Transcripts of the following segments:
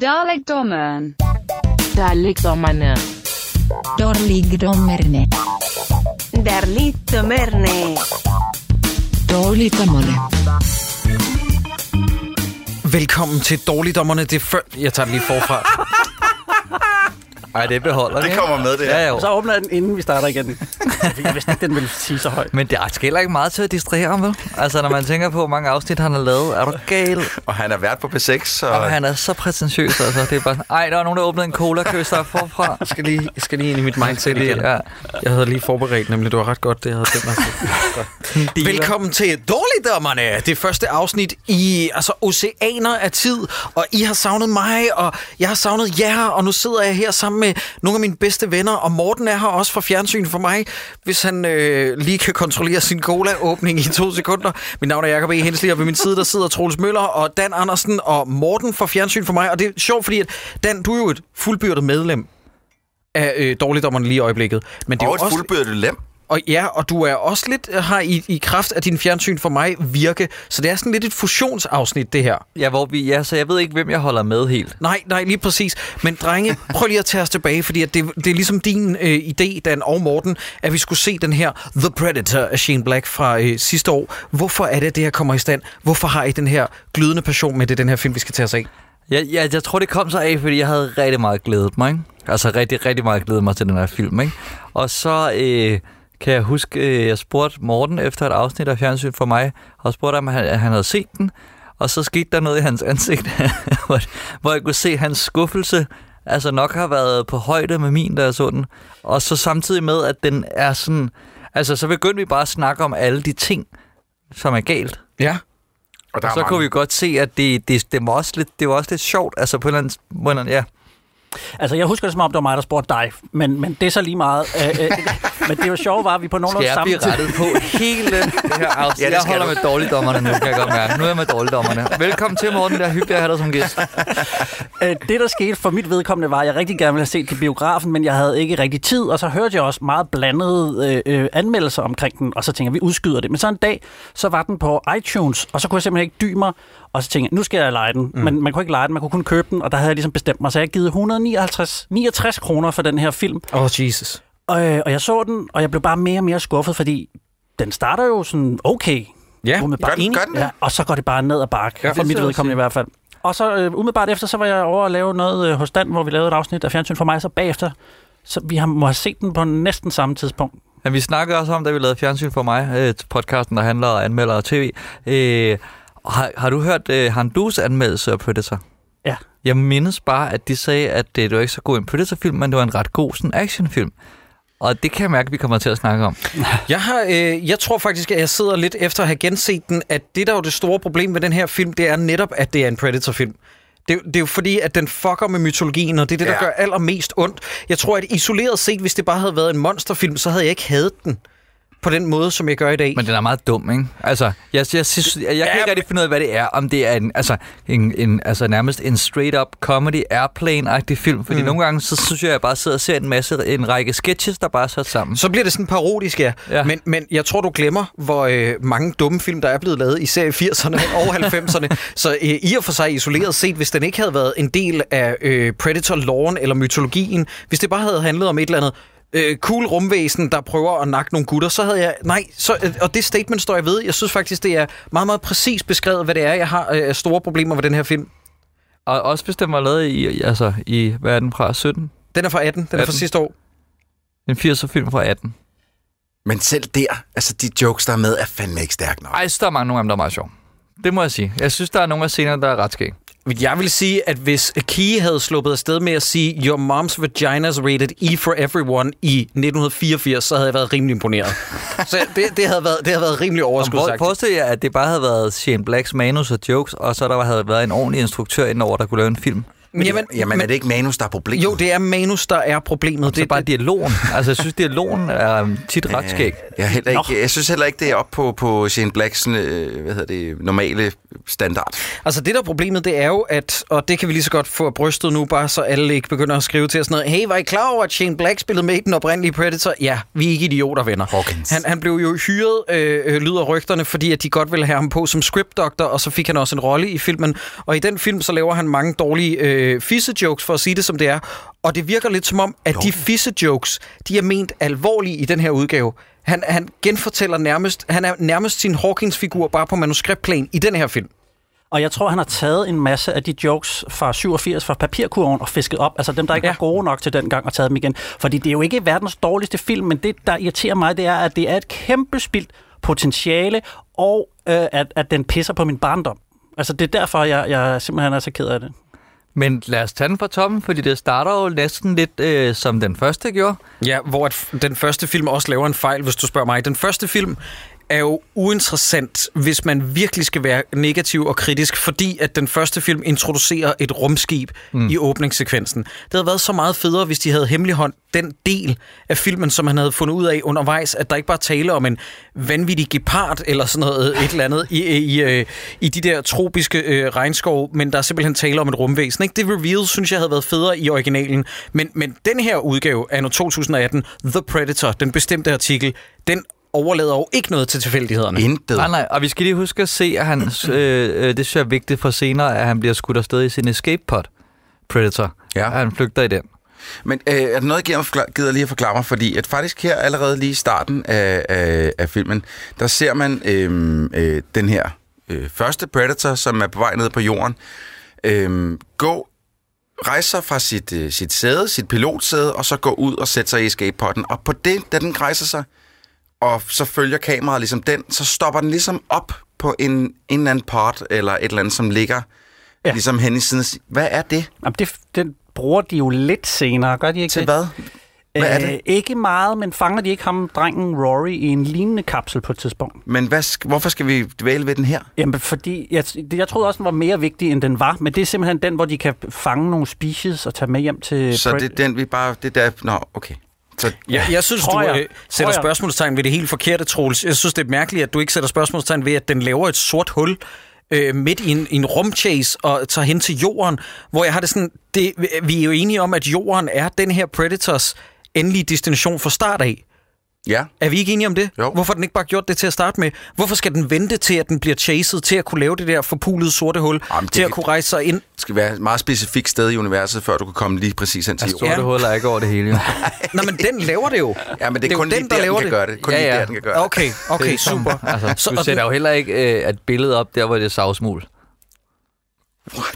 Dalekdommeren. Dalekdommerne. Dårligdommerne. Darligdommerne. Dårligdommerne. Velkommen til Dårligdommerne. Det er før... Jeg tager den lige forfra. Ej, det beholder Det kommer med, det her. Ja, jo. Så åbner jeg den, inden vi starter igen. Jeg vidste ikke, den ville sige så højt. Men det er heller ikke meget til at distrahere ham, vel? Altså, når man tænker på, hvor mange afsnit han har lavet, er du gal? Og han er vært på P6, så... Og han er så prætentiøs, altså. Det er bare sådan, ej, der er nogen, der åbnede en cola køster forfra. Jeg skal lige, jeg skal lige ind i mit mindset igen. Ja. Jeg havde lige forberedt, nemlig det var ret godt, det jeg havde tænkt mig til. Velkommen til Dårligdommerne. Det første afsnit i altså, oceaner af tid, og I har savnet mig, og jeg har savnet jer, og nu sidder jeg her sammen med nogle af mine bedste venner, og Morten er her også fra fjernsyn for mig, hvis han øh, lige kan kontrollere sin cola-åbning i to sekunder. Mit navn er Jacob E. Hensli, og ved min side der sidder Troels Møller og Dan Andersen og Morten fra fjernsyn for mig, og det er sjovt, fordi at Dan, du er jo et fuldbyrdet medlem af øh, Dårligdommerne lige i øjeblikket. Men det er Og jo et også, fuldbyrdet lem. Og ja, og du er også lidt har i, i kraft af din fjernsyn for mig virke, så det er sådan lidt et fusionsafsnit, det her. Ja, hvor vi, ja, så jeg ved ikke, hvem jeg holder med helt. Nej, nej, lige præcis. Men drenge, prøv lige at tage os tilbage, fordi at det, det er ligesom din øh, idé, Dan og Morten, at vi skulle se den her The Predator af Shane Black fra øh, sidste år. Hvorfor er det, det her kommer i stand? Hvorfor har I den her glødende passion med det, den her film, vi skal tage os af? Jeg, jeg, jeg tror, det kom så af, fordi jeg havde rigtig meget glædet mig. Ikke? Altså rigtig, rigtig meget glædet mig til den her film. Ikke? Og så øh, kan jeg huske, øh, jeg spurgte Morten efter et afsnit af Fjernsyn for mig, og spurgte ham, at han, han havde set den. Og så skete der noget i hans ansigt, hvor, jeg kunne se hans skuffelse altså nok har været på højde med min, da jeg så den. Og så samtidig med, at den er sådan... Altså, så begyndte vi bare at snakke om alle de ting, som er galt. Ja. Og der Og så mange. kunne vi godt se, at det, det, det, var også lidt, det var også lidt sjovt. Altså på en eller anden måde, ja. Altså, jeg husker det som om, det var mig, der spurgte dig. Men, men det er så lige meget. Øh, øh, men det var sjovt, var, at vi på Skal nogenlunde jeg samme blive tid... rettet på hele det her afsnit? Ja, det jeg skal holder du. med dårligdommerne nu, kan jeg godt mærke. Nu er jeg med dårligdommerne. Velkommen til, Morten. Det er hyggeligt at have dig som gæst. Øh, det, der skete for mit vedkommende, var, at jeg rigtig gerne ville have set til biografen, men jeg havde ikke rigtig tid, og så hørte jeg også meget blandede øh, øh, anmeldelser omkring den, og så tænkte jeg, vi udskyder det. Men så en dag, så var den på iTunes, og så kunne jeg simpelthen ikke dy mig, og så tænkte jeg, nu skal jeg lege den. Mm. Men man kunne ikke lege den, man kunne kun købe den, og der havde jeg ligesom bestemt mig, så jeg givet 159 69 kroner for den her film. Åh, oh, Jesus. Og, øh, og jeg så den, og jeg blev bare mere og mere skuffet, fordi den starter jo sådan okay. Ja, umiddelbart. Gør den, gør den? Ja, og så går det bare ned ad bakke, Ja, ja, for mit vedkommende i hvert fald. Og så øh, umiddelbart efter, så var jeg over at lave noget øh, hos Dan, hvor vi lavede et afsnit af Fjernsyn for mig, så bagefter, så vi har, må have set den på næsten samme tidspunkt. Men vi snakkede også om, da vi lavede Fjernsyn for mig, øh, podcasten, der handler om anmelder og tv. Øh, har, har du hørt øh, Handus anmeldelse af Predator? Ja. Jeg mindes bare, at de sagde, at det, det var ikke så god en Predator-film, men det var en ret god sådan actionfilm. Og det kan jeg mærke, at vi kommer til at snakke om. Jeg, har, øh, jeg tror faktisk, at jeg sidder lidt efter at have genset den, at det, der er jo det store problem med den her film, det er netop, at det er en Predator-film. Det, det er jo fordi, at den fucker med mytologien, og det er det, der Ja. gør allermest ondt. Jeg tror, at isoleret set, hvis det bare havde været en monsterfilm, så havde jeg ikke hadet den på den måde, som jeg gør i dag. Men den er meget dum, ikke? Altså, jeg, jeg, synes, jeg, jeg Ja, kan ikke rigtig finde ud af, hvad det er. Om det er en, altså, en, en, altså nærmest en straight-up comedy airplane-agtig film. Fordi mm. nogle gange, så synes jeg, jeg bare sidder og ser en masse, en række sketches, der bare er sat sammen. Så bliver det sådan parodisk, ja. ja. Ja. Men, men jeg tror, du glemmer, hvor øh, mange dumme film, der er blevet lavet, især i 80'erne og 90'erne. Så øh, i og for sig isoleret set, hvis den ikke havde været en del af øh, Predator-loven eller mytologien, hvis det bare havde handlet om et eller andet øh, cool rumvæsen, der prøver at nakke nogle gutter, så havde jeg... Nej, så, øh, og det statement står jeg ved. Jeg synes faktisk, det er meget, meget præcis beskrevet, hvad det er, jeg har øh, store problemer med den her film. Og også bestemt var lavet i, altså, i, hvad er den fra, 17? Den er fra 18, den er fra 18. sidste år. En 80'er film fra 18. Men selv der, altså de jokes, der er med, er fandme ikke stærke nok. Ej, så der er mange nogle af dem, der er meget sjov. Det må jeg sige. Jeg synes, der er nogle af scenerne, der er ret skæg. Jeg vil sige, at hvis Key havde sluppet afsted med at sige Your mom's vagina's rated E for everyone i 1984, så havde jeg været rimelig imponeret. så det, det, havde været, det havde været rimelig Og overskud for, sagt. forestil jer, at det bare havde været Shane Blacks manus og jokes, og så der havde været en ordentlig instruktør indover, der kunne lave en film. Men, jamen, Jamen, er det ikke manus, der er problemet? jo, det er manus, der er problemet. Det er bare dialogen. Altså, jeg synes, dialogen er tit ret skæg. Jeg, er heller ikke, jeg synes heller ikke, det er op på, på Shane Blacks øh, hvad hedder det, normale standard. Altså det der er problemet, det er jo, at, og det kan vi lige så godt få brystet nu, bare så alle ikke begynder at skrive til os sådan noget, hey, var I klar over, at Shane Black spillede med i den oprindelige Predator? Ja, vi er ikke idioter, venner. Hawkins. Han, han blev jo hyret, øh, øh, lyder rygterne, fordi at de godt ville have ham på som script doctor, og så fik han også en rolle i filmen. Og i den film, så laver han mange dårlige øh, øh, fisse-jokes, for at sige det som det er. Og det virker lidt som om, at de fisse-jokes, de er ment alvorlige i den her udgave. Han, han genfortæller nærmest, han er nærmest sin Hawkins-figur bare på manuskriptplan i den her film. Og jeg tror, han har taget en masse af de jokes fra 87 fra papirkurven og fisket op. Altså dem, der ikke ja. var gode nok til den gang og taget dem igen. Fordi det er jo ikke verdens dårligste film, men det, der irriterer mig, det er, at det er et kæmpe spildt potentiale, og øh, at, at den pisser på min barndom. Altså det er derfor, jeg, jeg simpelthen er så ked af det. Men lad os tage den fra toppen, fordi det starter jo næsten lidt øh, som den første gjorde. Ja, hvor at f- den første film også laver en fejl, hvis du spørger mig. Den første film er jo uinteressant, hvis man virkelig skal være negativ og kritisk, fordi at den første film introducerer et rumskib mm. i åbningssekvensen. Det havde været så meget federe, hvis de havde hemmeligholdt den del af filmen, som han havde fundet ud af undervejs, at der ikke bare tale om en vanvittig gepard eller sådan noget, et eller andet, i, i, i, i de der tropiske øh, regnskov, men der er simpelthen tale om et rumvæsen. Ikke? Det reveal, synes jeg, havde været federe i originalen, men, men den her udgave af 2018, The Predator, den bestemte artikel, den overlader jo ikke noget til tilfældighederne. Intet. Nej, nej, og vi skal lige huske at se, at han, øh, øh, det synes jeg er vigtigt for senere, at han bliver skudt afsted i sin escape pod, Predator. Ja. At han flygter i den. Men øh, er der noget, jeg gider, lige at forklare mig? Fordi at faktisk her allerede lige i starten af, af, af filmen, der ser man øh, øh, den her øh, første Predator, som er på vej ned på jorden, øh, gå rejser fra sit, øh, sit sæde, sit pilotsæde, og så gå ud og sætte sig i escape-potten. Og på det, da den rejser sig, og så følger kameraet ligesom den, så stopper den ligesom op på en, en eller anden part, eller et eller andet, som ligger ja. Ligesom hen i siden. Hvad er det? Jamen, det, den bruger de jo lidt senere, gør de ikke Til det? hvad? Hvad er det? Øh, ikke meget, men fanger de ikke ham, drengen Rory, i en lignende kapsel på et tidspunkt? Men hvad, hvorfor skal vi dvæle ved den her? Jamen, fordi jeg, jeg troede også, den var mere vigtig, end den var, men det er simpelthen den, hvor de kan fange nogle species og tage med hjem til... Så det er den, vi bare... Det der... Nå, okay. Så, Ja, jeg synes, Tror du jeg. sætter Tror jeg. spørgsmålstegn ved det helt forkerte, Troels. Jeg synes, det er mærkeligt, at du ikke sætter spørgsmålstegn ved, at den laver et sort hul øh, midt i en, en rumchase og tager hen til jorden, hvor jeg har det sådan... Det, vi er jo enige om, at jorden er den her Predators endelige destination fra start af. Ja. Er vi ikke enige om det? Jo. Hvorfor har den ikke bare gjort det til at starte med? Hvorfor skal den vente til, at den bliver chased, til at kunne lave det der forpulede sorte hul, Jamen, det til at kunne rejse sig ind? Det skal være et meget specifikt sted i universet, før du kan komme lige præcis hen til Altså, jorden. sorte huller er ikke over det hele, jo. Nej, men den laver det jo. Ja, men det er, jo kun lige der, den kan gøre det. Kun Ja, lige ja. der, den kan gøre det. Okay, okay, Det er super. Altså, Så- du sætter den- jo heller ikke øh, et billede op der, hvor det er savsmul.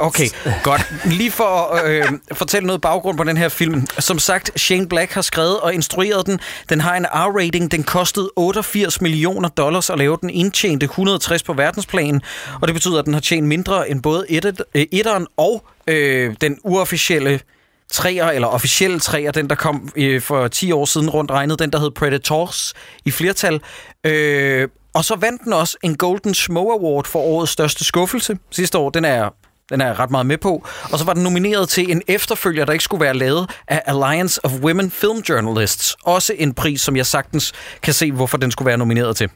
Okay, godt. Lige for at øh, fortælle noget baggrund på den her film. Som sagt, Shane Black har skrevet og instrueret den. Den har en R-rating. Den kostede 88 millioner dollars at lave den. Indtjente 160 på verdensplan. Og det betyder, at den har tjent mindre end både et, øh, etteren og øh, den uofficielle træer, eller officielle træer, den der kom øh, for 10 år siden rundt regnet, den der hed Predators i flertal. Øh, og så vandt den også en Golden Smoke Award for årets største skuffelse sidste år. Den er den er jeg ret meget med på. Og så var den nomineret til en efterfølger, der ikke skulle være lavet af Alliance of Women Film Journalists. Også en pris, som jeg sagtens kan se, hvorfor den skulle være nomineret til.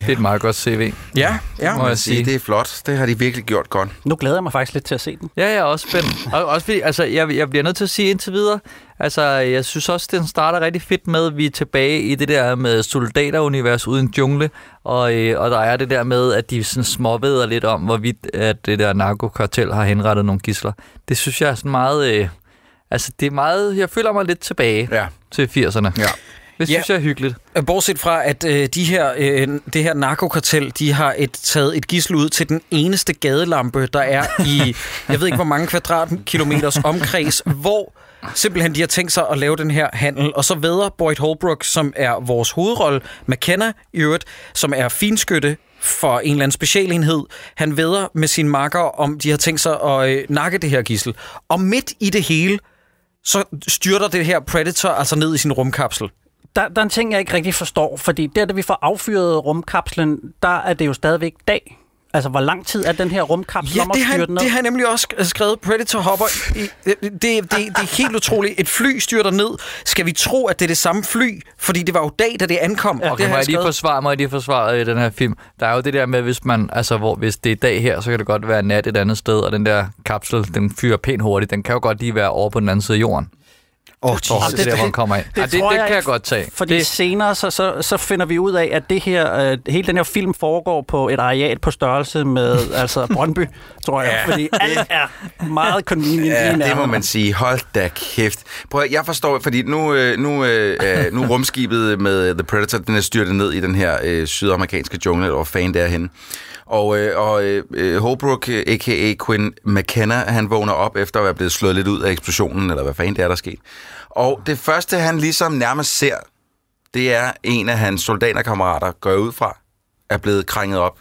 Det er et meget godt CV. Ja, ja. Må jeg sige. Det er flot. Det har de virkelig gjort godt. Nu glæder jeg mig faktisk lidt til at se den. Ja, jeg er også spændt. Og også fordi, altså, jeg, jeg bliver nødt til at sige indtil videre, altså, jeg synes også, den starter rigtig fedt med, at vi er tilbage i det der med soldaterunivers uden jungle, og, øh, og der er det der med, at de sådan småveder lidt om, hvorvidt at det der narkokartel har henrettet nogle gisler. Det synes jeg er sådan meget... Øh, altså, det er meget... Jeg føler mig lidt tilbage Ja. til 80'erne. Ja. Det synes Ja. jeg er hyggeligt. Bortset fra, at øh, de her, øh, det her narkokartel, de har et, taget et gissel ud til den eneste gadelampe, der er i, jeg ved ikke hvor mange kvadratkilometers omkreds, hvor simpelthen de har tænkt sig at lave den her handel. Og så vedder Boyd Holbrook, som er vores hovedrolle, McKenna i øvrigt, som er finskytte for en eller anden specialenhed. Han vedder med sin makker, om de har tænkt sig at øh, nakke det her gissel. Og midt i det hele, så styrter det her Predator altså ned i sin rumkapsel. Der, der er en ting, jeg ikke rigtig forstår, fordi der, da vi får affyret rumkapslen, der er det jo stadigvæk dag. Altså, hvor lang tid er den her rumkapsel Ja, om at det har, styre den ned? det har jeg nemlig også skrevet. Predator hopper. I, det, det, det, det er helt utroligt. Et fly styrter ned. Skal vi tro, at det er det samme fly? Fordi det var jo dag, da det ankom. Ja, Okay, må jeg lige forsvare mig, lige forsvare i den her film. Der er jo det der med, hvis man, altså hvor, hvis det er dag her, så kan det godt være nat et andet sted, og den der kapsel, den fyrer pænt hurtigt. Den kan jo godt lige være over på den anden side af jorden. Åh, oh, Jesus. det, det der, hvor han kommer ind. det Det, ja, det, tror det jeg kan jeg godt tage. Fordi det, det... senere så, så, så finder vi ud af, at det her, øh, hele den her film foregår på et areal på størrelse med altså Brøndby, tror jeg. Ja. Fordi alt er meget convenient Ja, det må man sige. Hold da kæft. Prøv at, jeg forstår, fordi nu, øh, nu, øh, øh, nu rumskibet med The Predator, den er styrtet ned i den her øh, sydamerikanske jungle, eller hvor fanden det er henne. Og, øh, og øh, Holbrook, øh, a.k.a. Quinn McKenna, han vågner op efter at være blevet slået lidt ud af eksplosionen, eller hvad fanden det er, der er sket. Og det første, han ligesom nærmest ser, det er en af hans soldaterkammerater, går ud fra, er blevet krænget op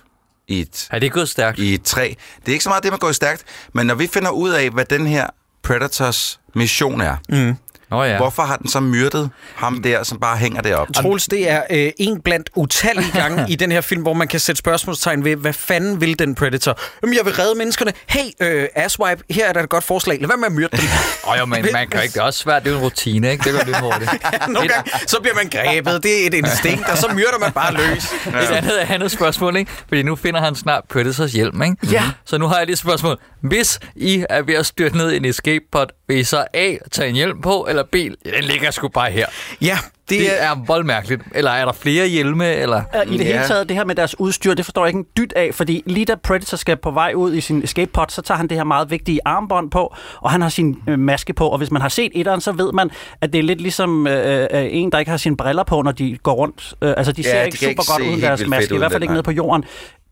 i et er det gået stærkt? i et træ. Det er ikke så meget det, man går stærkt, men når vi finder ud af, hvad den her Predators mission er, mm. Nå ja. hvorfor har den så myrdet ham der, som bare hænger deroppe? Troels, det er øh, en blandt utallige gange i den her film, hvor man kan sætte spørgsmålstegn ved, hvad fanden vil den Predator? Jamen, jeg vil redde menneskerne. Hey, øh, asswipe, her er der et godt forslag. Lad være med at myrde dem. Åh, jo, men man kan ikke. Det er også svært. Det er en rutine, ikke? Det går lidt hurtigt. Nogle gange, så bliver man grebet. Det er et instinkt, og så myrder man bare løs. Et andet, andet spørgsmål, ikke? Fordi nu finder han snart Predators hjelm, ikke? Ja. Så nu har jeg lige et spørgsmål. Hvis I er ved at styrte ned i en escape pod, vil I så A, tage en hjelm på, eller B, den ligger sgu bare her? Ja, det, Det er... voldmærkeligt. Eller er der flere hjelme, eller... Øh, I det Ja. hele taget, det her med deres udstyr, det forstår jeg ikke en dyt af, fordi lige da Predator skal på vej ud i sin escape pod, så tager han det her meget vigtige armbånd på, og han har sin øh, maske på, og hvis man har set etteren, så ved man, at det er lidt ligesom øh, øh, en, der ikke har sine briller på, når de går rundt. Øh, altså, de Ja, ser de ikke super ikke godt uden deres maske, i hvert fald ikke nede på jorden.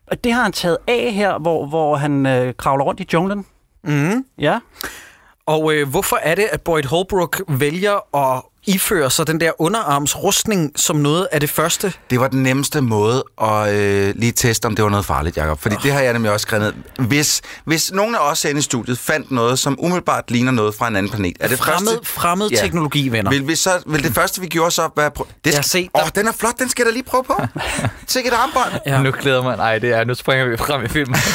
Og det har han taget af her, hvor, hvor han øh, kravler rundt i junglen. Mm. Ja. Og øh, hvorfor er det, at Boyd Holbrook vælger at iføre sig den der underarmsrustning som noget af det første? Det var den nemmeste måde at øh, lige teste, om det var noget farligt, Jacob. Fordi oh. det har jeg nemlig også skrevet ned. Hvis, hvis nogen af os herinde i studiet fandt noget, som umiddelbart ligner noget fra en anden planet, er det Fremmed, første... fremmed Ja. teknologi, venner. Vil, vi så, vil det første, vi gjorde, så være... Prø- det Jeg skal, se, der- Åh, den er flot, den skal jeg da lige prøve på. Sikke et armbånd. Ja. Ja. Nu glæder man. Ej, det er, nu springer vi frem i filmen.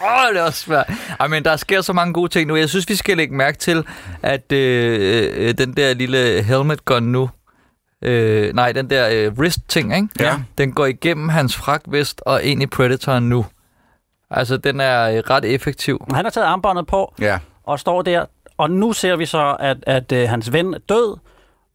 Åh, oh, det er også svært. Ej, men der sker så mange gode ting nu. Jeg synes, vi skal lægge mærke til, at øh, øh, den der lille helmet gun nu, øh, nej, den der øh, wrist-ting, ikke? Ja. Den går igennem hans fragtvest og ind i Predatoren nu. Altså, den er øh, ret effektiv. Han har taget armbåndet på Ja. og står der, og nu ser vi så, at, at øh, hans ven er død,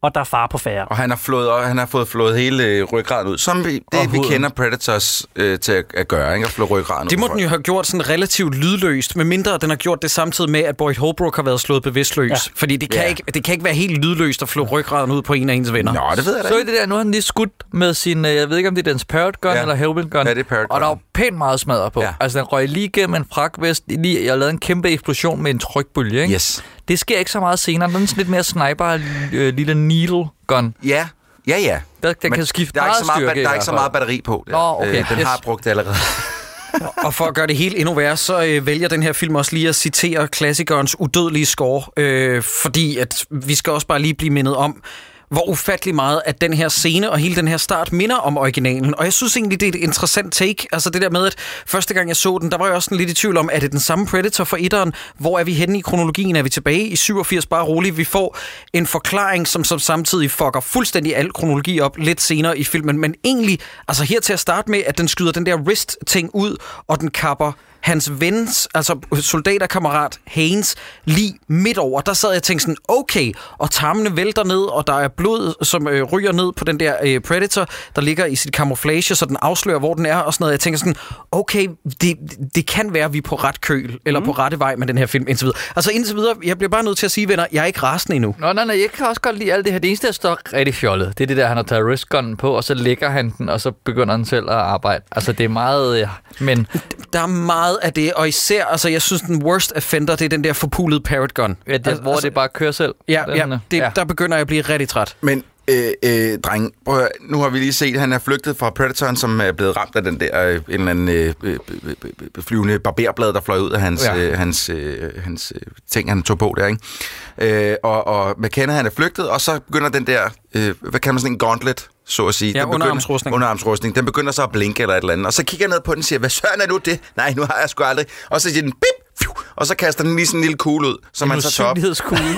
og der er far på færre. Og han har, flået, og han har fået flået hele øh, ryggraden ud, som vi, Og det vi huden. kender Predators øh, til at, at gøre, ikke? At flå ryggraden ud. Det må den jo have gjort sådan relativt lydløst, medmindre den har gjort det samtidig med, at Boyd Holbrook har været slået bevidstløs. Ja. Fordi det kan, Ja. ikke, det kan ikke være helt lydløst at flå ryggraden ud på en af ens venner. Nå, det ved jeg da Så i ikke. det der, nu har han lige skudt med sin, øh, jeg ved ikke om det er dens parrot gun Ja. eller helmet gun. Ja, det er parrot Og der var pænt meget smadret på. Ja. Altså den røg lige igennem en fragtvest. Lige, jeg lavede en kæmpe eksplosion med en trykbølge, ikke? Yes. Det sker ikke så meget senere. Den er sådan lidt mere sniper, øh, lille needle gun. Ja, ja, ja. Der, den Men kan skifte der er ikke så meget, styrke, der er ikke så meget batteri på. Der. Nå, okay, Øh, den yes. har brugt det allerede. Og for at gøre det helt endnu værre, så øh, vælger den her film også lige at citere klassikernes udødelige score, øh, fordi at vi skal også bare lige blive mindet om, hvor ufattelig meget, at den her scene og hele den her start minder om originalen. Og jeg synes egentlig, det er et interessant take. Altså det der med, at første gang jeg så den, der var jeg også sådan lidt i tvivl om, er det den samme Predator for etteren? Hvor er vi henne i kronologien? Er vi tilbage i 87? Bare roligt. Vi får en forklaring, som, som samtidig fucker fuldstændig al kronologi op lidt senere i filmen. Men egentlig, altså her til at starte med, at den skyder den der wrist-ting ud, og den kapper hans vens, altså soldaterkammerat Haynes, lige midt over. Der sad jeg og tænkte sådan, okay, og tarmene vælter ned, og der er blod, som øh, ryger ned på den der øh, Predator, der ligger i sit camouflage, så den afslører, hvor den er, og sådan noget. Jeg tænker sådan, okay, det, det kan være, at vi er på ret køl, eller mm. på rette vej med den her film indtil videre. Altså indtil videre, jeg bliver bare nødt til at sige, venner, jeg er ikke rasende endnu. Nå, nej, nej, jeg kan også godt lide alt det her. Det eneste, der står rigtig fjollet, det er det der, han har taget wristgunnen på, og så lægger han den, og så begynder han selv at arbejde. Altså, det er meget... Ja. Men Der er meget af det, og især, altså jeg synes, den worst offender, det er den der forpulede parrot gun. ja, det, Altså- hvor det bare kører selv. Ja, Den, ja, øh, det, ja, der begynder jeg at blive rigtig træt. Men, øh, øh, dreng, prøv at, høre, nu har vi lige set, at han er flygtet fra Predatoren, som er blevet ramt af den der øh, en eller anden øh, øh, øh, øh, flyvende barberblad, der fløj ud af hans, ja. øh, hans, øh, hans øh, ting, han tog på der, ikke? Øh, og, og McKenna, han er flygtet, og så begynder den der, øh, hvad kan man sådan en gauntlet, så at sige. Ja, Den begynder- underarmsrustning. Underarmsrustning. Den begynder så at blinke eller et eller andet. Og så kigger jeg ned på den og siger, hvad søren er nu det? Nej, nu har jeg sgu aldrig. Og så siger den, bip, fiu, og så kaster den lige sådan en lille kugle ud, som En man så tager op.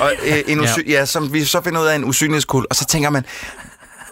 Og, øh, en usy- ja. ja, som vi så finder ud af en usynlighedskugle. Og så tænker man,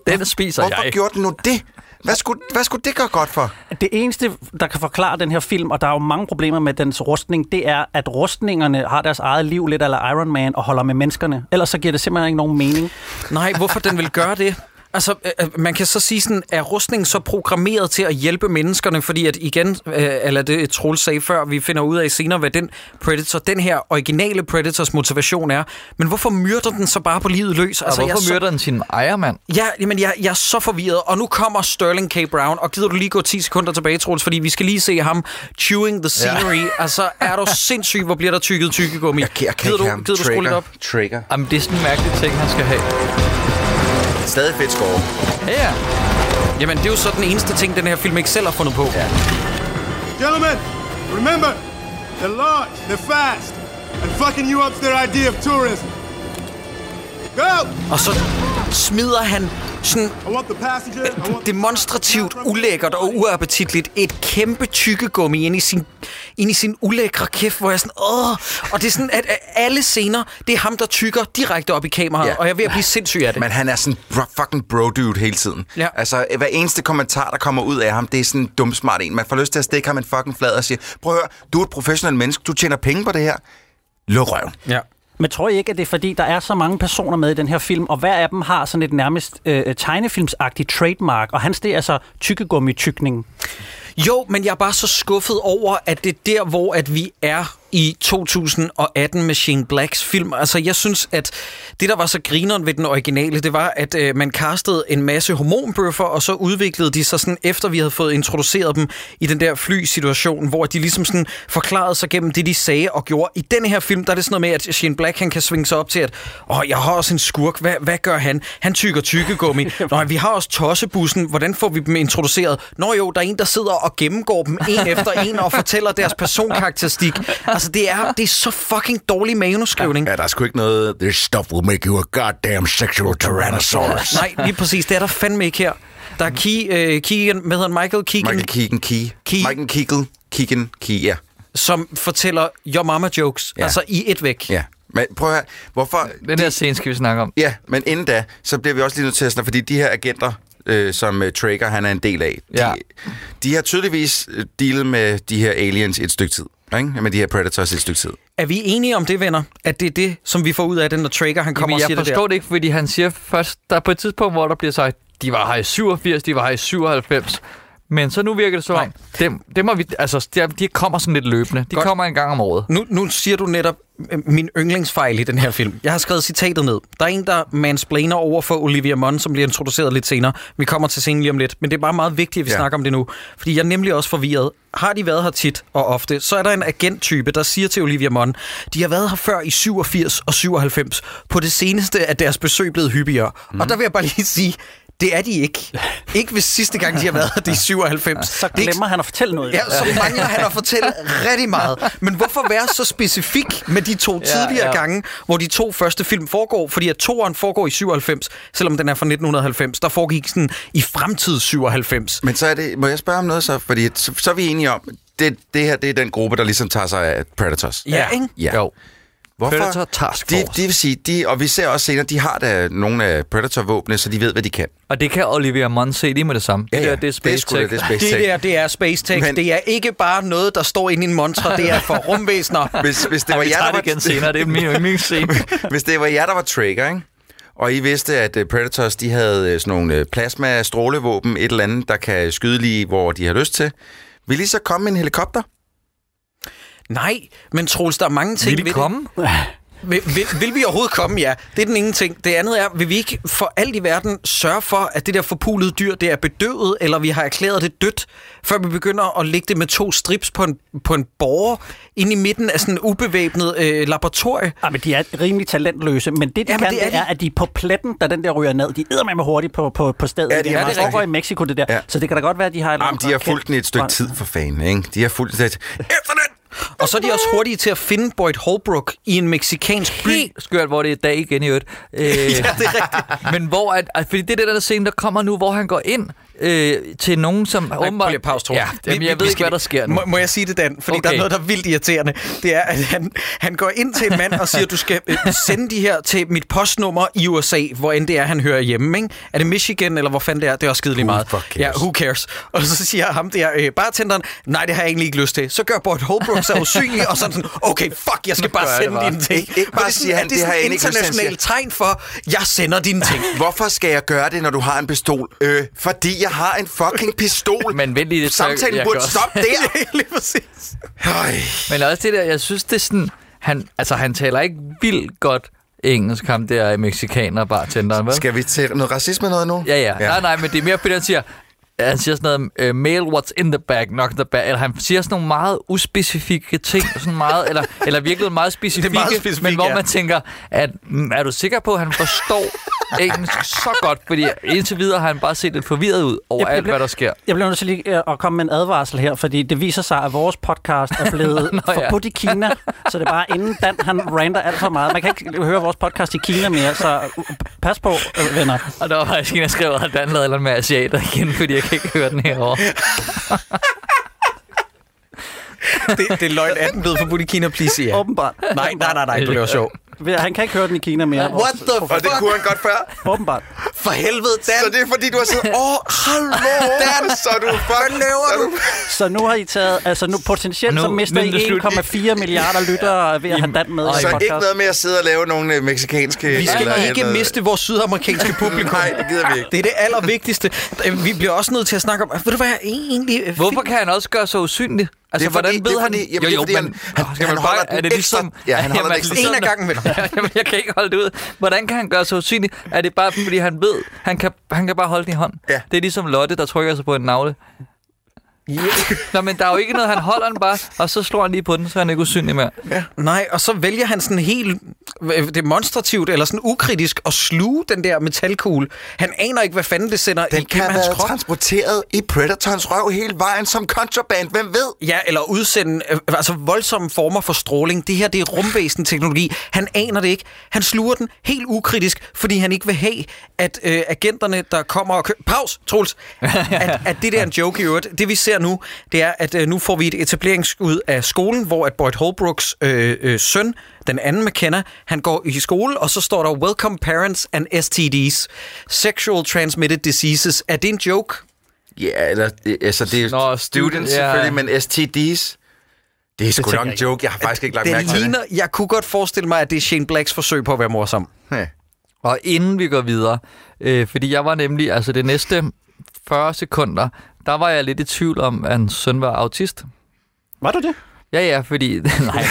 Den spiser Hvorfor jeg. gjorde den nu det? Hvad skulle, hvad skulle det gøre godt for? Det eneste, der kan forklare den her film, og der er jo mange problemer med dens rustning, det er, at rustningerne har deres eget liv lidt eller Iron Man og holder med menneskerne. Ellers så giver det simpelthen ikke nogen mening. Nej, hvorfor den vil gøre det? Altså, øh, øh, man kan så sige sådan, er rustningen så programmeret til at hjælpe menneskerne? Fordi at igen, øh, eller det Troels sagde før, vi finder ud af senere, hvad den Predator, den her originale Predators motivation er. Men hvorfor myrder den så bare på livet løs? Altså, jeg er hvorfor så- myrder den sin ejermand? Ja, jamen, jeg, jeg er så forvirret, og nu kommer Sterling K. Brown, og gider du lige gå 10 sekunder tilbage, Troels, fordi vi skal lige se ham chewing the scenery. Ja. Altså, er du sindssyg, hvor bliver der tykket tykkegummi? Jeg, jeg kan gider ikke du, have ham. gider du skrue lidt Trigger. op? Trigger. Jamen, det er sådan en mærkelig ting, han skal have. Stadig fedt score. Ja, ja. Jamen, det er jo så den eneste ting, den her film ikke selv har fundet på. Ja. Gentlemen, remember, they're large, they're fast, and fucking you up's their idea of tourism. Go! Og så smider han sådan demonstrativt ulækkert og uappetitligt et kæmpe tykkegummi ind i sin, ind i sin ulækre kæft, hvor jeg er sådan, åh, og det er sådan, at alle scener, det er ham, der tykker direkte op i kameraet, Ja. og jeg er ved at blive sindssyg af det. Men han er sådan bro, fucking bro-dude hele tiden. Ja. Altså, hver eneste kommentar, der kommer ud af ham, det er sådan en dum smart en. Man får lyst til at stikke ham en fucking flad og sige, prøv at høre, du er et professionelt menneske, du tjener penge på det her. Luk røven. Ja. Men tror I ikke, at det er fordi, der er så mange personer med i den her film, og hver af dem har sådan et nærmest øh, øh tegnefilmsagtigt trademark, og hans det er så tykkegummi-tykning. Jo, men jeg er bare så skuffet over, at det er der, hvor at vi er i 2018 med Shane Blacks film. Altså, jeg synes, at det, der var så grineren ved den originale, det var, at øh, man castede en masse hormonbøffer, og så udviklede de sig sådan, efter vi havde fået introduceret dem i den der flysituation, hvor de ligesom sådan forklarede sig gennem det, de sagde og gjorde. I denne her film, der er det sådan noget med, at Shane Black, han kan svinge sig op til, at åh, jeg har også en skurk. Hvad, hvad gør han? Han tykker tykkegummi. Nå, vi har også tossebussen. Hvordan får vi dem introduceret? Nå jo, der er en, der sidder og gennemgår dem en efter en og fortæller deres personkarakteristik. Altså, det er, det er så fucking dårlig manuskrivning. Ja, der er sgu ikke noget... This stuff will make you a goddamn sexual tyrannosaurus. Nej, lige præcis. Det er der fandme ikke her. Der er Key, øh, Keegan, hvad hedder han? Michael Keegan, Michael Keegan Key. Key. Michael Keegan Keegan Key, ja. som fortæller Your Mama jokes. Ja. Altså i et væk. Ja. Men prøv at høre, hvorfor... Den der scene skal vi snakke om. Ja, men inden da, så bliver vi også lige nødt til at snakke, fordi de her agenter, øh, som øh, Traeger han er en del af, Ja. de, de har tydeligvis øh, dealet med de her aliens et stykke tid. Ikke? Med de her predators i et stykke tid. Er vi enige om det, venner? At det er det, som vi får ud af den, når Traeger han kommer Jamen, og jeg siger det forstår der? det ikke, fordi han siger først, der er på et tidspunkt, hvor der bliver sagt, de var her i 87, de var her i 97. Men så nu virker det så om, dem, dem har vi, altså, de, kommer sådan lidt løbende. De Godt. kommer en gang om året. Nu, nu siger du netop øh, min yndlingsfejl i den her film. Jeg har skrevet citatet ned. Der er en, der mansplainer over for Olivia Munn, som bliver introduceret lidt senere. Vi kommer til scenen lige om lidt. Men det er bare meget vigtigt, at vi ja. snakker om det nu. Fordi jeg er nemlig også forvirret. Har de været her tit og ofte, så er der en agenttype, der siger til Olivia Munn, de har været her før i 87 og 97. På det seneste er deres besøg blevet hyppigere. Mm. Og der vil jeg bare lige sige, det er de ikke. Ikke hvis sidste gang, de har været her, det er 97. Så Det er ikke glemmer han at fortælle noget. Ja, så mangler han at fortælle rigtig meget. Men hvorfor være så specifik med de to tidligere ja. gange, hvor de to første film foregår? Fordi at toeren foregår i 97, selvom den er fra 1990. Der foregik sådan i fremtid 97. Men så er det, må jeg spørge om noget så? Fordi så, så er vi enige om, det, det her det er den gruppe, der ligesom tager sig af Predators. Ja, ikke? Ja. Jo. Hvorfor? Predator Task De, Force. de vil sige, de, og vi ser også senere, de har da nogle af Predator-våbne, så de ved, hvad de kan. Og det kan Olivia Munn se lige med det samme. Ja, det ja. der, det er Det er space tech. det er space Det tech. der, det er space tech. Men-. Det er ikke bare noget, der står inde i en montre. Det er for rumvæsener. Hvis, hvis det Ja, var vi jer, tager der det var, igen senere. Det er min yndlingsscene. hvis det var jer, der var Traeger, ikke? og I vidste, at uh, Predators de havde uh, sådan nogle uh, plasma-strålevåben, et eller andet, der kan skyde lige, hvor de har lyst til, vil I så komme med en helikopter? Nej, men Troels, der er mange ting Vil ved det. komme? Vil, vil, vil vi overhovedet komme? Ja. Det er den ene ting. Det andet er, vil vi ikke for alt i verden sørge for, at det der forpulede dyr, det er bedøvet, eller vi har erklæret det dødt, før vi begynder at lægge det med to strips på en, på en borger ind i midten af sådan en ubevæbnet øh, laboratorie? Ja, men de er rimelig talentløse, men det, de Jamen, kan, det er det er, at de er på pletten, da den der ryger ned. De æder med hurtigt på, på, på stedet. Ja, de er det, meget det i Mexico, det der. Ja. Ja. Så det kan da godt være, at de har... et Jamen, de har fulgt den et stykke tid for fanden, ikke? De har fulgt det. Efter den! Og så er de også hurtige til at finde Boyd Holbrook i en meksikansk by. Helt skørt, hvor det er dag igen i øvrigt. Øh, ja, det er rigtigt. Men hvor, at, at, fordi det er den der scene, der kommer nu, hvor han går ind øh, til nogen, som Nej, prøv lige pause. Ja, jamen, jeg ved ikke, hvad der sker nu. Må, må jeg sige det, Dan? Fordi okay. der er noget, der er vildt irriterende. Det er, at han, han går ind til en mand og siger, du skal øh, sende de her til mit postnummer i USA, hvor end det er, han hører hjemme. Ikke? Er det Michigan, eller hvor fanden det er? Det er også skide lige Who meget. Ja, who cares? Og så siger ham der, øh, bartenderen, nej, det har jeg egentlig ikke lyst til. Så gør Boyd Holbrook sig usynlig, og sådan sådan, okay, fuck, jeg skal bare sende bare. dine ting. Ikke- bare er sige, han, er det det har sådan jeg internationalt tegn for, jeg sender dine ting. Hvorfor skal jeg gøre det, når du har en pistol? Øh, fordi jeg har en fucking pistol. Men vent lige så Samtalen jeg burde stoppe der. Lige præcis. Øj. Men også det der, jeg synes, det er sådan... Han, altså, han taler ikke vildt godt engelsk, ham der mexikaner bartenderen, vel? Skal vi til noget racisme noget nu? Ja, ja. ja. Nej, nej, men det er mere fordi, han siger, han siger sådan noget, uh, mail what's in the bag, not the bag. Eller han siger sådan nogle meget uspecifikke ting, sådan meget, eller, eller virkelig meget specifikke, meget specifikt, men hvor ja. man tænker, at, mm, er du sikker på, at han forstår engelsk så godt? Fordi indtil videre har han bare set lidt forvirret ud over Jeg- jeg alt, bliver- hvad der sker. Jeg bliver nødt til lige øh, at komme med en advarsel her, fordi det viser sig, at vores podcast er blevet Nå, ja. forbudt i Kina, så det er bare inden Dan, han ranter alt for meget. Man kan ikke høre vores podcast i Kina mere, så øh, pas på, øh, venner. Og der var faktisk en, der skrev, at Dan lavede med asiater igen, fordi jeg kan ikke høre den herovre. Det, det er løgn 18 blevet forbudt i Kina, please, ja. Åbenbart. Nej, nej, nej, nej, du laver sjov. Han kan ikke høre den i Kina mere. What the Og det kunne han godt før. Åbenbart. For helvede, Dan. Så det er fordi, du har siddet... Åh, oh, hallo! Dan, så du fuck... Hvad laver du? Så nu har I taget, altså nu potentielt, Nu- så mister er det I slut. 1,4 milliarder lyttere ved at have Dan med i Så ikke podcast. noget med at sidde og lave nogle øh, meksikanske... Vi skal eller- ikke eller- miste vores sydamerikanske publikum. Nej, det gider vi ikke. Det er det allervigtigste. Vi bliver også nødt til at snakke om... Ved du hvad, egentlig... øh, Hvorfor kan han også gøre så usynlig? Altså, Det er fordi- hvordan det ved er han... fordi- jamen, det er fordi, han- han- han holder bare, den er det ekstra- ligesom... Ja, han holder den altså, ekstra- En af gangen, venner. Jamen, jeg kan ikke holde det ud. Hvordan kan han gøre så usynlig? Er det bare fordi, han ved, han kan, han kan bare holde den i hånden? Ja. Det er ligesom Lotte, der trykker sig på en navle. Nå, men der er jo ikke noget, han holder den bare, og så slår han lige på den, så er han ikke usynlig mere. Nej, og så vælger han sådan helt øh, demonstrativt eller sådan ukritisk at sluge den der metalkugle. Han aner ikke, hvad fanden det sender Den kan igennem have hans krop. transporteret i Predators røv hele vejen som contraband. Hvem ved? Ja, eller udsende øh, altså voldsomme former for stråling. Det her, det er rumvæsen-teknologi. Han aner det ikke. Han sluger den helt ukritisk, fordi han ikke vil have, at øh, agenterne, der kommer og køber... Pause, Troels! At, at det der er en joke i øvrigt. Det vi ser nu, det er, at øh, nu får vi et etableringsskud af skolen, hvor at Boyd Holbrooks øh, øh, søn, den anden McKenna, han går i skole, og så står der Welcome Parents and STDs. Sexual Transmitted Diseases. Er det en joke? Ja, eller, altså det er Nå, Nå, student- students ja. selvfølgelig, men STDs, det er sgu nok en joke. Jeg har faktisk ikke lagt mærke Det til ligner, jeg kunne godt forestille mig, at det er Shane Blacks forsøg på at være morsom. det. Ja. Og inden vi går videre, øh, fordi jeg var nemlig, altså det næste 40 sekunder, der var jeg lidt i tvivl om, at hans søn var autist. Var du det? Ja, ja, fordi... Nej.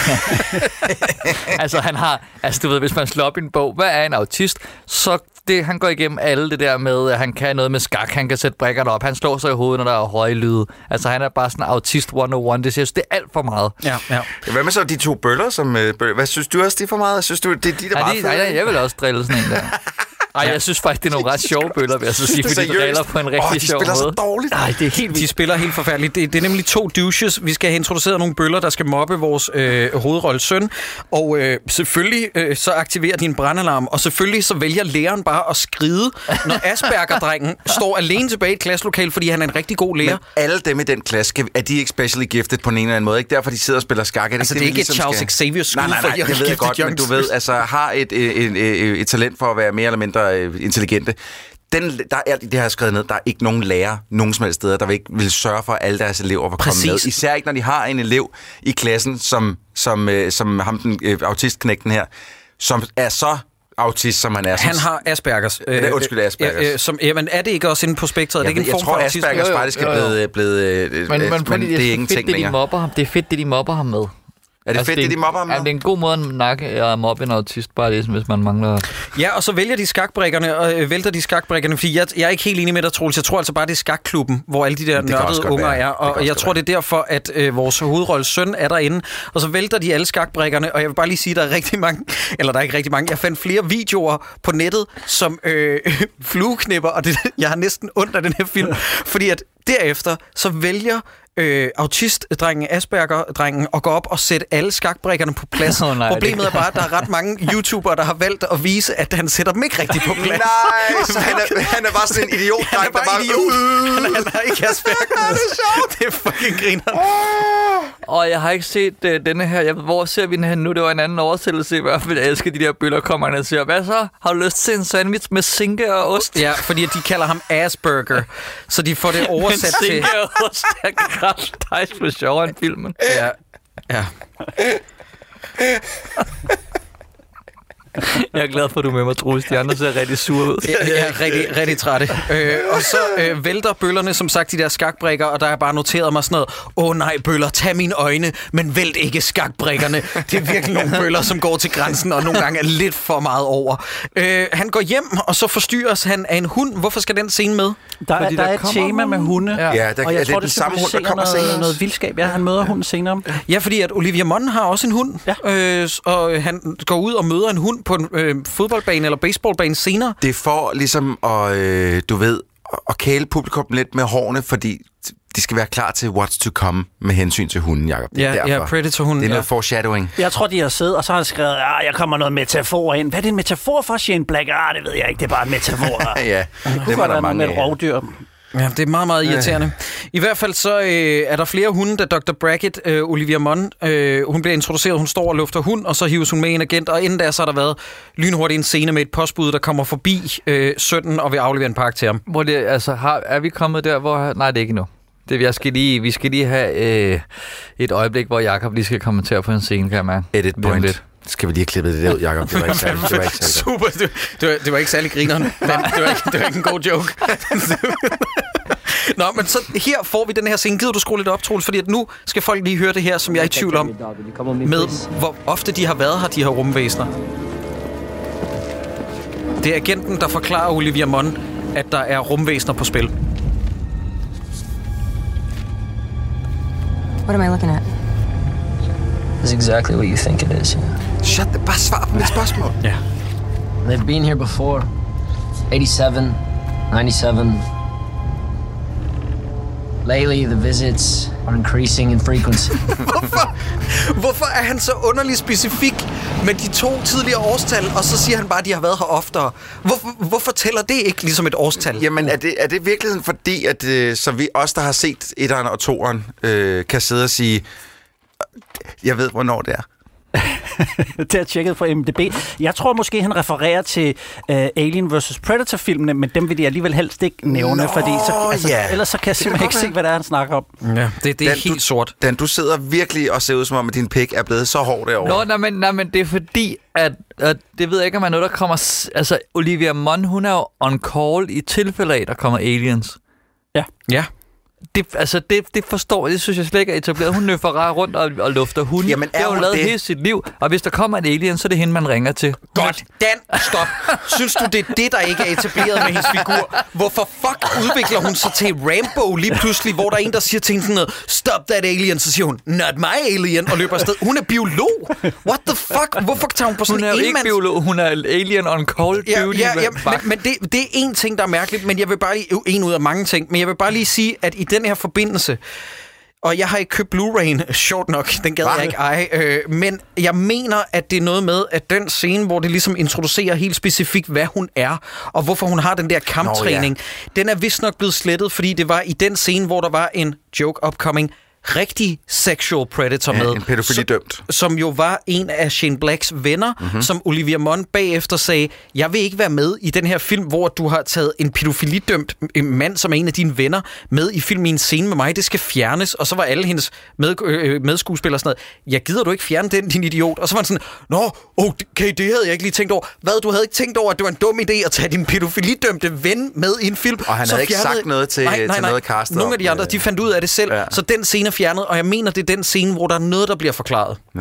altså, han har... Altså, du ved, hvis man slår op i en bog, hvad er en autist? Så det, han går igennem alle det der med, at han kan noget med skak, han kan sætte brækkerne op, han slår sig i hovedet, når der er høje lyde. Altså, han er bare sådan autist 101. Det synes det er alt for meget. Ja, ja. Ja, Hvad med så de to bøller? Som, øh, bøller? Hvad synes du også, de er for meget? Synes du, det er de, der er Nej, meget de, nej, nej, jeg vil også drille sådan en der. Ej, jeg synes faktisk, det er nogle ret sjove bøller, vil jeg så sige, fordi de driller på en rigtig de sjov spiller måde. så dårligt. Nej, det er helt De spiller helt forfærdeligt. Det, det er nemlig to douches. Vi skal have introduceret nogle bøller, der skal mobbe vores øh, hovedrolle søn. Og øh, selvfølgelig øh, så aktiverer de en brandalarm. Og selvfølgelig så vælger læreren bare at skride, når Asperger-drengen står alene tilbage i et klasselokale, fordi han er en rigtig god lærer. Men alle dem i den klasse, er de ikke specially gifted på en eller anden måde? Ikke derfor, de sidder og spiller skak. Er det Altså, ikke det er ikke et Charles skal- Xavier skud Nej, nej, for nej, har det ved jeg godt, men du ved, altså har et, et, et, et, et talent for at være mere eller mindre øh, intelligente. Den, der er, det har jeg skrevet ned, der er ikke nogen lærer nogen som helst steder, der vil ikke vil sørge for, at alle deres elever var kommet med. Især ikke, når de har en elev i klassen, som, som, øh, som ham, den øh, autistknægten her, som er så autist, som han er. Som, Han har Aspergers. det er- undskyld, Aspergers. Ja, øh, som, jamen, er det ikke også inde på spektret? Er det jeg, ikke en jeg form tror, for? Aspergers Jo, jo, faktisk er jo, blevet, blevet øh, Men, øh, men, men, men det er fedt, ingenting det, de mobber ham. Det er fedt, det de mobber ham med. Er det fedt, det, de mobber ham Ja, med? det er en god måde at nakke at mobbe en autist, bare ligesom hvis man mangler... Ja, og så vælger de skakbrikkerne, og øh, vælter de skakbrikkerne, fordi jeg, jeg er ikke helt enig med dig, Troels. Jeg tror altså bare, det er skakklubben, hvor alle de der Det nørdede unger være. er. Det Og jeg tror, det er derfor, at øh, vores hovedrolles søn er derinde. Og så vælter de alle skakbrikkerne, og jeg vil bare lige sige, der er rigtig mange, eller der er ikke rigtig mange, jeg fandt flere videoer på nettet, som øh, flueknipper, og det, jeg har næsten ondt af den her film, fordi at derefter, så vælger øh, autistdrengen, Asperger-drengen, og gå op og sætte alle skakbrikkerne på plads. Åh, nej, Problemet det- er bare, at der er ret mange YouTubere, der har valgt at vise, at han sætter dem ikke rigtigt på plads. Nej, så han er, han er bare sådan en idiot, Han er bare idiot. Han, er- han er ikke Asperger. det er sjovt. Det er fucking griner. Og jeg har ikke set uh, denne her. Jeg, hvor ser vi den her nu? Det var en anden oversættelse i hvert fald. Jeg elsker de der bøller, kommer han og siger, hvad så? Har du lyst til en sandwich med sinke og ost? Ja, fordi de kalder ham Asperger, så de får det oversat Men til... sinke og ost er kraftigt for sjovere end filmen. Ja, ja. Jeg er glad for, at du er med mig, Troels. De andre ser rigtig sure ud. Jeg, jeg er rigtig, rigtig trætte. Øh, og så øh, vælter bøllerne, som sagt, de der skakbrikker, og der er bare noteret mig sådan noget, åh oh, nej, bøller, tag mine øjne, men vælt ikke skakbrikkerne. Det er virkelig nogle bøller, som går til grænsen, og nogle gange er lidt for meget over. Øh, han går hjem, og så forstyrres han af en hund. Hvorfor skal den scene med? Der, er, Fordi der, der er et tema med hunde. Ja. Ja, der, og er jeg det tror, den det samme hund, der kommer senere? noget, noget vildskab. Ja, han møder hunden senere. Ja, fordi at Olivia Munn har også en hund, Ja. øh, og han går ud og møder en hund på en øh, fodboldbane eller baseballbane senere. Det er for ligesom at, øh, du ved, at- kæle publikum lidt med hårene, fordi de skal være klar til what's to come med hensyn til hunden, Jacob. Det er Ja, ja, derfor. Predator-hunden. Det er ja. noget foreshadowing. Jeg tror, de har siddet, og så har han skrevet, ah, jeg kommer noget metafor ind. Hvad er det en metafor for, Shane Black? Ah, det ved jeg ikke, det er bare en metafor. Ja, Det kunne godt der være mange med et rovdyr. Ja, det er meget, meget irriterende. I hvert fald så øh, er der flere hunde, da Dr. Brackett, øh, Olivia Munn, øh, hun bliver introduceret, hun står og lufter hund, og så hives hun med en agent, og inden da så har der været lynhurtigt en scene med et postbud, der kommer forbi øh, sønnen og vil aflevere en pakke til ham. Hvor det, altså, har, er vi kommet der, hvor... Nej, det er ikke endnu. Det, jeg skal lige, vi skal lige have øh, et øjeblik, hvor Jakob lige skal kommentere på en scene, kan jeg mærke. Edit point. lidt. Skal vi lige have klippet det der ud, Jacob? Det var ikke særlig, det var ikke særlig. Super, det, det, var, det var ikke særlig grineren, men det var ikke, det var ikke en god joke. Nå, men så her får vi den her scene. Gider du skrue lidt op, Troels? Fordi at nu skal folk lige høre det her, som jeg er i tvivl om, med hvor ofte de har været her, de her rumvæsener. Det er agenten, der forklarer Olivia Munn, at der er rumvæsener på spil. What am I looking at? It's exactly what you think it is. Shut the, bare svar på mit spørgsmål. Ja. They've been here before. 87, 97. Lately, the visits are increasing in frequency. Hvorfor er han så underlig specifik med de to tidligere årstal, og så siger han bare, at de har været her oftere? Hvorfor, hvorfor tæller det ikke ligesom et årstal? Jamen, er det, er det virkeligheden fordi, at øh, så vi os, der har set etteren og toeren, øh, kan sidde og sige, jeg ved, hvornår det er? til at tjekke på MDB. Jeg tror måske, han refererer til uh, Alien vs. Predator-filmene, men dem vil de alligevel helst ikke nævne, Nå, fordi så, altså, ja. ellers så kan jeg Det simpelthen ikke se, hvad det er, han snakker om. Ja, det, det er Dan, helt du, sort. Dan, du sidder virkelig og ser ud som om, at din pik er blevet så hård derovre. Nå, nej, men, nej, men det er fordi, at, at det ved jeg ikke, om er noget, der kommer... Altså, Olivia Munn, hun er jo on call i tilfælde af, der kommer aliens. Ja. Det, altså, det, det forstår jeg, det synes jeg slet ikke er etableret. Hun nøffer rar rundt og, og lufter hunde. Jamen, det er har hun hun lavet det? hele sit liv. Og hvis der kommer en alien, så er det hende, man ringer til. Godt. Dan, stop. Synes du, det er det, der ikke er etableret med hendes figur? Hvorfor fuck udvikler hun sig til Rambo lige pludselig, hvor der er en, der siger til hende sådan noget, stop that alien, så siger hun, not my alien, og løber afsted. Hun er biolog. What the fuck? Hvorfor tager hun på sådan Hun er jo en ikke enmands- biolog, hun er alien on call Ja, duty. ja, ja Fuck. men, men det, det er en ting, der er mærkeligt, men jeg vil bare lige, jo, en ud af mange ting, men jeg vil bare lige sige, at i den her forbindelse, og jeg har ikke købt Blu-ray'en, sjovt nok, den gad Hva? jeg ikke eje, øh, men jeg mener, at det er noget med, at den scene, hvor det ligesom introducerer helt specifikt, hvad hun er, og hvorfor hun har den der kamptræning, den er vist nok blevet slettet, fordi det var i den scene, hvor der var en joke upcoming, rigtig sexual predator Ja, med. en pædofilidømt. Som jo var en af Shane Blacks venner, mm-hmm. som Olivia Munn bagefter sagde, jeg vil ikke være med i den her film, hvor du har taget en pædofilidømt mand, som er en af dine venner, med i film i en scene med mig. Det skal fjernes. Og så var alle hendes med, øh, medskuespillere sådan noget, jeg gider du ikke fjerne den, din idiot? Og så var han sådan, nå, okay, det havde jeg ikke lige tænkt over. Hvad, du havde ikke tænkt over, at det var en dum idé at tage din pædofilidømte ven med i en film? Og han Så havde ikke sagt noget til- til noget castet Nogle af de andre, det. de fandt ud af det selv. Ja. Så den scene fjernet, og jeg mener, det er den scene, hvor der er noget, der bliver forklaret. Ja.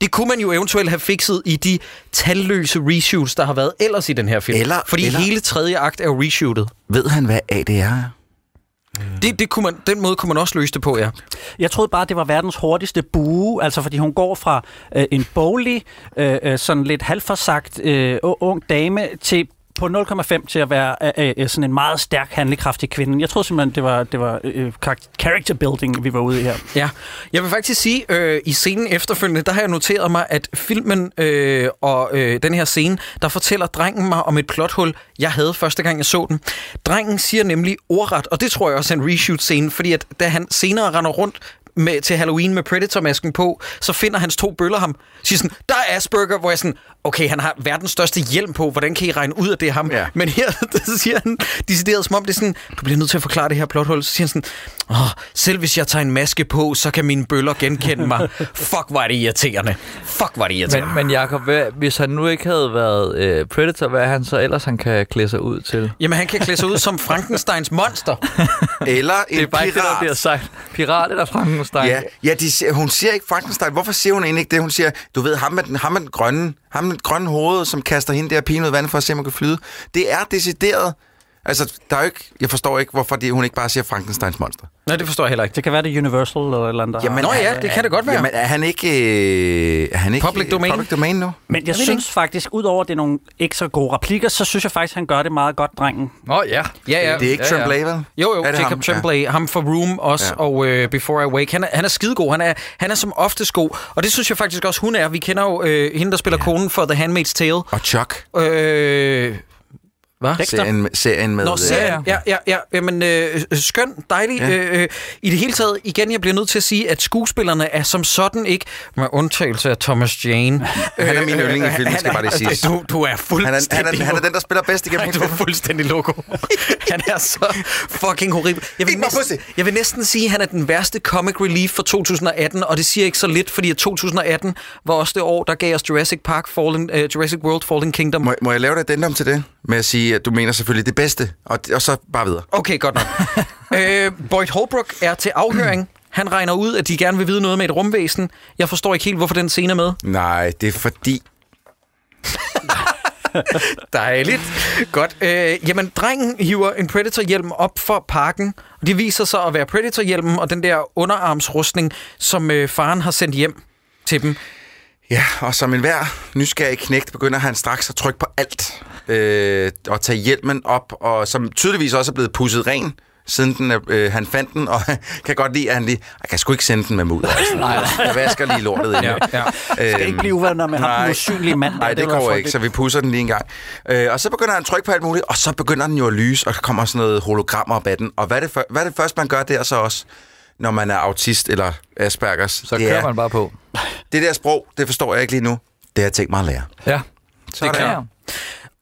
Det kunne man jo eventuelt have fikset i de talløse reshoots, der har været ellers i den her film. Eller- Fordi eller- hele tredje akt er jo reshootet. Ved han, hvad ADR er? Det, det kunne man, den måde kunne man også løse det på, ja. Jeg troede bare, det var verdens hurtigste bue, altså fordi hun går fra øh, en boglig, øh, øh, sådan lidt halvforsagt øh, ung dame til på 0,5 til at være øh, øh, øh, sådan en meget stærk, handlekraftig kvinde. Jeg troede simpelthen, det var, det var øh, øh character building, vi var ude i her. Ja, jeg vil faktisk sige, øh, i scenen efterfølgende, der har jeg noteret mig, at filmen øh, og øh, den her scene, der fortæller drengen mig om et plothul, jeg havde første gang, jeg så den. Drengen siger nemlig ordret, og det tror jeg også er en reshoot-scene, fordi at da han senere render rundt med, til Halloween med Predator-masken på, så finder hans to bøller ham. Siger sådan, der er Asperger, hvor jeg sådan, okay, han har verdens største hjelm på, hvordan kan I regne ud, at det er ham? Ja. Men her, der siger han, decideret som om det er sådan, du bliver nødt til at forklare det her plothul. Så siger han sådan, Åh, selv hvis jeg tager en maske på, så kan mine bøller genkende mig. Fuck, var det irriterende. Fuck, var det irriterende. Men, men Jacob, hvad, hvis han nu ikke havde været øh, Predator, hvad er han så ellers, han kan klæde sig ud til? Jamen, han kan klæde sig ud som Frankensteins monster. Eller en Det er bare ikke det, der pirat. bliver sagt. Pirat eller Frankenstein? Ja, ja de, hun siger ikke Frankenstein. Hvorfor siger hun egentlig ikke det? Hun siger, du ved, ham med den, ham med den grønne, ham med den grønne hoved, som kaster hende der pigen ud vand for at se, om hun kan flyde. Det er decideret. Altså, der er jo ikke, jeg forstår ikke, hvorfor det, hun ikke bare siger Frankensteins monster. Nej, det forstår jeg heller ikke. Det kan være, det er Universal eller et eller andet. der Jamen, Nå ja, det kan det godt være. Jamen, er han ikke, øh, er han ikke Public domain? public domain nu? Men jeg synes faktisk, udover at det er nogle ikke så gode replikker, så synes jeg faktisk, han gør det meget godt, drengen. Nå ja. Ja, ja. Det er ikke Ja, ja. Tremblay, vel? Jo, jo, Er det Jacob ham? Tremblay, ja. ham fra Room også, Ja. og uh, Before I Wake. Han er, han er skidegod. Han er, han er som ofte god. Og det synes jeg faktisk også, hun er. Vi kender jo uh, hende, der spiller ja. konen for The Handmaid's Tale. Og Chuck. Øh, hvad? Serien, serien med... Nå, øh, serien. Ja, ja, ja. Jamen, øh, skøn, dejlig. Ja. Ja. Øh, øh, I det hele taget, igen, jeg bliver nødt til at sige, at skuespillerne er som sådan ikke, med undtagelse af Thomas Jane. Han er min yndling i filmen, han skal bare lige siges. Du, du er Han er, fuldstændig... han, er, han er den, der spiller bedst igennem Nej, du er fuldstændig loco. Han er så fucking horribel. Jeg vil, næsten, jeg vil næsten sige, at han er den værste comic relief for 2018, og det siger ikke så lidt, fordi at 2018 var også det år, der gav os Jurassic Park, Fallen, uh, Jurassic World Fallen Kingdom. Må, må jeg lave dig et til det? Med at sige, at du mener selvfølgelig det bedste, og, og så bare videre. Okay, godt nok. øh, Boyd Holbrook er til afhøring. Han regner ud, at de gerne vil vide noget med et rumvæsen. Jeg forstår ikke helt, hvorfor den scene er med. Nej, det er fordi... Dejligt. Godt. Øh, jamen, drengen hiver en Predator-hjelm op for parken, og det viser sig at være Predator-hjelmen og den der underarmsrustning, som øh, faren har sendt hjem til dem. Ja, og som en hver nysgerrig knægt begynder han straks at trykke på alt. Øh, og tage hjelmen op, og som tydeligvis også er blevet pusset ren, siden den, øh, han fandt den, og kan godt lide, at han lige... Jeg kan sgu ikke sende den med mud. Altså. Nej, jeg vasker lige lortet ind. Ja, ja. Skal ikke blive uvenner med ham, den usynlige mand. der. Nej, det, være går ikke, så vi pusser den lige en gang. Øh, og så begynder han at trykke på alt muligt, og så begynder den jo at lyse, og der kommer sådan noget hologrammer op af den. Og hvad er det, for, hvad er det første, man gør der så også, når man er autist eller Aspergers? Så det kører er, man bare på. Det der sprog, det forstår jeg ikke lige nu. Det har jeg tænkt mig at lære. Ja. Sådan. Det kan jeg.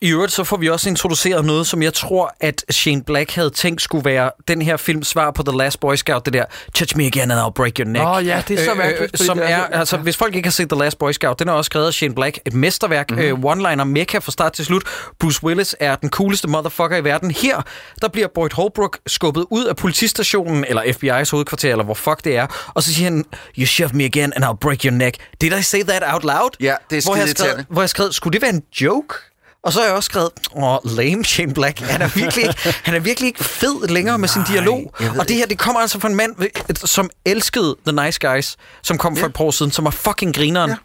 I øvrigt så får vi også introduceret noget, som jeg tror, at Shane Black havde tænkt skulle være den her films svar på The Last Boy Scout, det der Touch me again and I'll break your neck. Åh, ja, det er så mærkeligt, fordi som det er er, så- altså, hvis folk ikke har set The Last Boy Scout, den er også skrevet af Shane Black, et mesterværk, Mhm. mm-hmm. uh, one-liner, mekka fra start til slut. Bruce Willis er den cooleste motherfucker i verden. Her, der bliver Boyd Holbrook skubbet ud af politistationen, eller FBI's hovedkvarter, eller hvor fuck det er, og så siger han, you shove me again and I'll break your neck. Did I say that out loud? Ja, det er hvor jeg, skrev, hvor jeg skrev, skulle det være en joke? Og så har jeg også skrevet, åh, lame Shane Black. Han er virkelig ikke, han er virkelig ikke fed længere med sin dialog. Og det her, det kommer altså fra en mand, som elskede The Nice Guys, som kom for et par år siden, som var fucking grineren. Ja.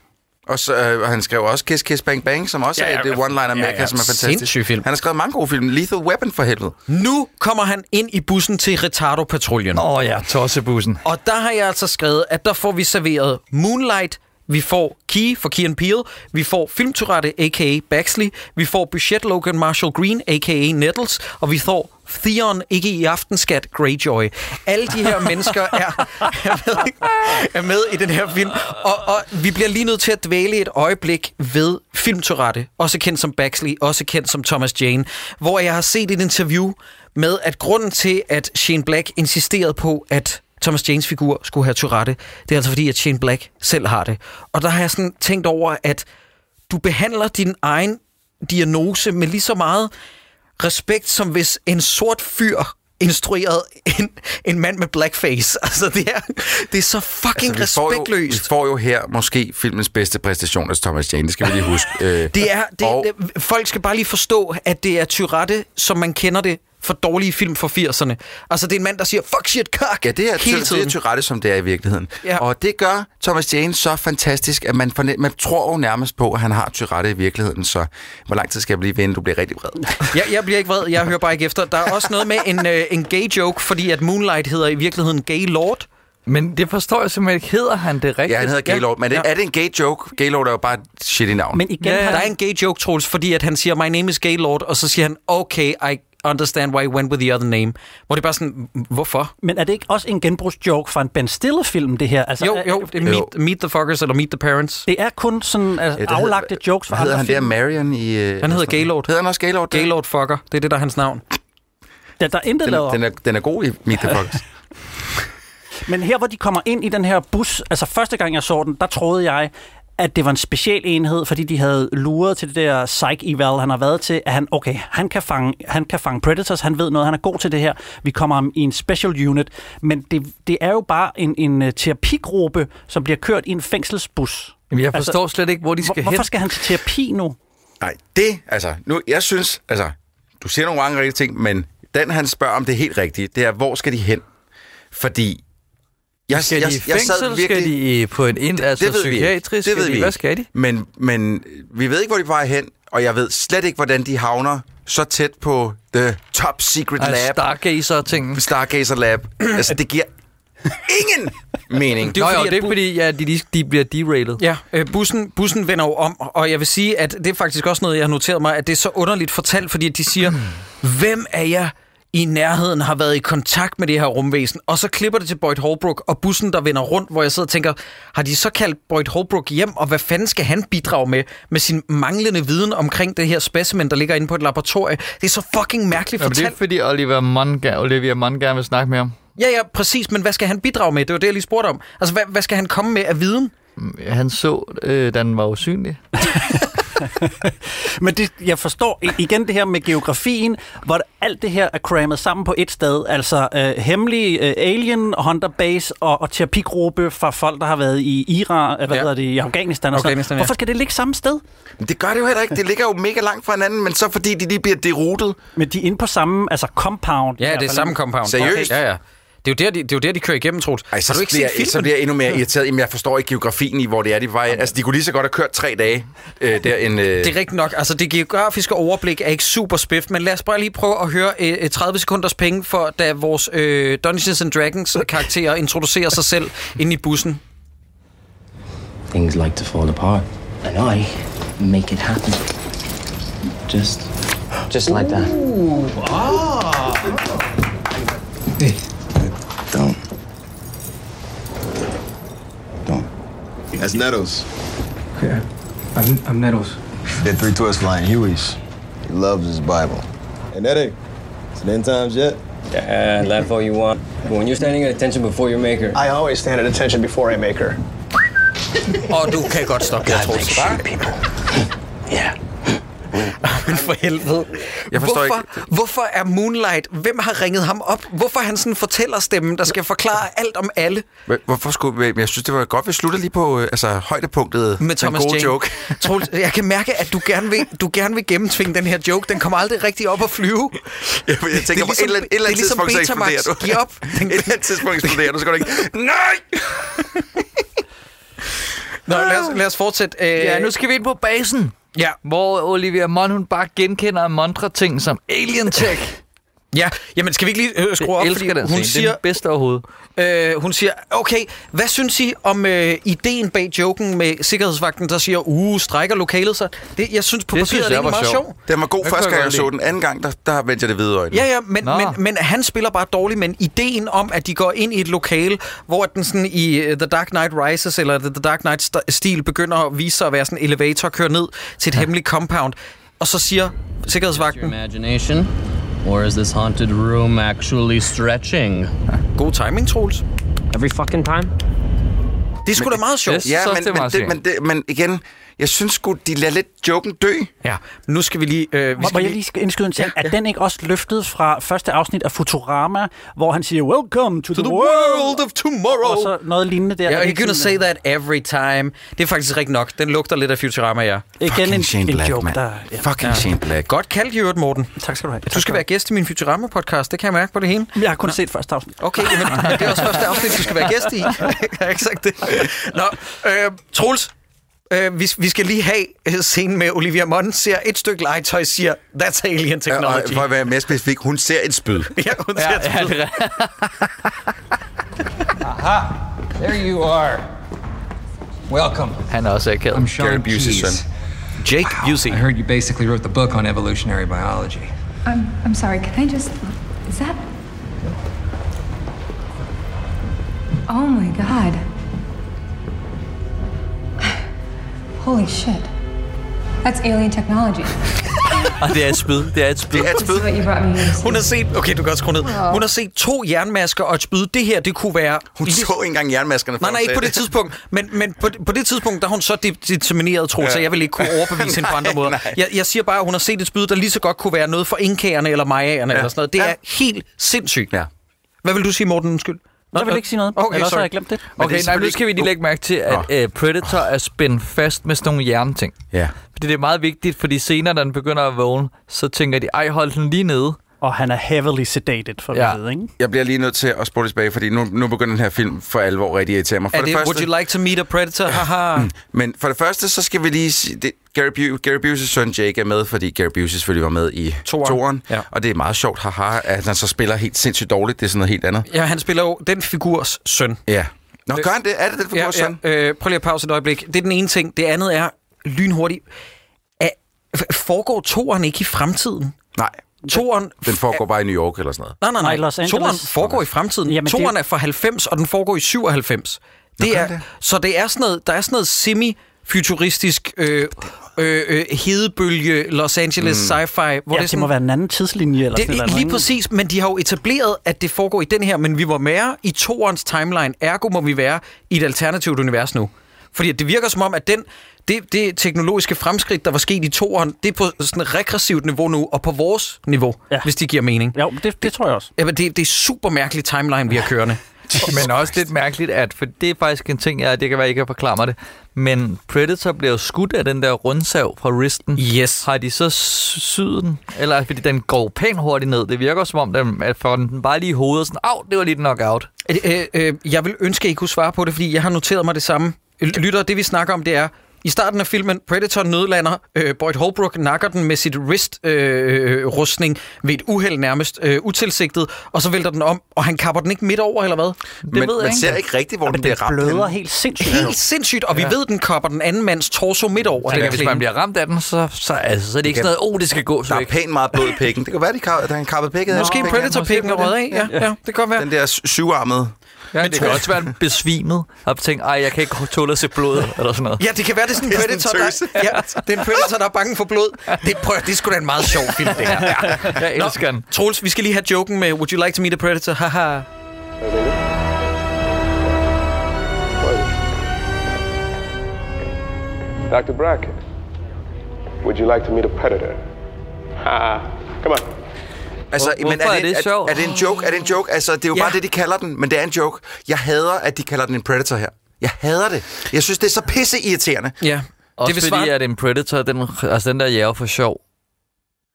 Og så, øh, han skrev også Kiss Kiss Bang Bang, som også Ja, er et one-liner ja, ja, som er fantastisk. film. Han har skrevet mange gode film. Lethal Weapon for helvede. Nu kommer han ind i bussen til Retardo-patruljen. Åh oh, ja, tossebussen. Og der har jeg altså skrevet, at der får vi serveret Moonlight, vi får Key for Key and Peele, vi får Filmturette, a.k.a. Baxley, vi får Budget Logan Marshall Green, a.k.a. Nettles, og vi får Theon, ikke i aftenskat, Greyjoy. Alle de her mennesker er, er, med, er med i den her film, og, og vi bliver lige nødt til at dvæle et øjeblik ved Filmturette, også kendt som Baxley, også kendt som Thomas Jane, hvor jeg har set et interview med, at grunden til, at Shane Black insisterede på, at Thomas Janes figur skulle have Tourette. Det er altså fordi, at Shane Black selv har det. Og der har jeg sådan tænkt over, at du behandler din egen diagnose med lige så meget respekt, som hvis en sort fyr instruerede en, en mand med blackface. Altså, det er, det er så fucking Altså, vi får jo, vi respektløst. får jo her måske filmens bedste præstation af Thomas Jane. Det skal vi lige huske. Øh, Det er, det, og- det, folk skal bare lige forstå, at det er Tyrette, som man kender det for dårlige film fra 80'erne. Altså, det er en mand, der siger, fuck shit, cock, Ja, det er, hele det tiden. er Tourette, som det er i virkeligheden. Ja. Og det gør Thomas Jane så fantastisk, at man, forne- man tror jo nærmest på, at han har Tourette i virkeligheden. Så hvor lang tid skal jeg blive ved, inden du bliver rigtig vred? Jeg, jeg bliver ikke vred, jeg hører bare ikke efter. Der er også noget med en, øh, en gay joke, fordi at Moonlight hedder i virkeligheden Gay Lord. Men det forstår jeg simpelthen ikke. Hedder han det rigtigt? Ja, han hedder Gaylord. Men det, er det en gay joke? Gaylord er jo bare et shitty navn. Men igen, Ja, ja, ja. Der er en gay joke, Troels, fordi at han siger, my name is Gaylord, og så siger han, okay, I understand why you went with the other name. Hvor det er bare sådan, hvorfor? men er det ikke også en genbrugsjoke fra en Ben Stiller-film, det her? Altså, Jo, jo, det er meet, meet the Fuckers eller Meet the Parents. Det er kun sådan altså, Ja, aflagte hedder- jokes fra Hvad hedder andre han der? Marion i... øh, Han hedder Gaylord. Hedder han også Gaylord? der? Gaylord Fucker, det er det, der er hans navn. Der, der er intet Den, lavet er- den, er, den er god i Meet the Fox. Men her, hvor de kommer ind i den her bus, altså første gang jeg så den, der troede jeg, at det var en special enhed, fordi de havde luret til det der psych eval, han har været til, at han, okay, han kan, fange, han kan fange predators, han ved noget, han er god til det her. Vi kommer ham i en special unit, men det, det er jo bare en, en øh, terapigruppe, som bliver kørt i en fængselsbus. Jamen, jeg Altså, forstår slet ikke, hvor de skal Hvor, hen. hvorfor skal han til terapi nu? Nej, det, altså, nu, jeg synes, altså, du siger nogle mange rigtige ting, men den, han spørger om det helt rigtige, det er, hvor skal de hen? Fordi, jeg, Skal de i fængsel? Skal de på en ind, altså det ved vi psykiatrisk? Det Skal ved de- vi Hvad skal de? Men, men vi ved ikke, hvor de er vej hen, og jeg ved slet ikke, hvordan de havner så tæt på the top secret Altså, lab. Stargazer-ting. Stargazer Lab. altså, det giver ingen mening. Det er Nå jo jo, fordi, det er bu- fordi, ja, de, de, bliver derated. Ja, øh, bussen, bussen vender jo om, og jeg vil sige, at det er faktisk også noget, jeg har noteret mig, at det er så underligt fortalt, fordi de siger, hvem af jer i nærheden har været i kontakt med det her rumvæsen, og så klipper det til Boyd Holbrook og bussen, der vender rundt, hvor jeg sidder og tænker, har de så kaldt Boyd Holbrook hjem, og hvad fanden skal han bidrage med, med sin manglende viden omkring det her specimen, der ligger inde på et laboratorie? Det er så fucking mærkeligt Ja, men det er fortalt. fordi Oliver Munn, Olivia Munn gerne vil snakke med ham. Ja, ja, præcis, men hvad skal han bidrage med? Det var det, jeg lige spurgte om. Altså, hvad, hvad skal han komme med af viden? Han så, øh, den var usynlig. Men det, jeg forstår igen det her med geografien, hvor alt det her er crammet sammen på et sted. Altså øh, hemmelig øh, alien, Hunter Base og, og terapigruppe fra folk, der har været i Iran, øh, hvad Ja. hedder det, i Afghanistan. Og Afghanistan, ja. Hvorfor skal det ligge samme sted? Men det gør det jo heller ikke. Det ligger jo mega langt fra hinanden, men så fordi de lige bliver derutet. Men de er inde på samme altså compound. Ja, det er samme compound. Seriøst? Okay. Ja, ja. Det er, jo der, de, det er jo der, de kører igennem, Troels. Ej, så, har du ikke bliver, set filmen? så bliver jeg endnu mere irriteret. Jamen, jeg forstår ikke geografien i, hvor det er, de var. Altså, de kunne lige så godt have kørt tre dage øh, der en... Øh... Det er rigtigt nok. Altså, det geografiske overblik er ikke super spift, men lad os bare lige prøve at høre øh, 30 sekunders penge, for da vores øh, Dungeons and Dragons karakterer introducerer sig selv inde i bussen. Things like to fall apart, and I make it happen. Just, just like that. Don't. Don't. That's Nettles. Yeah, I'm, I'm Nettles. That 3 to us flying Hueys. He loves his Bible. Hey, Nettie, it's the end times yet? Yeah, laugh all you want. But when you're standing at attention before your maker, I always stand at attention before I make her. Og du kan godt stoppe der, Troels. people. Yeah. Men for helvede. Jeg forstår hvorfor, hvorfor er Moonlight... Hvem har ringet ham op? Hvorfor er han sådan en fortællerstemmen, der skal forklare alt om alle? Hvor- Hvorfor skulle jeg synes, det var godt, vi sluttede lige på øh, altså, højdepunktet Med Thomas en god Jane. joke. Troels, jeg kan mærke, at du gerne, vil, du gerne vil gennemtvinge den her joke. Den kommer aldrig rigtig op at flyve. Jeg, jeg tænker, på et eller andet, et eller andet det er ligesom tidspunkt, så Betamax. eksploderer du. Giv op. et eller andet tidspunkt eksploderer du, så går det ikke... Nej! Nå, lad os, lad os fortsætte. Øh, Ja, nu skal vi ind på basen, Ja, hvor Olivia Munn, hun bare genkender mantra-ting som alien tech. ja. Jamen, skal vi ikke lige øh, skrue op? Jeg elsker den hun scene. siger, Det er den bedste overhovedet. øh, hun siger, okay, hvad synes I om øh, ideen bag joken med sikkerhedsvagten, der siger, uh, strækker lokalet sig? Det, jeg synes på Det papiret, synes det er jeg var meget sjov. sjov. Den var god første jeg gang, jeg så den. Anden gang, der, der vendte jeg det hvide øjne. Ja, ja, men, Nå. men, men han spiller bare dårligt, men ideen om, at de går ind i et lokale, hvor den sådan i uh, The Dark Knight Rises, eller The Dark Knight-stil, begynder at vise sig at være sådan en elevator, og kører ned til et ja. hemmeligt compound, og så siger Your sikkerhedsvagten, imagination? Or is this haunted room actually stretching? god timing, Troels. Every fucking time? Det er sgu da meget sjovt. Yes. Ja, men, det men, det, men, det, men igen, Jeg synes sgu, de lader lidt joken dø. Ja, men nu skal vi lige... Øh, vi Må, skal må jeg lige skal indskyde en ting? Ja, er den ikke også løftet fra første afsnit af Futurama, hvor han siger, Welcome to, To the, the world. world of tomorrow. Og så noget lignende der. Ja, Er det you're gonna say that every time. Det er faktisk rigtigt nok. Den lugter lidt af Futurama, ja. Igen Fucking en, Shane en Black, joke, mand. der... Ja. Fucking Shane Black. Godt kaldt, Jørgen Morten. Tak skal du have. Du skal være gæst i min Futurama-podcast. Det kan jeg mærke på det hele. Jeg har kun set første afsnit. Okay, jamen, det er også første afsnit, du skal være gæst i. jeg har ikke sagt det. Nå, øh, Troels, øh, vi, vi skal lige have øh, scenen med Olivia Munn, ser et stykke legetøj, siger, that's alien Og technology. for at være mere specifik, hun ser et spyd. Ja, hun ser Ja, ja, til. det er There you are. Welcome. Han er også akavet. I'm Sean Gary Busey's son. Jake Busey. I heard you basically wrote the book on evolutionary biology. I'm, I'm sorry, can I just. Is that. Oh my god. Holy shit. That's alien technology. Og det er et spyd. Det er et spyd. Det er et This is spyd. what you brought me here to see. Hun har set, okay, du kan også skrue ned. Hun har set to jernmasker og et spyd. Det her, det kunne være... Hun så ikke engang jernmaskerne før Nej, nej, ikke på det tidspunkt. Men, men på, på det tidspunkt, der er hun så de- determineret, tro, ja. så jeg vil ikke kunne overbevise hende på andre måder. Jeg, jeg siger bare, at hun har set et spyd, der lige så godt kunne være noget for inkagerne eller majaerne ja. eller sådan noget. Det Ja. er helt sindssygt. Ja. Hvad vil du sige, Morten? Undskyld. Nå, Jeg vil ikke sige noget. Okay, Ellers har sorry. jeg glemt det. Men Okay, det nej, nu skal vi lige lægge mærke til, at uh, Predator er spændt fast med sådan nogle jernting. Ja. Fordi det er meget vigtigt, fordi senere, når den begynder at vågne, så tænker de, ej, hold den lige nede. Og han er heavily sedated, for Ja. ved, ikke? Jeg bliver lige nødt til at spole tilbage, fordi nu, nu begynder den her film for alvor rigtig at irritere mig. For Er det, would you like to meet a predator? Haha. Men for det første, så skal vi lige sige, det, Gary, Bu- Gary Busey's søn Jake er med, fordi Gary Busey selvfølgelig var med i Toeren. toren. Ja. Og det er meget sjovt, haha, at han så spiller helt sindssygt dårligt. Det er sådan noget helt andet. ja, han spiller jo den figurs søn. Ja. Nå, gør han det? Er det den figur, ja, søn? ja, øh, prøv lige at pause et øjeblik. Det er den ene ting. Det andet er lynhurtigt. Er, foregår toeren ikke i fremtiden? Nej, Toeren den foregår bare i New York eller sådan noget. Nej, nej, nej. Nej, Los Angeles. Toren foregår i fremtiden. Jamen, det- Toren er fra 90, og den foregår i 97. Det er, det? Så det er sådan noget, der er sådan noget semi-futuristisk øh, øh, øh, hedebølge Los Angeles mm. sci-fi, hvor Ja, det er det, sådan... må være en anden tidslinje eller sådan det, noget. lige ikke? præcis, men de har jo etableret, at det foregår i den her, men vi var mere i toerens timeline, ergo må vi være i et alternativt univers nu. Fordi det virker som om, at den, det, det teknologiske fremskridt, der var sket i toeren, det er på sådan et regressivt niveau nu, og på vores niveau, ja. Ja. hvis det giver mening. Jo, det, det tror jeg også. Jamen, det, det er super mærkelig timeline, vi har kørende. Men også lidt mærkeligt, at for det er faktisk en ting, jeg, det kan være, jeg ikke kan forklare mig det, men Predator bliver jo skudt af den der rundsav fra wristen. Yes. Har de så sy- syet den? Eller fordi den går pænt hurtigt ned? Det virker som om, den, at får den bare lige i hovedet, sådan, au, det var lige et knockout. Øh, øh, øh, jeg vil ønske, at I kunne svare på det, fordi jeg har noteret mig det samme. Lytter, det vi snakker om, det er, i starten af filmen, Predator nødlander, øh, Boyd Holbrook nakker den med sit wrist-rustning øh, rustning ved et uheld nærmest øh, utilsigtet, og så vælter den om, og han kapper den ikke midt over, eller hvad? Det Men ved jeg man ikke. ser ikke rigtigt, hvor Men den den bliver ramt. bløder henne. helt sindssygt. Helt sindssygt, og vi ved, den kapper den anden mands torso midt over. Den hvis man bliver ramt af den, så, så, altså, så er det ikke sådan noget, oh, det skal gå så Der er pænt meget blod i pikken. Det kan være, de at han kappede pikket. Måske Pikken. Predator-pikken er røget af, ja, ja, det kan godt være. Den der sy- syvarmede. Ja, det kan også være en besvimet, og tænke, ej, jeg kan ikke tåle at se blod, eller sådan noget. Ja, det kan være, det er sådan en er predator, der, ja, det er en predator, der er bange for blod. Det, prøv, det er sgu da en meget sjov film, det her. Jeg elsker den. Troels, vi skal lige have joken med Would you like to meet a predator? Haha. Dr. Brackett, would you like to meet a predator? Ha! Come on. Altså, Hvor- men er det, det sjovt? Er, er det en joke? Er det en joke? Altså, det er jo Ja. bare det, de kalder den, men det er en joke. Jeg hader, at de kalder den en predator her. Jeg hader det. Jeg synes, det er så pisse irriterende. Ja. Også det fordi, svare- at en Predator, den, altså den der jæger for sjov.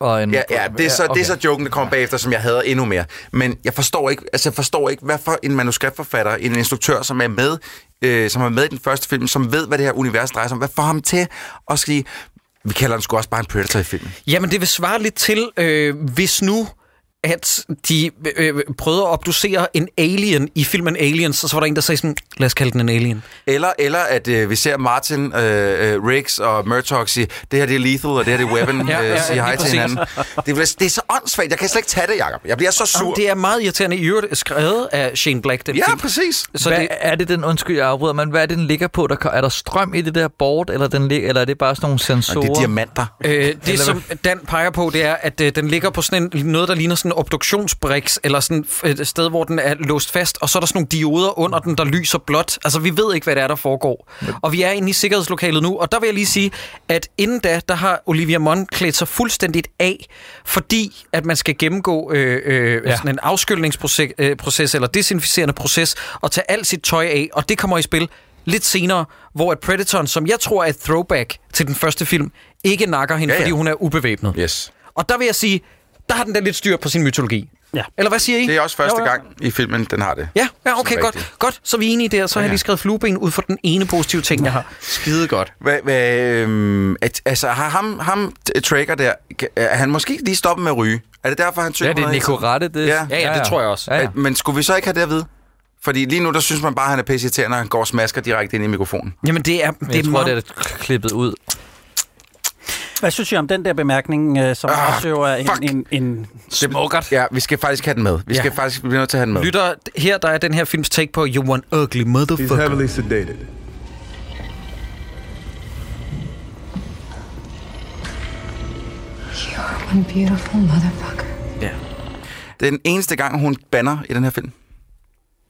Og en, Ja, ja, det er så, okay. det er så joken, der kommer bagefter, som jeg hader endnu mere. Men jeg forstår ikke, altså jeg forstår ikke, hvad for en manuskriptforfatter, en instruktør, som er med, øh, som er med i den første film, som ved, hvad det her univers drejer sig om, hvad får ham til at sige, vi kalder den sgu også bare en predator i filmen. Jamen, det vil svare lidt til, øh, hvis nu at de øh, prøvede at obducere en alien i filmen Aliens, og så var der en, der sagde sådan, lad os kalde den en alien. Eller, eller at øh, vi ser Martin, øh, øh, Riggs og Murtaugh sige, det her det er lethal, og det her det er weapon, Ja, ja, ja, øh, sige hej til hinanden. Det er, det er så åndssvagt, jeg kan slet ikke tage det, Jacob. Jeg bliver så sur. Jamen, det er meget irriterende. I øvrigt skrevet af Shane Black, den Ja, film. præcis. Så hvad det, er det den, undskyld, jeg afbryder, men hvad er det, den ligger på? Der, er der strøm i det der board, eller, den eller er det bare sådan nogle Og sensorer? det er diamanter. øh, det som Dan peger på, det er, at øh, den ligger på sådan en, noget, der ligner sådan obduktionsbriks, eller sådan et sted, hvor den er låst fast, og så er der sådan nogle dioder under den, der lyser blåt. Altså, vi ved ikke, hvad det er, der foregår. Og vi er inde i sikkerhedslokalet nu, og der vil jeg lige sige, at inden da, der har Olivia Munn klædt sig fuldstændigt af, fordi at man skal gennemgå øh, øh, ja. sådan en afskyldningsproces øh, proces, eller desinficerende proces, og tage alt sit tøj af, og det kommer i spil lidt senere, hvor at Predatoren, som jeg tror er et throwback til den første film, ikke nakker hende, ja. ja. fordi hun er ubevæbnet. Yes. Og der vil jeg sige, der har den da lidt styr på sin mytologi. Ja. Eller hvad siger I? Det er også første Jo, jo. gang i filmen, den har det. Ja, ja okay, godt. rigtigt. Godt, så er vi enige der. Så har Ja, jeg ja. lige skrevet flueben ud for den ene positive ting, jeg har. Skide godt. Hvad, hvad, øhm, at, altså, har ham, ham t- Traeger der, er han måske lige stoppet med at ryge? Er det derfor, han synger Ja, det er på noget Nico hele tiden? Rette. Det, Ja. Ja, ja, det tror jeg også. Ja, ja. Men skulle vi så ikke have det at vide? Fordi lige nu, der synes man bare, at han er pisse irriterende, når han går og smasker direkte ind i mikrofonen. Jamen, det er, det Jeg er tror, meget... det er klippet ud. Hvad synes I om den der bemærkning, øh, som Ah, også jo er en, fuck. en, en Smukkert. Ja, vi skal faktisk have den med. Vi Ja. skal faktisk blive nødt til at have den med. Lytter, her der er den her films take på You Want Ugly He's Motherfucker. heavily sedated. You're one beautiful motherfucker. Ja. Det er den eneste gang, hun banner i den her film.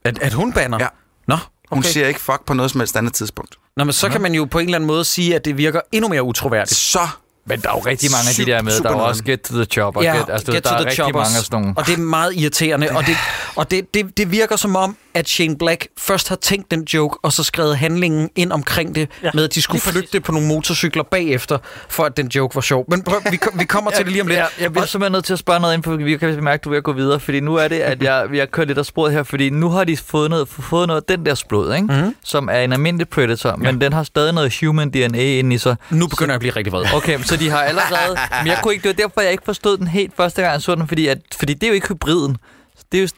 At, at hun banner? Ja. Nå, Hun okay. siger ikke fuck på noget som helst andet tidspunkt. Nå, men så kan man jo på en eller anden måde sige, at det virker endnu mere utroværdigt. Så Men der er jo rigtig mange af de der med. Der er også Get to the Chopper. Ja, get, altså, get der to er the rigtig choppers. mange af sådan nogle. Og det er meget irriterende. Og, det, og det, det, det virker som om, at Shane Black først har tænkt den joke, og så skrevet handlingen ind omkring det, Ja, ja, med at de skulle flygte på nogle motorcykler bagefter, for at den joke var sjov. Men prøv, vi, vi kommer til det lige om lidt. Ja, jeg bliver simpelthen nødt til at spørge noget ind på, vi kan mærke, at du er ved at gå videre, fordi nu er det, at jeg, vi har kørt lidt af sporet her, fordi nu har de fået noget, fået noget af den der splod, ikke? Mm-hmm. som er en almindelig Predator, men den har stadig noget human DNA inde i sig. Nu begynder jeg at blive rigtig vred. Okay, så de har allerede... Men jeg kunne ikke, det var derfor, jeg ikke forstod den helt første gang, jeg så den, fordi, at, fordi det er jo ikke hybriden. Det er jo...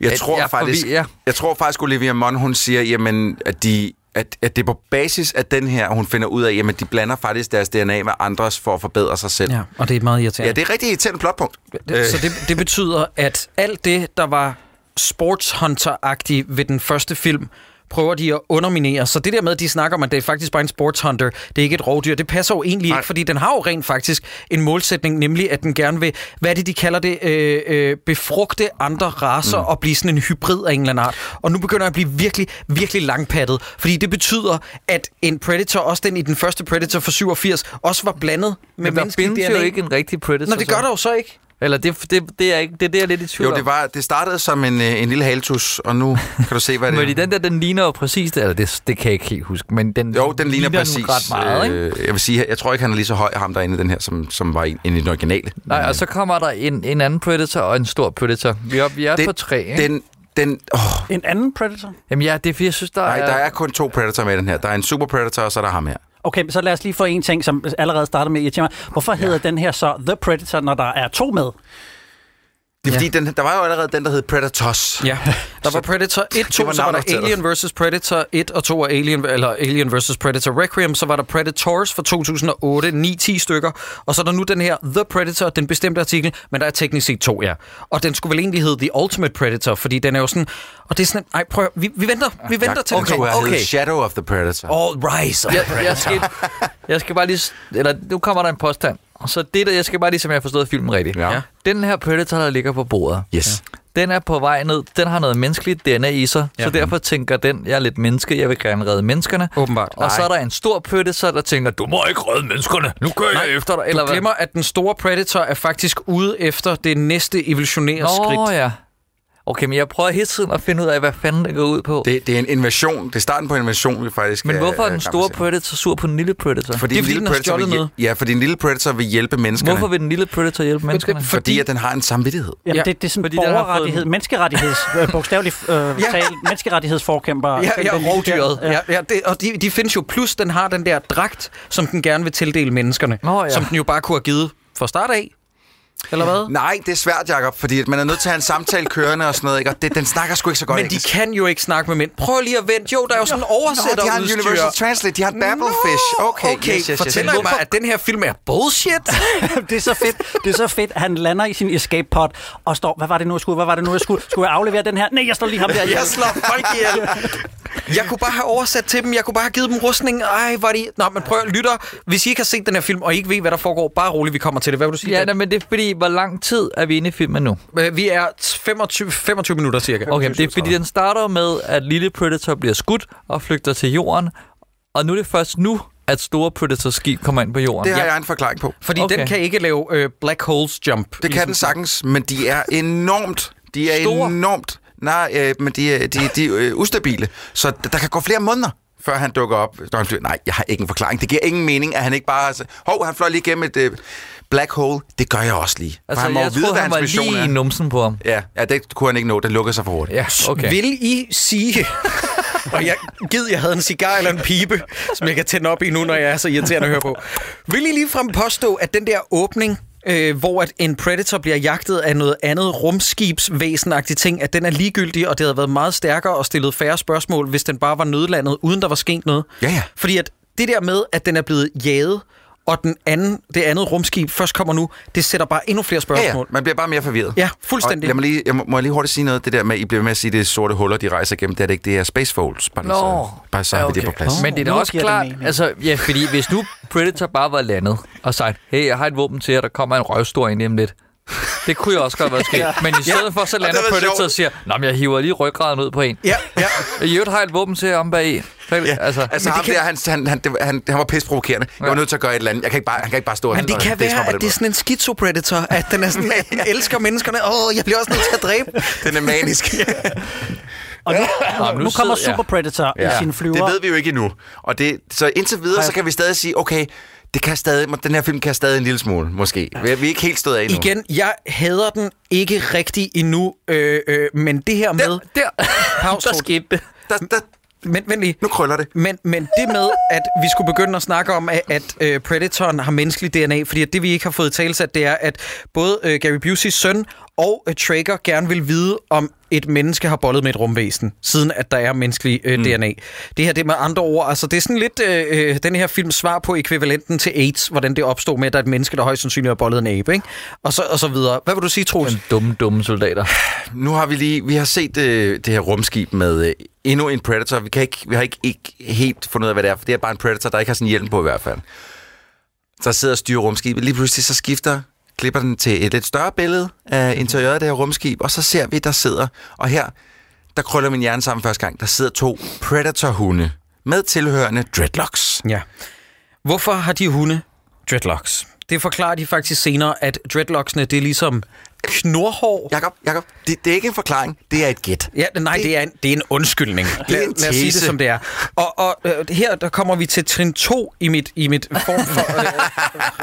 jeg at tror jeg faktisk, forbi- ja. jeg tror faktisk, Olivia Munn, hun siger, jamen, at de at, at det er på basis af den her, hun finder ud af, jamen de blander faktisk deres DNA med andres for at forbedre sig selv. Ja, og det er meget irriterende. Ja, det er rigtig irriterende plotpunkt. Så det, det betyder, at alt det, der var sportshunter-agtigt ved den første film, prøver de at underminere. Så det der med, at de snakker om, at det er faktisk bare en sportshunter, det er ikke et rovdyr, det passer jo egentlig Nej. ikke, fordi den har jo rent faktisk en målsætning, nemlig at den gerne vil, hvad er det, de kalder det, øh, øh, befrugte andre raser mm. og blive sådan en hybrid af en eller anden art. Og nu begynder jeg at blive virkelig, virkelig langpattet, fordi det betyder, at en Predator, også den i den første Predator for 87, også var blandet med Men der menneskelig DNA. jo ikke en rigtig Predator. Nå, det gør der jo så ikke. Eller det, det, det, er ikke, det, er det, er lidt i tvivl Jo, det, var, det startede som en, øh, en lille haltus, og nu kan du se, hvad det Men er. i den der, den ligner jo præcis det, eller det, det kan jeg ikke helt huske, men den, Jo, den ligner præcis. ret meget, ikke? øh, jeg vil sige, jeg tror ikke, han er lige så høj, ham derinde i den her, som, som var i, i den originale. Nej, og så kommer der en, en anden Predator og en stor Predator. Vi er, vi er Den- på tre, ikke? Den, den, åh, en anden Predator. Jamen ja, det er fordi, jeg synes, der nej, er... der er kun to Predator med den her. Der er en Super Predator, og så er der ham her. Okay, så lad os lige få en ting, som allerede startede med at irritere mig. Hvorfor hedder den her så The Predator, når der er to med? Det er fordi, den, der var jo allerede den, der hed Predators. Ja, der var Predator 1, 2, var så var der. Alien vs. Predator 1 og 2 og Alien, eller Alien vs. Predator Requiem, så var der Predators fra 2008, 9-10 stykker, og så er der nu den her The Predator, den bestemte artikel, men der er teknisk set to, ja. Og den skulle vel egentlig hedde The Ultimate Predator, fordi den er jo sådan, og det er sådan, ej prøv, vi, vi venter, vi venter til okay. den kommer. Okay. Shadow of the Predator. All Rise of the jeg, Predator. jeg, skal, jeg skal bare lige... Eller nu kommer der en påstand. Og så det der, jeg skal bare lige, som jeg har forstået filmen rigtigt. Ja. Den her Predator, der ligger på bordet, Yes. den er på vej ned. Den har noget menneskeligt DNA i sig, Ja. så derfor tænker den, jeg er lidt menneske, jeg vil gerne redde menneskerne. Åbenbart. Og så er der en stor Predator, der tænker, du må ikke redde menneskerne, nu kører jeg efter dig. Eller du glemmer, at den store Predator er faktisk ude efter det næste evolutionære Nå skridt. ja. Okay, men jeg prøver hele tiden at finde ud af, hvad fanden det går ud på. Det, det er en invasion. Det er starten på en invasion, vi faktisk men hvorfor er den store. Predator sur på den lille Predator? Fordi Det er, en fordi lille den stjålet hjæl- noget. Ja, fordi en lille Predator vil hjælpe menneskerne. Hvorfor vil den lille Predator hjælpe menneskerne? Fordi at den har en samvittighed. Jamen, Ja, det, det er sådan fordi den har borgerrettighed, fået- menneskerettigheds, øh, bogstaveligt øh, talt, menneskerettighedsforkæmper. Ja, Den- ja, den lille rovdyret. der. Ja, ja, det, og de, de findes jo. Plus, den har den der dragt, som den gerne vil tildele menneskerne. Nå, ja. Som den jo bare kunne have givet fra start af. Eller hvad? Nej, det er svært, Jacob, fordi at man er nødt til at have en samtale kørende og sådan noget, ikke? Og det, den snakker sgu ikke så godt Men de engelsk. kan jo ikke snakke med mænd. Prøv lige at vente. Jo, der er jo sådan en oversætter Nå, de har en Universal Translate, de har Babblefish. Okay, okay. yes, yes, yes. Fortæller I mig, at den her film er bullshit? det er så fedt. Det er så fedt. Han lander i sin escape pod og står, hvad var det nu, jeg skulle? Hvad var det nu, jeg skulle? Skulle jeg aflevere den her? Nej, jeg står lige ham der. Jeg slår folk ihjel. Jeg kunne bare have oversat til dem. Jeg kunne bare have givet dem rustning. Ej, var de... Nå, men prøv at lytte. Hvis I ikke har set den her film, og I ikke ved, hvad der foregår, bare roligt, vi kommer til det. Hvad vil du sige? Ja, nej, men det er fordi, hvor lang tid er vi inde i filmen nu? Øh, Vi er 25, 25 minutter cirka. Okay, det er fordi, den starter med, at lille Predator bliver skudt og flygter til jorden. Og nu er det først nu, at store Predator-skib kommer ind på jorden. Det har jeg en forklaring på. Fordi okay. den kan ikke lave øh, black holes jump. Det kan den sagtens, men de er enormt... De er Store. enormt... Nej, øh, men de er, de, de er øh, ustabile. Så der kan gå flere måneder, før han dukker op. Når han flyver. Nej, jeg har ikke en forklaring. Det giver ingen mening, at han ikke bare... Altså, Hov, han fløj lige igennem et øh, black hole. Det gør jeg også lige. For Altså, han må jeg vide, troede, hvad han hans var mission lige er. i numsen på ham. Ja, ja, det kunne han ikke nå. Den lukker sig for hurtigt. Ja, okay. Vil I sige... og jeg gid, jeg havde en cigar eller en pibe, som jeg kan tænde op i nu, når jeg er så irriterende at høre på. Vil I ligefrem påstå, at den der åbning, øh, hvor at en Predator bliver jagtet af noget andet rumskibsvæsenagtigt ting, at den er ligegyldig, og det havde været meget stærkere og stillet færre spørgsmål, hvis den bare var nødlandet, uden der var sket noget? Ja, ja. Fordi at det der med, at den er blevet jaget, og den anden, det andet rumskib først kommer nu, det sætter bare endnu flere Ja, spørgsmål. ja, man bliver bare mere forvirret. Ja, fuldstændig. Og lad mig lige, jeg må, må jeg lige hurtigt sige noget, det der med, I bliver med at sige, det er sorte huller, de rejser igennem, det er det ikke, det er space folds. Bare, lige så, Nå. bare så har vi det på plads. Men det er da også klart, altså, ja, fordi hvis nu Predator bare var landet og sagt, hey, jeg har et våben til jer, der kommer en røvstor ind om lidt. Det kunne jo også godt være sket. ja. Men i stedet for, så lander det var Predator og siger, Nå, men jeg hiver lige ryggraden ud på en. Ja, ja. I øvrigt har jeg et våben til om bag i. Ja, Altså, altså, ham kan- der, han, han, han, det var- han, han var pisse provokerende. Jeg var nødt til at gøre et eller andet. Jeg kan ikke bare, han kan ikke bare stå Men det og kan være, på at det er sådan en schizopredator, at den er sådan, at den elsker menneskerne. Åh, oh, jeg bliver også nødt til at dræbe. Den er manisk. Og nu, Nå, nu, nu kommer sidder- ja. Super Predator ja. i sin flyver. Det ved vi jo ikke endnu. Og det, så indtil videre, så kan vi stadig sige, okay, det kan stadig, den her film kan stadig en lille smule, måske. Vi er, ikke helt stået af endnu. Igen, jeg hader den ikke rigtig endnu, øh, øh, men det her med... der, Pause, der skete det. Der, der, Men, vent lige. nu krøller det. Men, men det med, at vi skulle begynde at snakke om, at, at uh, Predatoren har menneskelig DNA, fordi at det, vi ikke har fået talsat, det er, at både uh, Gary Buseys søn og uh, Traeger gerne vil vide, om et menneske har bollet med et rumvæsen, siden at der er menneskelig uh, mm. DNA. Det her, det er med andre ord, altså det er sådan lidt uh, uh, den her films svar på ekvivalenten til AIDS, hvordan det opstod med, at der er et menneske, der højst sandsynligt har bollet en abe, ikke? Og så, og så videre. Hvad vil du sige, Troels? Den dumme, dumme soldater. Nu har vi lige, vi har set øh, det her rumskib med øh, endnu en Predator. Vi, kan ikke, vi har ikke, ikke helt fundet ud af, hvad det er, for det er bare en Predator, der ikke har sin hjelm på i hvert fald. Så sidder og styrer rumskibet. Lige pludselig så skifter, klipper den til et lidt større billede af interiøret af det her rumskib, og så ser vi, der sidder, og her, der krøller min hjerne sammen første gang, der sidder to Predator-hunde med tilhørende dreadlocks. Ja. Hvorfor har de hunde dreadlocks? Det forklarer de faktisk senere, at dreadlocksene, det er ligesom knorhår. Jakob, Jakob, det, det er ikke en forklaring, det er et gæt. Ja, nej, det, det, er, en, det er en undskyldning. Det er en Lad, os sige det, som det er. Og, og øh, her der kommer vi til trin 2 i mit, i mit form for øh,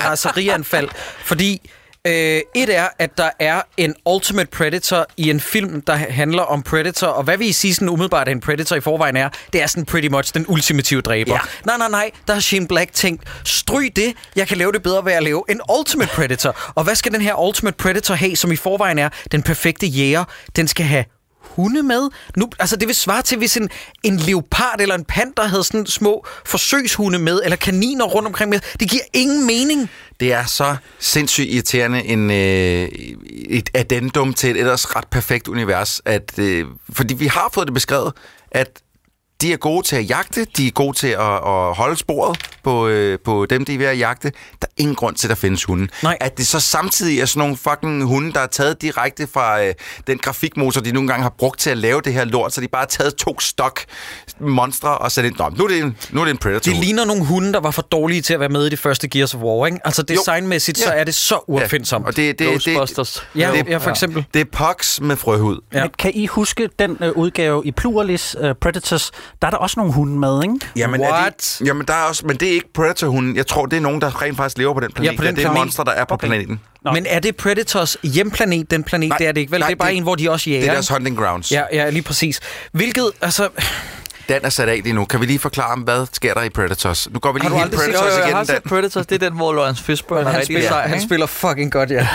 raserianfald, fordi øh, et er, at der er en Ultimate Predator i en film, der handler om Predator, og hvad vi i sige sådan umiddelbart, at en Predator i forvejen er, det er sådan pretty much den ultimative dræber. Ja. Nej, nej, nej, der har Shane Black tænkt, stryg det, jeg kan lave det bedre ved at lave en Ultimate Predator. Og hvad skal den her Ultimate Predator have, som i forvejen er den perfekte jæger? Den skal have hunde med? Nu, altså det vil svare til, hvis en, en leopard eller en panter havde sådan små forsøgshunde med, eller kaniner rundt omkring med. Det giver ingen mening. Det er så sindssygt irriterende en, øh, et addendum til et ellers ret perfekt univers, at, øh, fordi vi har fået det beskrevet, at de er gode til at jagte, de er gode til at, at holde sporet på, øh, på dem, de er ved at jagte. Der er ingen grund til, at der findes hunde. Nej. At det så samtidig er sådan nogle fucking hunde, der er taget direkte fra øh, den grafikmotor, de nogle gange har brugt til at lave det her lort, så de bare har taget to stok monstre og sat ind. Nå, nu er det en, nu er det en Predator. Det ligner nogle hunde, der var for dårlige til at være med i det første Gears of War, ikke? Altså designmæssigt, Jo. så Ja. er det så uopfindsomt. Og det, det, det, Ghostbusters. Ja, det, ja, for eksempel. Det er Pox med frøhud. Ja. Men kan I huske den øh, udgave i Pluralis uh, Predators? Der er der også nogle hunde med, ikke? Jamen, Er What? de, jamen, der er også, men det er ikke Predator-hunden. Jeg tror, det er nogen, der rent faktisk lever på den planet. Ja, på den det er monster, der er på Okay. planeten. Nå. Men er det Predators hjemplanet, den planet? Nej, det er det ikke, vel? nej, det er bare det- en, hvor de også jager. Det er deres hunting grounds. Ja, ja, lige præcis. Hvilket, altså... Dan er sat af lige nu. Kan vi lige forklare, hvad sker der i Predators? Nu går vi lige helt aldrig set- Jo, Predators jo, jeg har igen, Dan. set Predators. Det er den, hvor Lawrence Fishburne er Han spiller, sej, han spiller fucking godt, ja.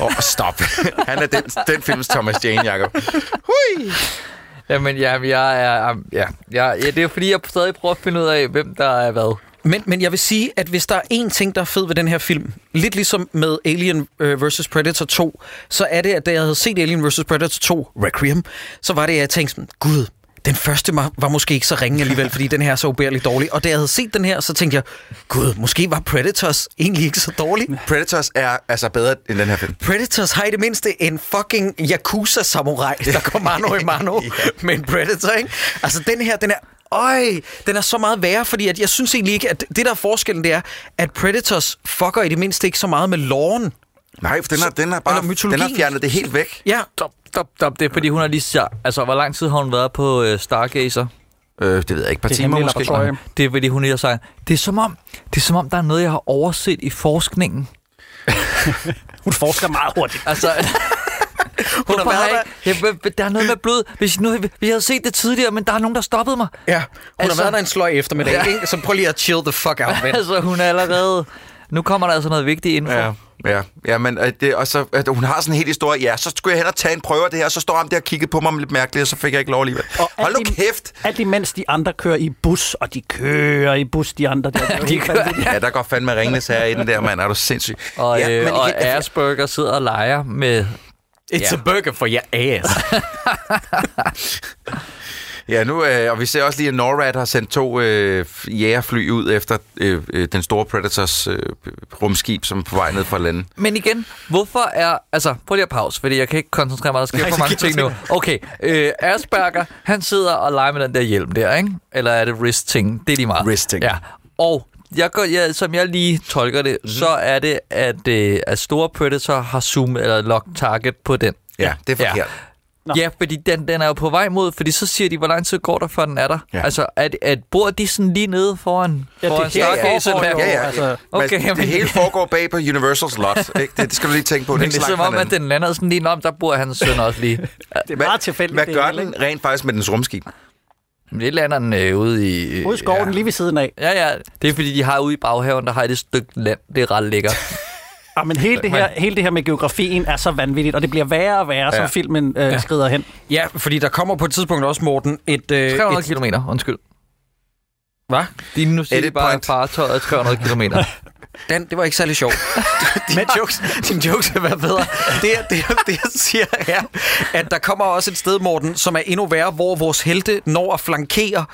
Åh, oh, stop. Han er den, den films Thomas Jane, Jacob. Hui! Jamen, ja, jeg er... Ja, ja, ja, det er fordi, jeg stadig prøver at finde ud af, hvem der er hvad. Men, men jeg vil sige, at hvis der er én ting, der er fed ved den her film, lidt ligesom med Alien øh, vs. Predator 2, så er det, at da jeg havde set Alien vs. Predator 2 Requiem, så var det, at jeg tænkte sådan, gud, den første var, var måske ikke så ringe alligevel, fordi den her er så ubærligt dårlig. Og da jeg havde set den her, så tænkte jeg, gud, måske var Predators egentlig ikke så dårlig. Predators er altså bedre end den her film. Predators har i det mindste en fucking Yakuza-samurai, der går mano i mano med en Predator, ikke? Altså, den her, den er Øj, den er så meget værre, fordi at jeg synes egentlig ikke, at det der er forskellen, det er, at Predators fucker i det mindste ikke så meget med loven. Nej, for den har, den har bare den har fjernet det helt væk. Ja. Stop, stop. Det er, fordi hun har lige sagt... Altså, hvor lang tid har hun været på øh, Stargazer? Øh, det ved jeg ikke. Par Det er timer måske. Det er, fordi hun lige har sagt... Det er som om, det er som om, der er noget, jeg har overset i forskningen. Hun forsker meget hurtigt. Altså, Hun har været jeg, jeg, der er noget med blod. Hvis, nu, hvis jeg havde set det tidligere, men der er nogen, der stoppede mig. Ja, hun Altså- har været der en sløj eftermiddag, Ja. ikke? Så prøv lige at chill the fuck out, ven. Altså, hun er allerede... Nu kommer der altså noget vigtigt info. Ja, ja, ja, men øh, det, og så, at hun har sådan en helt historie. Ja, så skulle jeg hen og tage en prøve af det her, og så står han der og kiggede på mig lidt mærkeligt, og så fik jeg ikke lov alligevel. Hold nu kæft! Alt imens de andre kører i bus, og de kører i bus, de andre der. Er De kører-. Ja, der går fandme ringenes her i den der, mand. Er du sindssyg? Og, ja, øh, og igen- Asperger sidder og leger med... It's Ja. a burger for your ass. Ja, nu, øh, og vi ser også lige, at NORAD har sendt to øh, jægerfly ud efter øh, øh, den store Predators øh, rumskib, som er på vej ned fra landet. Men igen, hvorfor er... Altså, prøv lige at pause, fordi jeg kan ikke koncentrere mig, der sker Nej, for mange ting nu. Okay, øh, Asperger, han sidder og leger med den der hjelm der, ikke? Eller er det wrist-ting? Det er de meget. Wrist-ting. Ja, og jeg går, ja, som jeg lige tolker det, mm-hmm. så er det, at, øh, at store Predator har zoom eller lock target på den. Ja, det er forkert. Nå. Ja, fordi den, den er jo på vej mod, fordi så siger de, hvor lang tid går der, før den er der. Ja. Altså, at, at bor de sådan lige nede foran, Ja, det foran hele jo, Ja, ja. altså. Okay, men det hele foregår bag på Universal's lot. Ikke? Det, det skal du lige tænke på. Men det er så som om, at den lander sådan lige om, der bor hans søn også lige. Det er meget tilfældigt. Hvad det gør den ikke? rent faktisk med dens rumskib? Men det lander den øh, ude i... Øh, Ude i skoven, ja. lige ved siden af. Ja, ja. Det er fordi, de har ude i baghaven, der har et stykke land. Det er ret lækkert. Ja, men hele det, her, hele det her med geografien er så vanvittigt, og det bliver værre og værre, ja. som filmen øh, skrider hen. ja, fordi der kommer på et tidspunkt også, Morten, et... Øh, 300 et kilometer, undskyld. hvad? De nu siger bare, point. at fartøjet er 300 kilometer. Dan, det var ikke særlig sjovt. Dine jokes, dine jokes vil være bedre. Det, det, det, jeg siger er, at der kommer også et sted, Morten, som er endnu værre, hvor vores helte når at flankere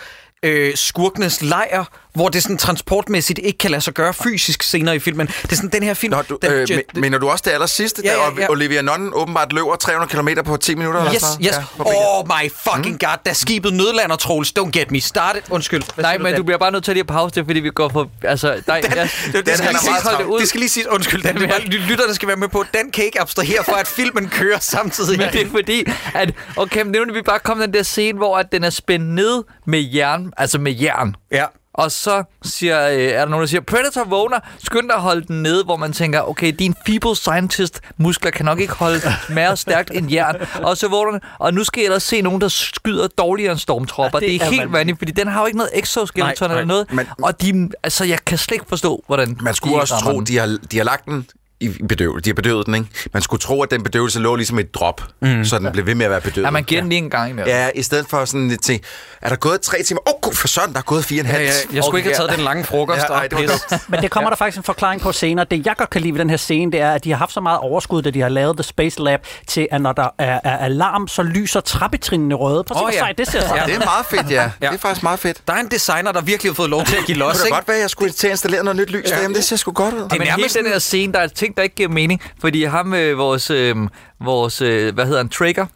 øh, skurkenes lejr, hvor det sådan transportmæssigt ikke kan lade sig gøre fysisk senere i filmen. Det er sådan den her film... Nå, du, den, øh, men, mener du også det aller sidste, Ja, ja, ja, ja. Olivia Nunn åbenbart løber 300 km på 10 minutter? eller Yes, sådan yes. Ja, oh my fucking Mm. god, da skibet nødlander, Troels. Don't get me started. Undskyld. Hvad Nej, men Dan? du bliver bare nødt til at lige at pause det, fordi vi går for... Altså, nej, Den, jeg, det, det, skal han lige er sige, meget hold det ud. Det skal lige sige, undskyld, Dan, det er bare, lytterne skal være med på, den kan ikke abstrahere for, at filmen kører samtidig. Men det er fordi, at... Okay, men nu er vi bare kommet den der scene, hvor at den er spændt ned med jern. Altså med jern. Ja. Og så siger, øh, er der nogen, der siger, Predator vågner, skynd dig at holde den nede, hvor man tænker, okay, din feeble scientist muskler kan nok ikke holde mere stærkt end jern. Og så vågner den, og nu skal jeg ellers se nogen, der skyder dårligere end stormtropper. Ja, det det, er er helt vanvittigt. fordi den har jo ikke noget exoskeleton eller noget. Men- og de, altså, jeg kan slet ikke forstå, hvordan Man skulle de også tro, den. de har, de har lagt den i bedøvelse. De har bedøvet den, ikke? Man skulle tro, at den bedøvelse lå ligesom et drop, mm. så den blev ved med at være bedøvet. Ja, man giver den lige en gang imellem. Ja, i stedet for sådan lidt til, er der gået tre timer? Åh, oh, for sådan, der er gået fire og en halv. Ja, ja, jeg skulle ikke have taget den lange frokost. Ja, og ej, det var. Men det kommer ja. der faktisk en forklaring på senere. Det, jeg godt kan lide ved den her scene, det er, at de har haft så meget overskud, da de har lavet The Space Lab, til at når der er, er alarm, så lyser trappetrinene røde. Prøv at hvor ja. sejt det ser Ja. sig. Det er meget fedt, ja. Det er faktisk meget fedt. Der er en designer, der virkelig har fået lov til at give Det los, kunne da ikke? godt være, at jeg skulle til at installere noget nyt lys ja. derhjemme. Det ser sgu godt ud. Det er nærmest den her scene, der er ting, der ikke giver mening. Fordi ham, øh, vores, øh, vores øh, hvad hedder han, Trigger,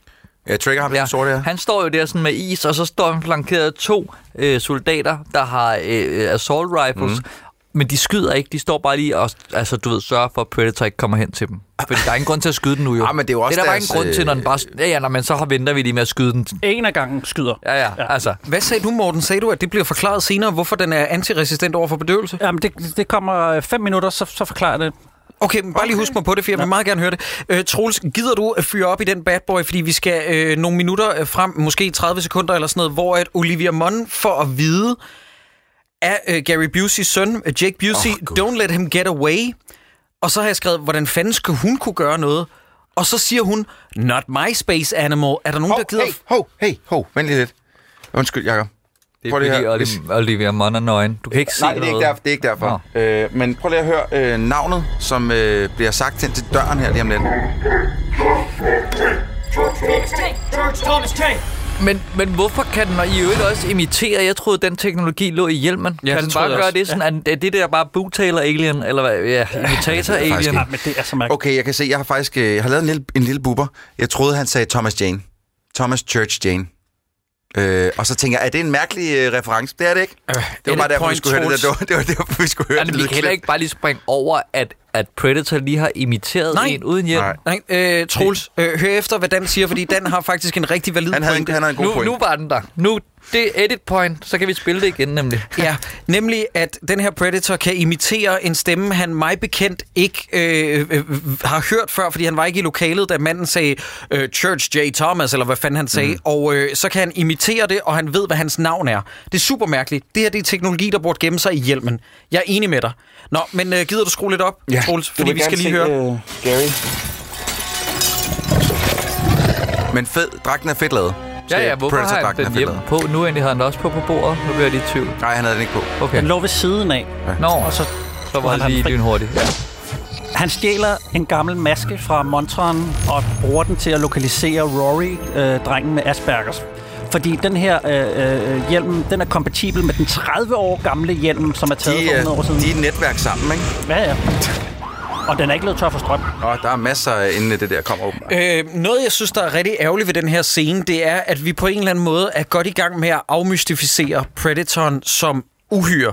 Ja, Trigger ham ja. sorte, ja. han står jo der sådan med is, og så står han flankeret af to øh, soldater, der har øh, assault rifles. Mm. Men de skyder ikke, de står bare lige og altså, du ved, sørger for, at Predator ikke kommer hen til dem. Fordi der er ingen grund til at skyde den nu jo. Ah, men det er jo også det er der bare ingen grund til, når den bare... øh, Ja, ja, nå, men så har- venter vi lige med at skyde den. En af gangen skyder. Ja, ja, altså. Hvad sagde du, Morten? Sagde du, at det bliver forklaret senere, hvorfor den er antiresistent over for bedøvelse? Jamen, det, det kommer fem minutter, så, så forklarer jeg det. Okay, men bare lige husk mig på det, for jeg vil meget gerne høre det. Øh, Troels, gider du at fyre op i den bad boy, fordi vi skal øh, nogle minutter øh, frem, måske 30 sekunder eller sådan noget, hvor at Olivia Munn får at vide af øh, Gary Busey's søn, øh, Jake Busey, oh, don't let him get away. Og så har jeg skrevet, hvordan fanden skal hun kunne gøre noget? Og så siger hun, not my space animal. Er der nogen, der Hov, gider... hey, hov, hey, hov, vent lige lidt. Undskyld, Jacob. Det Prøv er lige fordi at- Olivia, Munn er nøgen. Du kan ikke se Nej, det er ikke noget. derfor. Det er ikke derfor. Øh, men prøv lige at høre øh, navnet, som øh, bliver sagt ind til døren her lige om lidt. Men, men hvorfor kan den i øvrigt også imitere? Jeg troede, den teknologi lå i hjelmen. Ja, kan den bare gøre det sådan, at er det der bare bootailer alien, eller hvad? Ja, imitator faktisk alien. ikke. Men det er så mærkeligt. Okay, jeg kan se, jeg har faktisk øh, jeg har lavet en lille, en lille buber. Jeg troede, han sagde Thomas Jane. Thomas Church Jane. Øh, og så tænker jeg, er det en mærkelig øh, reference? Det er det ikke. det var bare derfor, vi skulle høre det der. Det var, det var derfor, vi skulle høre Altså, det vi kan heller ikke bare lige springe over, at, at Predator lige har imiteret Nej. en uden hjelm. Nej. Nej, øh, Troels, øh, hør efter, hvad Dan siger, fordi Dan har faktisk en rigtig valid Han havde, en, pointe. han havde en god Nu, point. nu var den der. Nu, det er edit point, så kan vi spille det igen nemlig. Ja, nemlig at den her Predator kan imitere en stemme, han mig bekendt ikke øh, øh, har hørt før, fordi han var ikke i lokalet, da manden sagde øh, Church J. Thomas, eller hvad fanden han sagde. Mm. Og øh, så kan han imitere det, og han ved, hvad hans navn er. Det er super mærkeligt. Det her det er teknologi, der burde gemme sig i hjelmen. Jeg er enig med dig. Nå, men øh, gider du skrue lidt op, Ja, Troels? du Fordi vi skal lige se, høre. øh, Gary. Men fed, dragten er fedt lavet. Ja, ja, hvorfor har han er den fedt hjem lavet. på? Nu endelig havde han den også på på bordet. Nu bliver jeg lige i tvivl. Nej, han havde den ikke på. Okay. Den lå ved siden af. Nå, Og så så var han det lige fri. lynhurtigt. Ja. Han stjæler en gammel maske fra montren og bruger den til at lokalisere Rory, øh, drengen med Aspergers. Fordi den her øh, øh, hjelm, den er kompatibel med den 30 år gamle hjelm, som er taget De, for 100 år er, siden. de er et netværk sammen, ikke? Ja, ja. Og den er ikke løbet tør for strøm. Og der er masser, inden det der kommer åbenbart. Øh, noget, jeg synes, der er rigtig ærgerligt ved den her scene, det er, at vi på en eller anden måde er godt i gang med at afmystificere Predatoren som uhyre.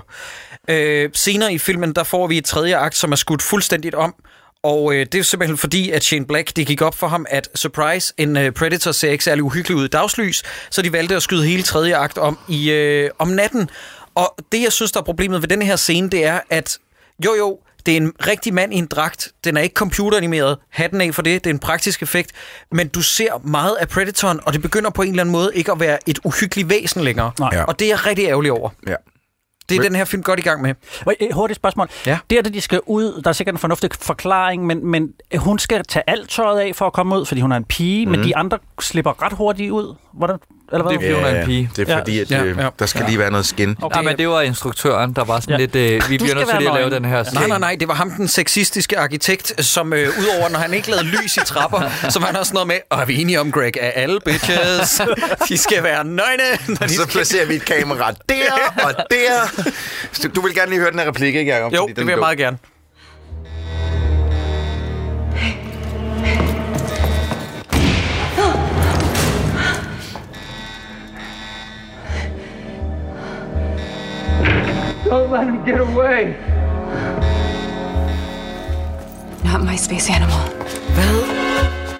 Øh, senere i filmen, der får vi et tredje akt, som er skudt fuldstændigt om, og øh, det er simpelthen fordi, at Shane Black, det gik op for ham, at surprise, en øh, Predator ser ikke særlig uhyggelig ud i dagslys, så de valgte at skyde hele tredje akt om i øh, om natten. Og det, jeg synes, der er problemet ved den her scene, det er, at jo jo, det er en rigtig mand i en dragt. Den er ikke computeranimeret. Hatten af for det. Det er en praktisk effekt. Men du ser meget af Predatoren, og det begynder på en eller anden måde ikke at være et uhyggeligt væsen længere. Nej. Ja. Og det er jeg rigtig ærgerlig over. Ja. Det er den her film godt i gang med. Hurtigt spørgsmål. Ja. Det er det, de skal ud. Der er sikkert en fornuftig forklaring, men, men hun skal tage alt tøjet af for at komme ud, fordi hun er en pige, mm. men de andre slipper ret hurtigt ud. Hvordan? Eller hvad? Det er fordi, hun er en pige. Det er fordi, at Ja, øh, ja. der skal lige være noget skin. Okay. Nej, men det var instruktøren, der var sådan Ja. lidt... Øh, vi bliver nødt til at lave den her Nej, nej, nej, det var ham, den sexistiske arkitekt, som øh, udover, når han ikke lavede lys i trapper, så var han også noget med, og er vi enige om, Greg, at alle bitches, de skal være nøgne, når de Så skal... placerer vi et kamera der og der. Du vil gerne lige høre den her replik, ikke, Jacob? Jo, Fordi det den vil jeg god. meget gerne. Don't let him get away. Not my space animal.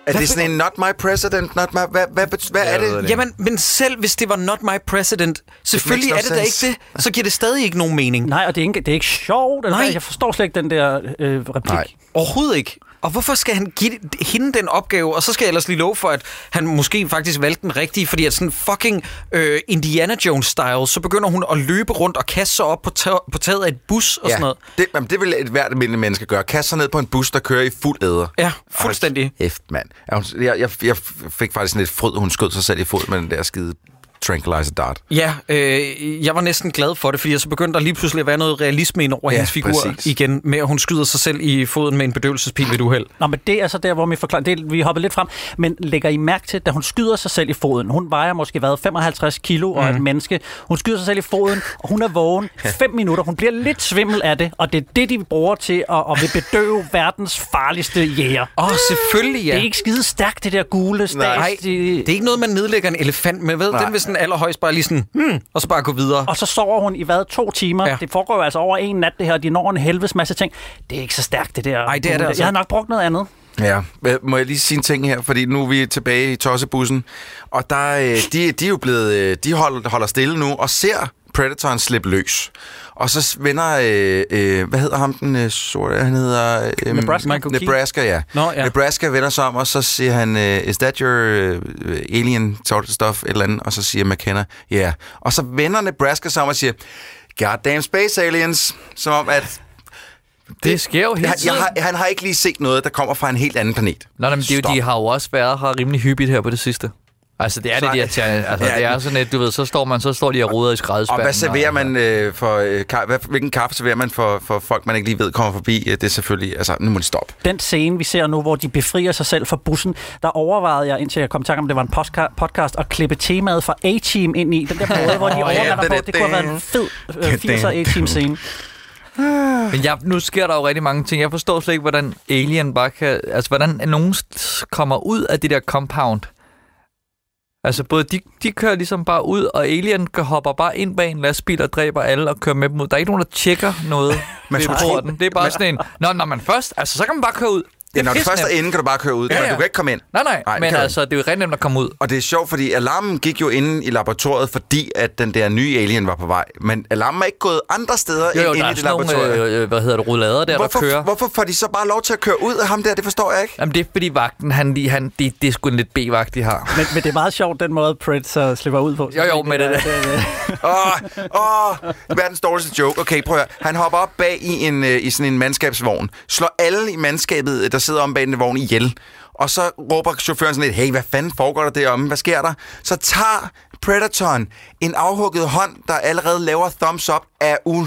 Er det sådan en not my president, not my... Hvad, hvad, hvad, hvad er det? Jamen, men selv hvis det var not my president, selvfølgelig er makes det no da ikke det, så giver det stadig ikke nogen mening. Nej, og det er ikke, det er ikke sjovt. Eller Nej. hvad? Jeg forstår slet ikke den der øh, replik. Nej. Overhovedet ikke. Og hvorfor skal han give hende den opgave? Og så skal jeg ellers lige love for, at han måske faktisk valgte den rigtige, fordi at sådan fucking øh, Indiana Jones-style, så begynder hun at løbe rundt og kaste sig op på, på taget af et bus og sådan noget. det, jamen, det vil et hvert almindeligt menneske gøre. Kaste sig ned på en bus, der kører i fuld æder. Ja, fuldstændig. Hæft, mand. Jeg, jeg, jeg fik faktisk sådan lidt fryd, hun skød sig selv i fod med den der skide tranquilizer dart. Ja, øh, jeg var næsten glad for det, fordi så begyndte der lige pludselig at være noget realisme ind over Ja, hendes figur præcis. igen, med at hun skyder sig selv i foden med en bedøvelsespil ved et uheld. Nå, men det er så der, hvor vi forklarer... Det, vi hoppede lidt frem. Men lægger I mærke til, da hun skyder sig selv i foden? Hun vejer måske været 55 kilo og Mhm. et menneske. Hun skyder sig selv i foden, og hun er vågen 5 minutter. Hun bliver lidt svimmel af det, og det er det, de bruger til at, at vil bedøve verdens farligste jæger. Åh, oh, selvfølgelig ja. Det er ikke skide stærkt, det der gule stats. Nej, det er ikke noget, man nedlægger en elefant med, ved? Nej. Den vil sådan allerhøjst bare lige sådan, hmm, og så bare gå videre. Og så sover hun i hvad? To timer? Ja. Det foregår jo altså over en nat, det her. De når en helvedes masse ting. Det er ikke så stærkt, det der. Ej, det er det altså Jeg har nok brugt noget andet. Ja, må jeg lige sige en ting her, fordi nu er vi tilbage i tossebussen, og der, øh, de, de er jo blevet, øh, de holder, holder stille nu og ser Predatoren slippe løs. Og så vender, øh, øh, hvad hedder ham den øh, sorte, han hedder... Øh, Nebraska. Michael. Nebraska, ja. Nå, ja. Nebraska vender sig om, og så siger han, øh, is that your øh, alien sort stuff, et eller andet, og så siger McKenna, ja. Yeah. Og så vender Nebraska sig om og siger, goddamn space aliens, som om at... Det sker jo hele Jeg, tiden. jeg har, han har ikke lige set noget, der kommer fra en helt anden planet. Nå, men det er jo, de har jo også været her rimelig hyppigt her på det sidste. Altså, det er Så- lidt irriterende. Altså, Ja. det er sådan et, du ved, så står man, så står de og ruder i Og skraldespanden. hvad serverer man øh, for... Øh, ka- hvad, hvilken kaffe serverer man for, for folk, man ikke lige ved kommer forbi? Øh, Det er selvfølgelig... Altså, nu må de stoppe. Den scene, vi ser nu, hvor de befrier sig selv fra bussen, der overvejede jeg, indtil jeg kom i tanke om, det var en postka- podcast, at klippe temaet fra A-Team ind i. Den der måde, hvor de Åh, ja, det- på. det- Det kunne have været en fed øh, 80'er A-Team-scene. Men jeg, nu sker der jo rigtig mange ting. Jeg forstår slet ikke, hvordan Alien bare kan... Altså, hvordan nogen kommer ud af det der compound. Altså, både de, de kører ligesom bare ud, og Alien går- hopper bare ind bag en lastbil og dræber alle og kører med dem ud. Der er ikke nogen, der tjekker noget Man ved porten. Det er bare man- sådan en... Nå, når man først... Altså, så kan man bare køre ud. Det Ja, når du først er inde, kan du bare køre ud. Ja, Ja, ja. Du kan ikke komme ind. Nej, nej, Nej, det men altså, det er jo rigtig nemt at komme ud. Og det er sjovt, fordi alarmen gik jo inde i laboratoriet, fordi at den der nye alien var på vej. Men alarmen er ikke gået andre steder Jo, jo, end der inde er i det sådan nogle, laboratorium. øh, hvad hedder det, rullader der, hvorfor, der kører. hvorfor får de så bare lov til at køre ud af ham der? Det forstår jeg ikke. Jamen, det er fordi vagten, han, de, han, det, det er sgu en lidt B-vagt, de har. Men, men det er meget sjovt, den måde Predator slipper ud på. Jo, jo, med det der. Åh, åh, verdens dårligste joke. Okay, prøv at høre. Han hopper op bag i, en, øh, i sådan en mandskabsvogn, slår alle i mandskabet, øh, der sidder om bag den vogn, ihjel. Og så råber chaufføren sådan lidt, hey, hvad fanden foregår der deromme? Hvad sker der? Så tager Predatoren en afhugget hånd, der allerede laver thumbs up af u...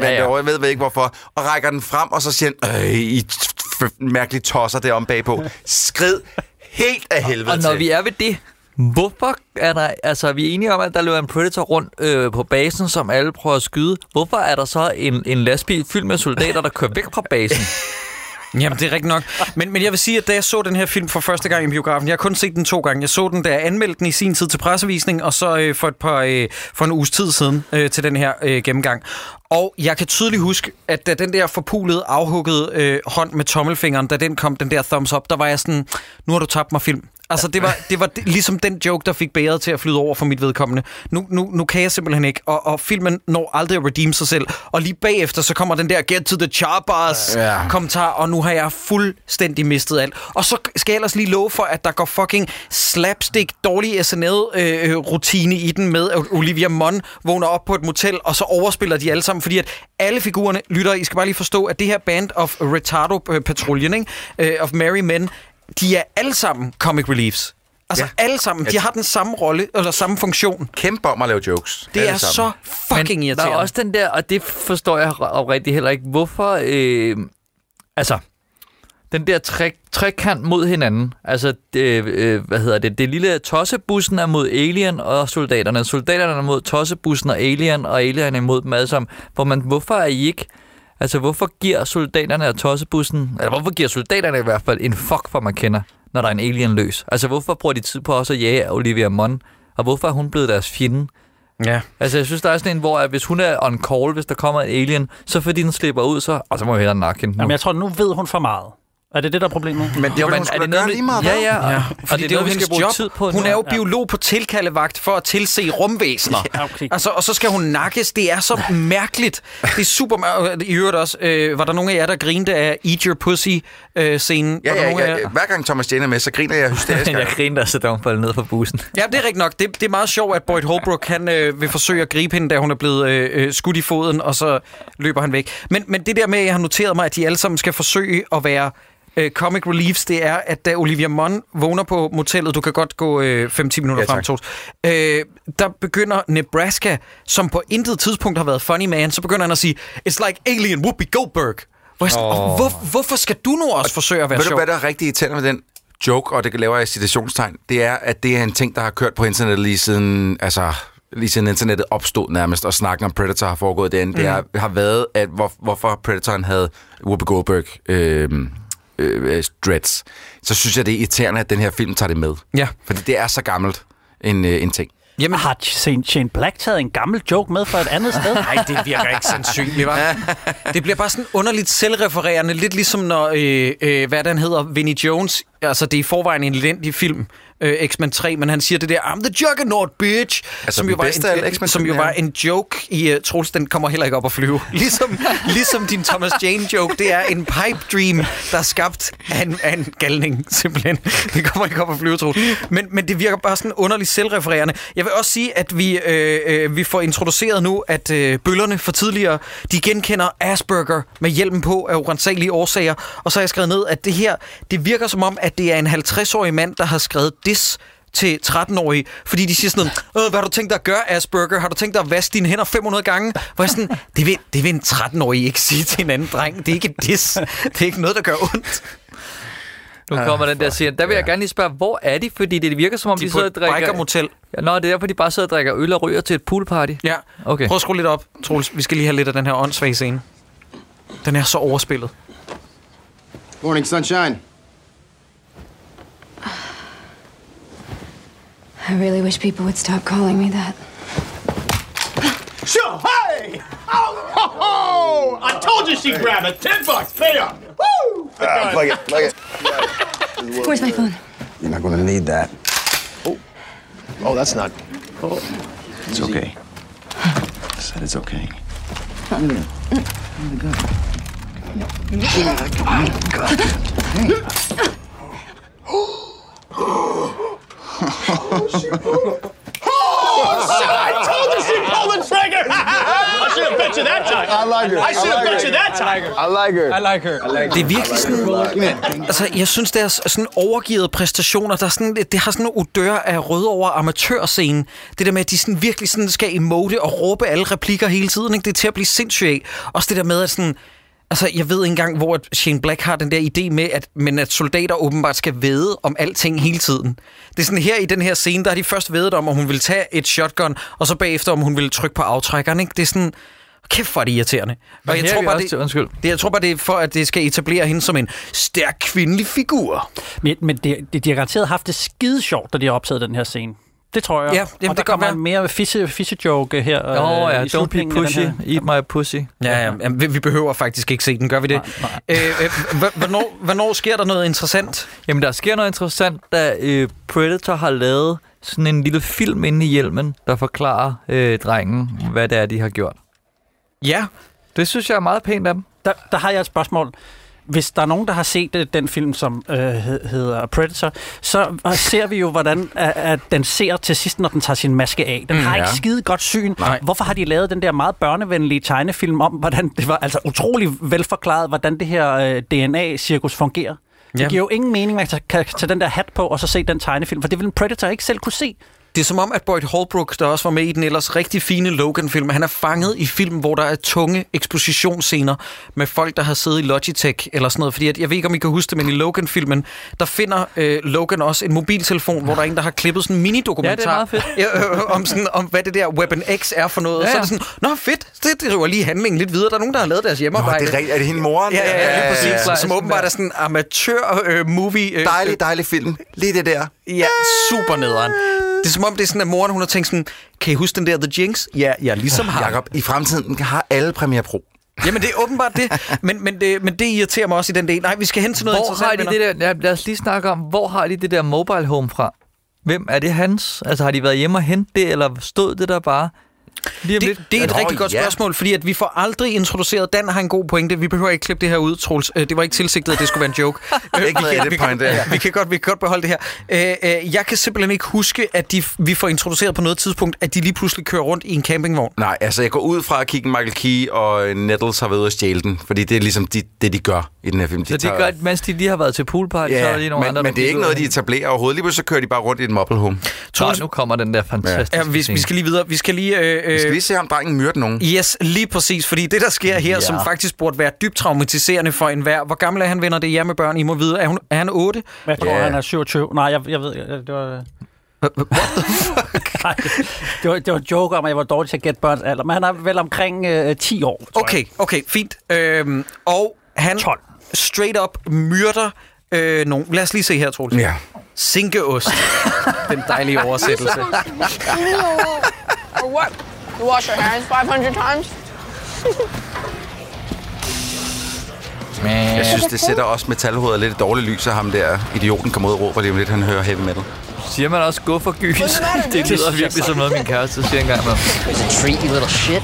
Ja, ja. Jeg ved, ikke hvorfor. Og rækker den frem, og så siger han, øh, I mærkelige tosser deromme bagpå. Skrid helt af helvede Og når til. vi er ved det, hvorfor er der... Altså, vi er enige om, at der løber en Predator rundt øh, på basen, som alle prøver at skyde. Hvorfor er der så en, en lastbil fyldt med soldater, der kører væk fra basen? Jamen, det er rigtigt nok. Men, men jeg vil sige, at da jeg så den her film for første gang i biografen, jeg har kun set den to gange. Jeg så den, da jeg anmeldte den i sin tid til pressevisning, og så øh, for, et par, øh, for en uges tid siden øh, til den her øh, gennemgang. Og jeg kan tydeligt huske, at da den der forpulede, afhuggede øh, hånd med tommelfingeren, da den kom, den der thumbs up, der var jeg sådan, nu har du tabt mig film. Altså, det var, det var ligesom den joke, der fik bæret til at flyde over for mit vedkommende. Nu, nu, nu kan jeg simpelthen ikke, og, og filmen når aldrig at redeem sig selv. Og lige bagefter, så kommer den der get to the choppers Ja. kommentar, og nu har jeg fuldstændig mistet alt. Og så skal jeg ellers lige love for, at der går fucking slapstick, dårlig SNL-rutine i den med, at Olivia Munn vågner op på et motel, og så overspiller de alle sammen, fordi at alle figurerne, lytter, I skal bare lige forstå, at det her band of Retardo-patruljen, ikke? Øh, of Merry Men, de er alle sammen comic reliefs. Altså ja. alle sammen. De har den samme rolle, eller samme funktion. Kæmpe om at lave jokes. Det Alle er sammen. så fucking Men irriterende. der er også den der, og det forstår jeg oprigtigt heller ikke, hvorfor... Øh, altså, den der tre, trekant mod hinanden. Altså, det, øh, hvad hedder det? Det lille tossebussen er mod Alien og soldaterne. Soldaterne er mod tossebussen og Alien, og Alien er imod dem alle sammen. Hvor man, hvorfor er I ikke... Altså, hvorfor giver soldaterne og tossebussen... Eller hvorfor giver soldaterne i hvert fald en fuck for man kender, når der er en alien løs? Altså, hvorfor bruger de tid på også at jage Olivia Munn? Og hvorfor er hun blevet deres fjende? Ja. Altså, jeg synes, der er sådan en, hvor at hvis hun er on call, hvis der kommer en alien, så fordi den slipper ud, så... Og så må vi hellere nakke hende nu. Jamen, jeg tror, nu ved hun for meget. Er det det, der er problemet? Men det Jo, men hun er det noget, lige meget. Ja, ja. Ja, Og fordi det, er jo hendes skal bruge job. tid på hun er jo Ja. biolog på tilkaldevagt for at tilse rumvæsener. Ja, okay. Altså, og så skal hun nakkes. Det er så mærkeligt. Det er super mærkeligt. I øvrigt også, øh, var der nogen af jer, der grinte af Eat Your Pussy-scenen? Ja, der ja, ja, jer? ja. Hver gang Thomas Jane er med, så griner jeg hysterisk. jeg griner, da så falder ned fra bussen. Ja, det er rigtigt nok. Det, det er meget sjovt, at Boyd Holbrook han, øh, vil forsøge at gribe hende, da hun er blevet øh, øh, skudt i foden, og så løber han væk. Men, men det der med, at jeg har noteret mig, at de alle sammen skal forsøge at være øh, comic reliefs, det er, at da Olivia Munn vågner på motellet, du kan godt gå øh, 5-10 minutter Ja, frem. Troels, øh, der begynder Nebraska, som på intet tidspunkt har været funny man, så begynder han at sige, it's like alien Whoopi Goldberg. Hvor, oh. hvor, hvorfor skal du nu også forsøge at være Ved du, sjov? hvad der er rigtig irriterende med den joke, og det laver jeg i citationstegn, det er, at det er en ting, der har kørt på internettet lige siden, altså, lige siden internettet opstod nærmest, og snakken om Predator har foregået derinde. Mm. Det har, har været, at hvor, hvorfor Predatoren havde Whoopi Goldberg øh, øh, dreads. Så synes jeg, det er irriterende, at den her film tager det med. Ja. Fordi det er så gammelt en, øh, en ting. Jamen, Har Shane Black taget en gammel joke med fra et andet sted? Nej, det virker ikke sandsynligt, hva'? Det bliver bare sådan underligt selvrefererende, lidt ligesom når, øh, øh, hvad den hedder, Vinnie Jones, altså det er i forvejen en elendig film, øh, X-Men 3, men han siger det der, I'm the juggernaut, bitch! Altså, som, jo var en, som jo var en joke i uh, Troels, den kommer heller ikke op at flyve. Ligesom, ligesom din Thomas Jane joke, det er en pipe dream, der er skabt af en, af en galning, simpelthen. Det kommer ikke op at flyve, Troels. Men, men det virker bare sådan underligt selvrefererende. Jeg vil også sige, at vi, øh, øh, vi får introduceret nu, at øh, bøllerne for tidligere, de genkender Asperger med hjelmen på af urensagelige årsager. Og så har jeg skrevet ned, at det her, det virker som om, at det er en 50-årig mand, der har skrevet dis til 13-årige, fordi de siger sådan noget, "Øh, hvad har du tænkt dig at gøre, Asperger? Har du tænkt dig at vaske dine hænder 500 gange? Hvor jeg sådan, det vil, det vil en 13-årig ikke sige til en anden dreng. Det er ikke et diss. Det er ikke noget, der gør ondt. Nu kommer den der scene. Der vil jeg gerne lige spørge, hvor er de? Fordi det virker som om, De de, er på sidder og drikker... biker motel. Ja, nå, det er derfor, de bare sidder og drikker øl og ryger til et poolparty. Ja, Okay. prøv at skrue lidt op, Troels. Vi skal lige have lidt af den her åndssvage scene. Den er så overspillet. Morning, sunshine. I really wish people would stop calling me that. Sure, hey! Oh, ho, ho! I told you she'd grab it. Ten bucks, pay up. Woo! Ah, plug it, plug it. Where's my phone? You're not gonna need that. Oh, oh, that's not. Oh, it's okay. I said it's okay. Oh, shit! I told you she'd pull the trigger. I should have bet you that time. I like her. I should have bet you that time. I like her. I like her. I like Det er virkelig sådan... Altså, jeg synes, det er sådan overgivet præstationer. Der er sådan, det har sådan en odør af rød over amatørscenen. Det der med, at de sådan virkelig sådan skal emote og råbe alle replikker hele tiden. Ikke? Det er til at blive sindssygt af. Også det der med, at sådan... Altså, jeg ved ikke engang, hvor at Shane Black har den der idé med, at, men at soldater åbenbart skal vide om alting hele tiden. Det er sådan her i den her scene, der har de først vedet om, om hun vil tage et shotgun, og så bagefter, om hun vil trykke på aftrækkeren. Ikke? Det er sådan... Kæft, hvor er det irriterende. Men her er vi også til- undskyld. det, jeg tror bare, det er for, at det skal etablere hende som en stærk kvindelig figur. Men, men det, det, de har garanteret haft det skide sjovt, da de har optaget den her scene. Det tror jeg. Ja, og jamen, der det kan kommer være. en mere fisse, fisse joke her. Åh oh, øh, ja, i don't be pushy, her. eat my pussy. Ja, ja. Jamen, vi, vi behøver faktisk ikke se den, gør vi det? Øh, øh, hv- hvornår, hvornår sker der noget interessant? Jamen, der sker noget interessant, da øh, Predator har lavet sådan en lille film inde i hjelmen, der forklarer øh, drengen, hvad det er, de har gjort. Ja. Det synes jeg er meget pænt af dem. Der, der har jeg et spørgsmål. Hvis der er nogen, der har set øh, den film, som øh, hed- hedder Predator, så ser vi jo, hvordan at, den ser til sidst, når den tager sin maske af. Den Mm, mm, har ja. ikke skide godt syn. Nej. Hvorfor har de lavet den der meget børnevenlige tegnefilm om, hvordan det var altså utrolig velforklaret, hvordan det her øh, DNA-cirkus fungerer? Det Ja. giver jo ingen mening, at man kan tage den der hat på og så se den tegnefilm, for det vil en Predator ikke selv kunne se. Det er som om, at Boyd Holbrook, der også var med i den ellers rigtig fine Logan-film, han er fanget i film, hvor der er tunge ekspositionsscener med folk, der har siddet i Logitech eller sådan noget. Fordi at, jeg ved ikke, om I kan huske det, men i Logan-filmen, der finder øh, Logan også en mobiltelefon, hvor der er en, der har klippet sådan en mini-dokumentar. Ja. Ja, øh, om, sådan, om, hvad det der Weapon X er for noget. Ja, Ja, ja. Så er ja. det sådan, nå fedt, det driver lige handlingen lidt videre. Der er nogen, der har lavet deres Nå, hjemmearbejde. det er, rigtigt. er det hende moren? Ja, ja, ja, lige præcis. ja, ja. Som åbenbart er sådan en amatør-movie. Øh, Dejlig, dejlig film. Lige det der. Ja, super nederen. Det er som om, det er sådan, at moren hun har tænkt sådan, kan I huske den der The Jinx? Ja, ja, ligesom har. Jakob, i fremtiden har alle Premiere Pro. Jamen, det er åbenbart det. Men, men, det. men det irriterer mig også i den del. Nej, vi skal hen til noget Hvor interessant, har de det der, ja, lad os lige snakke om, hvor har de det der mobile home fra? Hvem er det hans? Altså har de været hjemme og hente det, eller stod det der bare? Lige Det, lidt. det er et Nå, rigtig godt ja. spørgsmål, fordi at vi får aldrig introduceret, Dan har en god pointe, vi behøver ikke klippe det her ud, Troels. Øh, Det var ikke tilsigtet, at det skulle være en joke. Øh, Ikke vi, kan, vi, kan, vi, kan godt, vi kan godt beholde det her. Øh, øh, Jeg kan simpelthen ikke huske, at de, vi får introduceret på noget tidspunkt, at de lige pludselig kører rundt i en campingvogn. Nej, altså jeg går ud fra at kigge Michael Key og Nettles har været ude og stjæle den, fordi det er ligesom de, det, de gør i den her film. Så det gør, at mens de lige har været til poolparty, så er Ja, lige nogle men, andre, men det er ikke noget, de etablerer overhovedet. Lige pludselig så kører de bare rundt i et mobile home. Nå, nu kommer den der fantastiske Ja, vi, vi skal lige videre. Vi skal lige... Øh, Vi skal øh, lige se, om drengen myrder nogen. Yes, lige præcis. Fordi det, der sker her, ja. som faktisk burde være dybt traumatiserende for enhver. Hvor gammel er han, venner? Det er jer med børn. I må vide. Er, hun, er han 8? Jeg tror, Ja. han er 27. Nej, jeg, jeg ved, det var... Nej, det var, det var en joke om, at jeg var dårlig til at gætte børns alder, men han er vel omkring øh, 10 år, tror jeg. Okay, okay, fint. Øhm, og han 12. straight up myrder øh, nogen. Lad os lige se her, Troels. Ja. Sinkeost. Den dejlige oversættelse. You wash your hands 500 times? Jeg synes, det sætter også metalhoveder lidt i dårligt lys, at ham der idioten kommer ud og råber lige om lidt, han hører heavy metal. Siger man også gå for gys? Det lyder virkelig som noget, min kæreste siger engang med. Here's a treat, you little shit.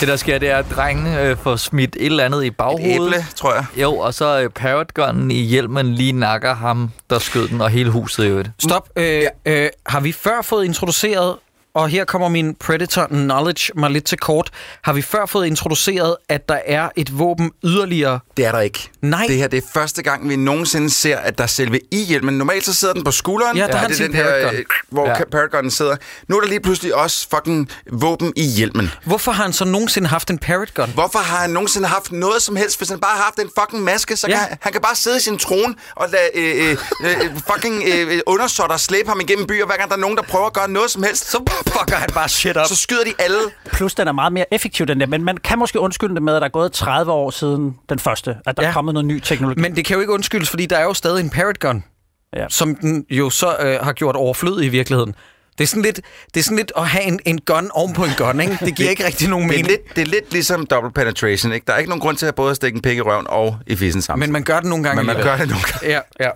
Det, der sker, det er, at drengen øh, får smidt et eller andet i baghovedet. Et æble, tror jeg. Jo, og så øh, parrotgunnen i hjelmen lige nakker ham, der skød den, og hele huset i øvrigt. Stop. Øh, øh, har vi før fået introduceret og her kommer min Predator knowledge mig lidt til kort. Har vi før fået introduceret, at der er et våben yderligere? Det er der ikke. Nej. Det her det er første gang, vi nogensinde ser, at der er selve i hjelmen. Normalt så sidder den på skulderen. Ja, der har han det er sin den her, Paragon. øh, hvor Ja. ja. Paragonen sidder. Nu er der lige pludselig også fucking våben i hjelmen. Hvorfor har han så nogensinde haft en parrot gun? Hvorfor har han nogensinde haft noget som helst? Hvis han bare har haft en fucking maske, så Ja. ja. kan han, han kan bare sidde i sin trone og lade øh, øh, øh, fucking øh, undersåtter slæbe ham igennem byer, hver gang der er nogen, der prøver at gøre noget som helst. Så fucker han bare shit up. Så skyder de alle. Plus, den er meget mere effektiv, den der. Men man kan måske undskylde det med, at der er gået 30 år siden den første, at der Ja. er kommet noget ny teknologi. Men det kan jo ikke undskyldes, fordi der er jo stadig en parrot gun, Ja. som den jo så øh, har gjort overflødig i virkeligheden. Det er sådan lidt, det er sådan lidt at have en, en gun oven på en gun, ikke? Det giver ikke rigtig nogen Det er, mening. lidt, det er lidt ligesom double penetration, ikke? Der er ikke nogen grund til at både at stikke en pik i røven og i fissen sammen. Men man gør det nogle gange Men man gør det nogle gange. Ja, ja.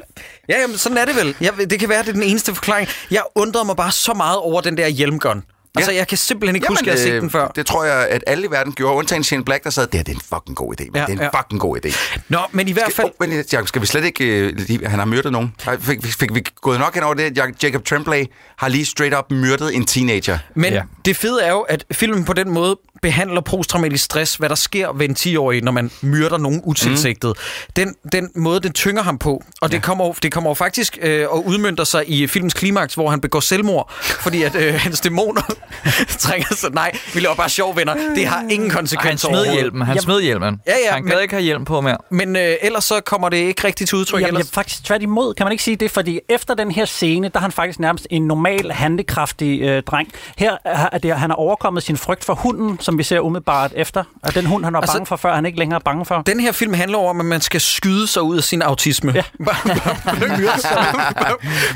Ja, jamen, sådan er det vel. Ja, det kan være, det er den eneste forklaring. Jeg undrede mig bare så meget over den der hjelmgun. Altså, jeg kan simpelthen ikke huske, at jeg har set øh, den før. Det tror jeg, at alle i verden gjorde. Undtagen Shane Black, der sad, det her det er en fucking god idé. Ja, Ja, det er en ja. fucking god idé. Nå, men i hvert fald... Oh, men, Jacob, skal vi slet ikke... Øh, lige- han har myrdet nogen. Fik, fik, fik vi gået nok hen over det? Jac- Jacob Tremblay har lige straight up myrdet en teenager. Men Ja. ja. det fede er jo, at filmen på den måde behandler posttraumatisk stress, hvad der sker ved en 10-årig, når man myrder nogen utilsigtet. Mm. Den, den måde, den tynger ham på, og det, ja. kommer, det kommer jo faktisk øh, og udmyndter sig i filmens klimaks, hvor han begår selvmord, fordi at øh, hans dæmoner trænger sig. Nej, vi laver bare sjov, venner. Det har ingen Han konsekvenser smed overhovedet. hjelmen. Han smed hjelmen. Ja, ja, han gad men- ikke have hjelm på mere. Men øh, ellers så kommer det ikke rigtigt til udtryk. Jamen, ellers. jeg, faktisk tværtimod, kan man ikke sige det, fordi efter den her scene, der er han faktisk nærmest en normal, handekraftig øh, dreng. Her er er det, han har overkommet sin frygt for hunden, som vi ser umiddelbart efter. Og den hund, han var Altså- bange for før, han ikke længere er bange for. Den her film handler om, at man skal skyde sig ud af sin autisme. Ja.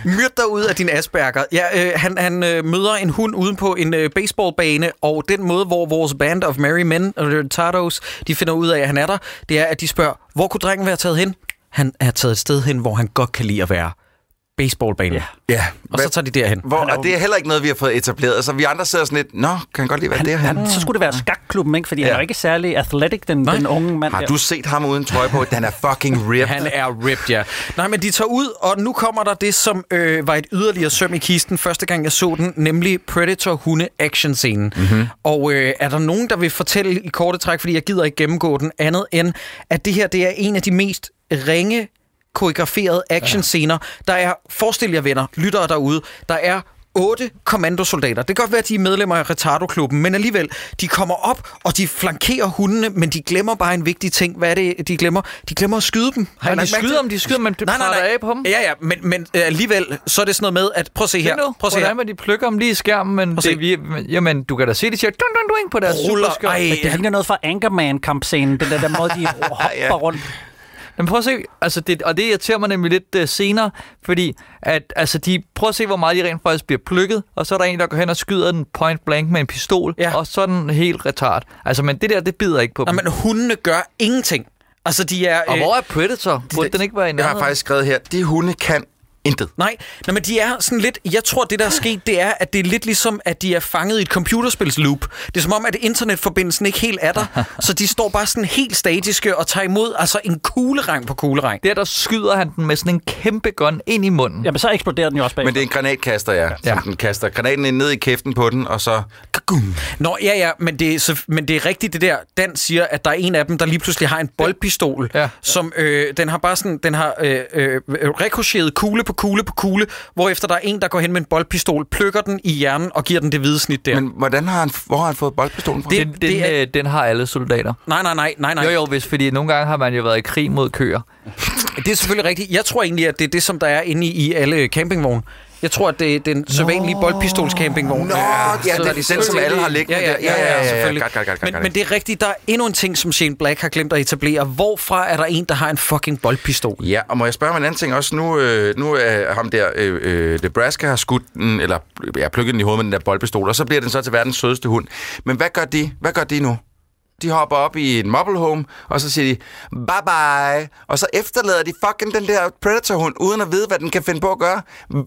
Myrd dig ud af din Asperger. Ja, øh, han, han øh, møder en hund uden på en øh, baseballbane, og den måde, hvor vores band of merry men og retardos, de finder ud af, at han er der, det er, at de spørger, hvor kunne drengen være taget hen? Han er taget et sted hen, hvor han godt kan lide at være. Baseballbanen. Ja. Ja. Og så tager de derhen. Hvor, og det er heller ikke noget, vi har fået etableret. Så vi andre sidder sådan lidt, nå, kan han godt lide at være Han, derhen? han, så skulle det være skakklubben, ikke? Fordi ja. han er ikke særlig athletic, den, den unge mand. Har der. du set ham uden trøje på? Den er fucking ripped. Han er ripped, ja. Nej, men de tager ud, og nu kommer der det, som øh, var et yderligere søm i kisten, første gang jeg så den, nemlig Predator-hunde-action-scenen. Mm-hmm. Og øh, er der nogen, der vil fortælle i korte træk, fordi jeg gider ikke gennemgå den, andet end, at det her det er en af de mest ringe koreograferede actionscener. Der er, forestil jer venner, lyttere derude, der er otte kommandosoldater. Det kan godt være, at de er medlemmer af Retardo-klubben, men alligevel, de kommer op, og de flankerer hundene, men de glemmer bare en vigtig ting. Hvad er det, de glemmer? De glemmer at skyde dem. Har Men de skyder dem, de skyder dem, nej, nej, nej. af på dem. Ja, ja, men, men øh, alligevel, så er det sådan noget med, at prøv at se her. Prøv at se her. hvordan man de plukker dem lige i skærmen, men det, vi, jamen, du kan da se, de siger dun, dun, dun, på deres Ruller. Ej, Men det ligner noget fra Anchorman-kampscenen, den der, der måde, de hopper rundt. Men prøv at se, altså det, og det irriterer mig nemlig lidt uh, senere, fordi at, altså de, prøv at se, hvor meget de rent faktisk bliver plukket, og så er der en, der går hen og skyder den point blank med en pistol, Ja. og så den helt retard. Altså, men det der, det bider ikke på Nej, dem. men hundene gør ingenting. Altså, de er... Og hvor er Predator? Burde den ikke være i Jeg har nærheden? faktisk skrevet her, de hunde kan intet. Nej, nej, men de er sådan lidt... Jeg tror, det der er sket, det er, at det er lidt ligesom, at de er fanget i et computerspilsloop. Det er som om, at internetforbindelsen ikke helt er der, så de står bare sådan helt statiske og tager imod altså en kuglerang på kuglerang. Der, der skyder han den med sådan en kæmpe gun ind i munden. Jamen, så eksploderer den jo også bagefter. Men det er en granatkaster, ja. Som Ja. den kaster granaten ind ned i kæften på den, og så... Nå, ja, ja, men det, er, så, men det er rigtigt det der. Dan siger, at der er en af dem, der lige pludselig har en boldpistol, Ja. som øh, den har bare sådan, den har øh, øh, rekocheret kugle på kugle på kugle, hvorefter der er en, der går hen med en boldpistol, plukker den i hjernen og giver den det hvide snit der. Men hvordan har han, hvor har han fået boldpistolen fra? Det- Den, den, er- øh, den har alle soldater. Nej, nej, nej, nej, nej. Jo, jo, hvis, fordi nogle gange har man jo været i krig mod køer. Det er selvfølgelig rigtigt. Jeg tror egentlig, at det er det, som der er inde i, i alle campingvogne. Jeg tror, at det er den sædvanlige boldpistols-campingvogn. Nå, ja, det er den, som alle har liggende Ja, ja, der. ja, ja, ja, selvfølgelig. Godt, godt, godt, men, godt. men det er rigtigt, der er endnu en ting, som Shane Black har glemt at etablere. Hvorfra er der en, der har en fucking boldpistol? Ja, og må jeg spørge om en anden ting også? Nu, øh, nu er ham der, øh, øh, Nebraska har skudt den, eller ja, plukket den i hovedet med den der boldpistol, og så bliver den så til verdens sødeste hund. Men hvad gør de? Hvad gør de nu? De hopper op i en mobile home, og så siger de, bye bye. Og så efterlader de fucking den der Predator-hund, uden at vide, hvad den kan finde på at gøre.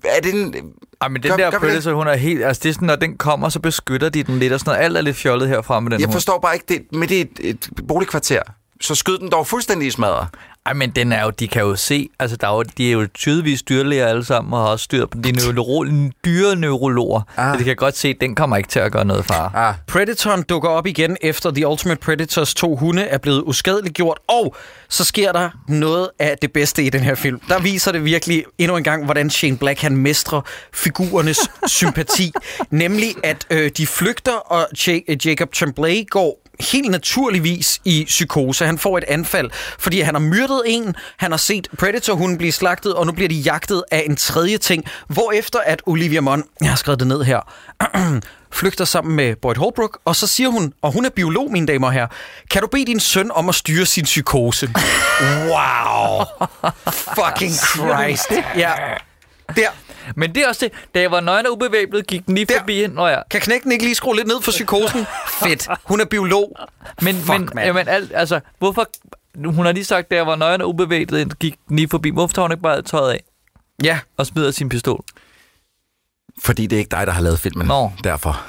Er det en... Ej, men den Gør- der gør det? Predator, hun er helt... Altså, det er sådan, når den kommer, så beskytter de den lidt, og sådan noget. Alt er lidt fjollet herfra med den Jeg hund. forstår bare ikke, det midt i et, et boligkvarter, så skyd den dog fuldstændig i smadret. Ej, men den er jo, de kan jo se, altså der er jo, de er jo tydeligvis dyrlæger alle sammen, og har også styr på de neuro, dyre neurologer. Ah. Så de kan godt se, at den kommer ikke til at gøre noget far. Ah. Predatoren dukker op igen efter The Ultimate Predators to hunde er blevet uskadeliggjort, og så sker der noget af det bedste i den her film. Der viser det virkelig endnu en gang, hvordan Shane Black han mestrer figurernes sympati. Nemlig, at øh, de flygter, og J- Jacob Tremblay går helt naturligvis i psykose. Han får et anfald, fordi han har myrdet en, han har set Predator-hunden blive slagtet, og nu bliver de jagtet af en tredje ting, hvorefter at Olivia Munn, jeg har skrevet det ned her, flygter sammen med Boyd Holbrook, og så siger hun, og hun er biolog, mine damer og herrer, kan du bede din søn om at styre sin psykose? wow! Fucking Christ! Ja. Der. Men det er også det, da jeg var nøgen og ubevæbnet, gik den lige Der. forbi hende. Ja. Kan knækken ikke lige skrue lidt ned for psykosen? Fedt. Hun er biolog. Men, Fuck, men mand. jamen, al, altså, hvorfor... Hun har lige sagt, da jeg var nøgen og ubevæbnet, gik den lige forbi. Hvorfor tager hun ikke bare tøjet af Ja. og smider sin pistol? Fordi det er ikke dig, der har lavet filmen. Nå. Derfor.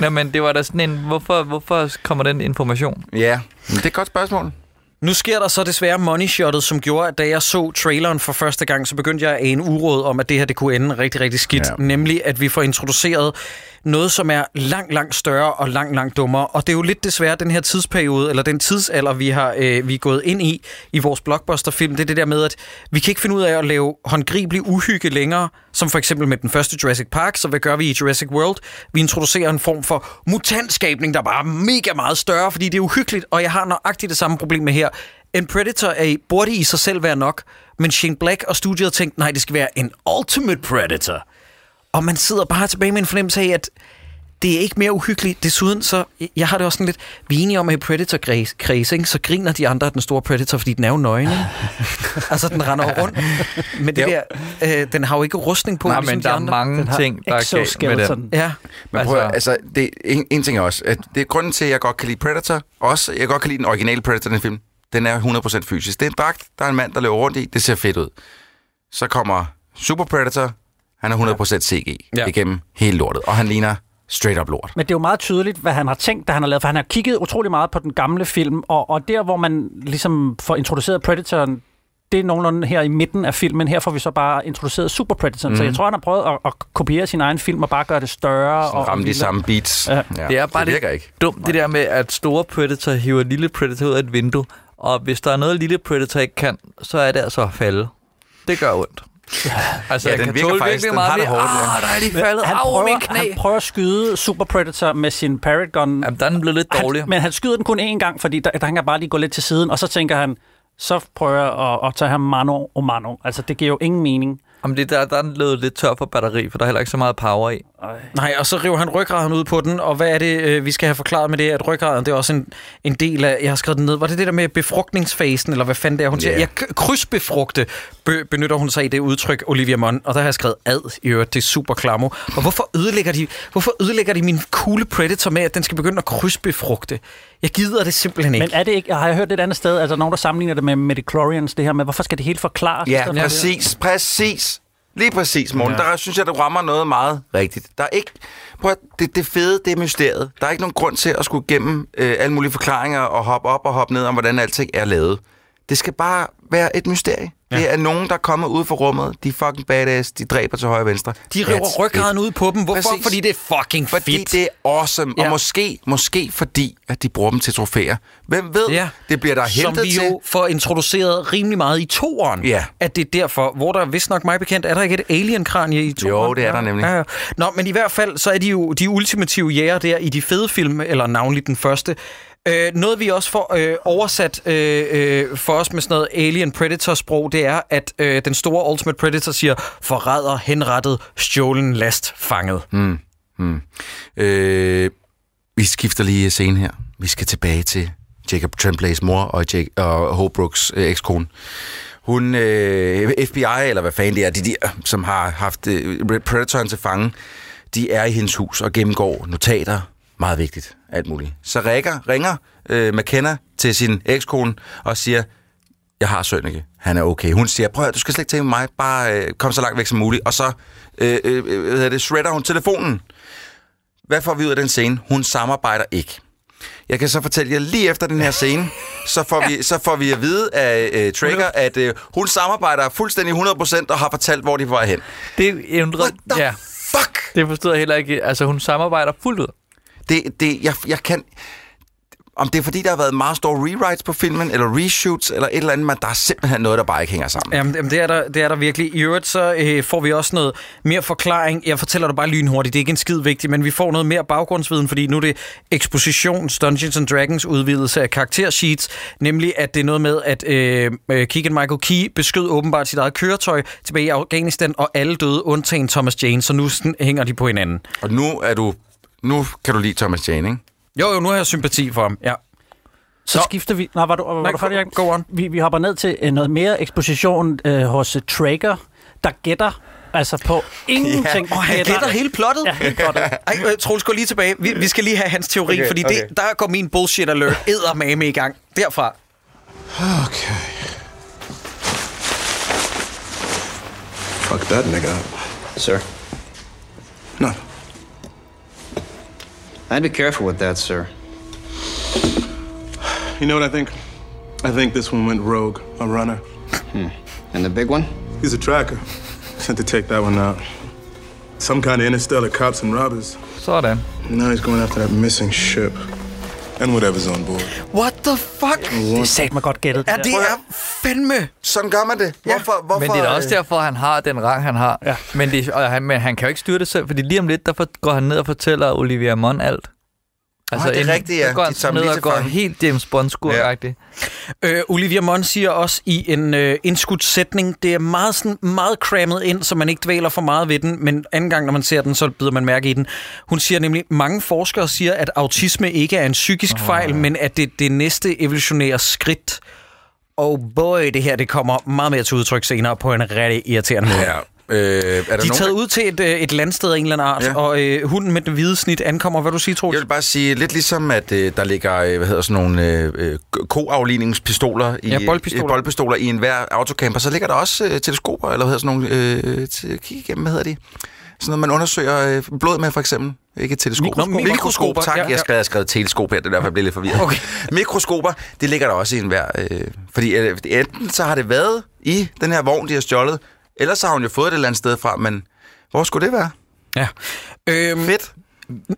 Nå, men det var da sådan en... Hvorfor, hvorfor kommer den information? Ja, men det er et godt spørgsmål. Nu sker der så desværre money shotet, som gjorde, at da jeg så traileren for første gang, så begyndte jeg en uråd om, at det her det kunne ende rigtig, rigtig skidt. Ja. Nemlig, at vi får introduceret noget, som er langt, langt større og langt, langt dummere. Og det er jo lidt desværre den her tidsperiode, eller den tidsalder, vi har øh, vi er gået ind i, i vores blockbusterfilm. Det er det der med, at vi kan ikke finde ud af at lave håndgribelig uhygge længere, som for eksempel med den første Jurassic Park, så hvad gør vi i Jurassic World? Vi introducerer en form for mutantskabning, der bare er mega meget større, fordi det er uhyggeligt, og jeg har nøjagtigt det samme problem med her. En Predator er, burde i sig selv være nok, men Shane Black og studiet har tænkt, nej, det skal være en Ultimate Predator. Og man sidder bare tilbage med en fornemmelse af, at det er ikke mere uhyggeligt. Desuden så, jeg har det også sådan lidt, vi er enige om, at i Predator-kreds, så griner de andre af den store Predator, fordi den er jo nøgen. ikke? altså, den render rundt. Men det Jo. der, øh, den har jo ikke rustning på, Nej, ligesom men de der er andre. mange Den ting, der er galt med den. Ja, Men prøv, Altså- det, en, en ting er også, at det er grunden til, at jeg godt kan lide Predator. Også, jeg godt kan lide den originale Predator, den film. Den er 100% fysisk. Det er en dragt, der er en mand, der løber rundt i. Det ser fedt ud. Så kommer Super Predator. Han er 100% CG Ja. ja. igennem hele lortet. Og han ligner straight up lort. Men det er jo meget tydeligt, hvad han har tænkt, da han har lavet, for han har kigget utrolig meget på den gamle film, og, og der, hvor man ligesom får introduceret Predatoren, det er nogenlunde her i midten af filmen. Her får vi så bare introduceret Super Predatoren, mm. så jeg tror, han har prøvet at, at kopiere sin egen film og bare gøre det større. Og ramme de samme beats. Ja. Det er bare det virker ikke. dumt, det der med, at store Predator hiver lille Predator ud af et vindue, og hvis der er noget, lille Predator ikke kan, så er det altså at falde. Det gør ondt. Altså, Ja, jeg den kan virker tåle faktisk- virkelig den meget har det hårdt, ja. Ah, der er Men faldet. han, Au, prøver, min knæ. han prøver at skyde Super Predator med sin Parrot Gun. Jamen, der er den blevet lidt dårlig. Han, men han skyder den kun én gang, fordi der, der han kan bare lige gå lidt til siden, og så tænker han, så prøver jeg at, at tage ham mano og mano. Altså, det giver jo ingen mening. Jamen, det der, der er den blevet lidt tør for batteri, for der er heller ikke så meget power i. Nej, og så river han ryggraden ud på den, og hvad er det, øh, vi skal have forklaret med det, at ryggraden, det er også en, en del af, jeg har skrevet den ned, var det det der med befrugtningsfasen, eller hvad fanden det er, hun siger? Ja. Ja, k- krydsbefrugte be, benytter hun sig i det udtryk, Olivia Munn, og der har jeg skrevet ad i øvrigt, det er super klamo. Og hvorfor ødelægger de, hvorfor ødelægger de min coole Predator med, at den skal begynde at krydsbefrugte? Jeg gider det simpelthen ikke. Men er det ikke, har jeg hørt et andet sted, altså nogen, der sammenligner det med Mediclorians, det her med, hvorfor skal det helt forklares? Ja, præcis, præcis. Lige præcis, Morten. Ja. Der synes jeg, du rammer noget meget rigtigt. Der er ikke... Prøv at, det, det fede, det er mysteriet. Der er ikke nogen grund til at skulle igennem øh, alle mulige forklaringer og hoppe op og hoppe ned om, hvordan alting er lavet. Det skal bare være et mysterie. Ja. Det er nogen, der kommer ud fra rummet. De er fucking badass. De dræber til højre og venstre. De river ryggraden ud på dem. Hvorfor? Præcis. Fordi det er fucking Fordi fedt. det er awesome. Ja. Og måske, måske fordi, at de bruger dem til trofæer. Hvem ved? Ja. Det bliver der Som hentet vi til. jo får introduceret rimelig meget i toeren. Ja. At det er derfor, hvor der vist nok mig bekendt, er der ikke et alien-kranje i toeren? Jo, det er der nemlig. Ja, ja. Nå, men i hvert fald, så er de jo de ultimative jæger der i de fede film, eller navnlig den første. Øh, noget vi også får øh, oversat øh, øh, for os med sådan noget Alien Predator-sprog, det er, at øh, den store Ultimate Predator siger, forræder, henrettet, stjålen, last, fanget. Mm. Mm. Øh, vi skifter lige scene her. Vi skal tilbage til Jacob Tremblays mor og, Jake, og Holbrooks øh, ekskone. Hun, øh, FBI, eller hvad fanden det er, de der, som har haft øh, Predatoren til fange, de er i hendes hus og gennemgår notater. Meget vigtigt, alt muligt. Så ringer, ringer øh, McKenna til sin ekskone og siger, jeg har Sønneke, han er okay. Hun siger, prøv at, du skal slet ikke tænke på mig, bare øh, kom så langt væk som muligt. Og så øh, øh, øh, hvad hedder det, shredder hun telefonen. Hvad får vi ud af den scene? Hun samarbejder ikke. Jeg kan så fortælle jer lige efter den her scene, så får vi, så får vi at vide af øh, Trigger, at øh, hun samarbejder fuldstændig 100% og har fortalt, hvor de vej hen. Det the ja. fuck? Det forstod jeg heller ikke. Altså, hun samarbejder fuldt ud. Det, det, jeg, jeg kan... Om det er fordi, der har været meget store rewrites på filmen, eller reshoots, eller et eller andet, men der er simpelthen noget, der bare ikke hænger sammen. Jamen, jamen, det, er der, det er der virkelig. I øvrigt så øh, får vi også noget mere forklaring. Jeg fortæller dig bare lynhurtigt, det er ikke en skid vigtigt, men vi får noget mere baggrundsviden, fordi nu er det ekspositions Dungeons and Dragons udvidelse af karaktersheets, nemlig at det er noget med, at øh, øh, Keegan Michael Key beskød åbenbart sit eget køretøj tilbage i Afghanistan, og alle døde, undtagen Thomas Jane, så nu sådan, hænger de på hinanden. Og nu er du... Nu kan du lide Thomas Jane, ikke? Jo, jo, nu har jeg sympati for ham, ja. Så Nå. skifter vi... Nå, var du, var Nej, du færdig, go on. Vi, vi hopper ned til øh, noget mere eksposition øh, hos uh, Traeger, der gætter altså på ingenting. Åh, han gætter hele plottet? Ja, hele plottet. Ej, øh, Troels, gå lige tilbage. Vi, vi skal lige have hans teori, Okay, okay, fordi okay. det, der går min bullshit alert eddermame i gang. Derfra. Okay. Fuck that nigga up. Sir, No. I'd be careful with that, sir. You know what I think? I think this one went rogue, a runner. Hmm. And the big one? He's a tracker. Sent to take that one out. Some kind of interstellar cops and robbers. Sådan. Now he's going after that missing ship. And whatever's on board. What the fuck? Det er sat mig godt gættet. Ja, det er fandme... Sådan gør man det. Hvorfor? hvorfor Men det er da også øh, derfor, han har den rang, han har. Ja. Men, det, og han, men han kan jo ikke styre det selv, fordi lige om lidt, der går han ned og fortæller Olivia Munn alt. Altså, det er inden- rigtigt, ja. De tager ned og går helt James bond skuragtigt Øh, Olivia Munn siger også i en øh, indskudt sætning, det er meget, sådan, meget crammet ind, så man ikke dvæler for meget ved den, men anden gang, når man ser den, så bider man mærke i den. Hun siger nemlig, mange forskere siger, at autisme ikke er en psykisk oh, fejl, men at det er det næste evolutionære skridt. Og boy, det her det kommer meget mere til udtryk senere på en rigtig irriterende måde. Ja. Øh, er der De er taget ud til et, øh, et landsted af en eller anden art, Ja. og øh, hunden med den hvide snit ankommer. Hvad du siger, Troels? Jeg vil bare sige, lidt ligesom at øh, der ligger øh, hvad hedder sådan nogle øh, øh, koafligningspistoler i, Ja, boldpistoler. øh, boldpistoler i enhver autocamper, så ligger der også øh, teleskoper, eller hvad hedder sådan nogle, øh, til kigge igennem, hvad hedder de? Sådan noget, man undersøger øh, blod med, for eksempel. Ikke teleskoper. Mikroskoper. Mikroskop, tak. Ja, ja. Jeg skrev, jeg skrev teleskop her, det er derfor, jeg blev lidt forvirret. Okay. Mikroskoper, det ligger der også i enhver... Øh, fordi øh, enten så har det været i den her vogn, de har stjålet, ellers har hun jo fået det et eller andet sted fra, men hvor skulle det være? Ja. Øhm, Fedt.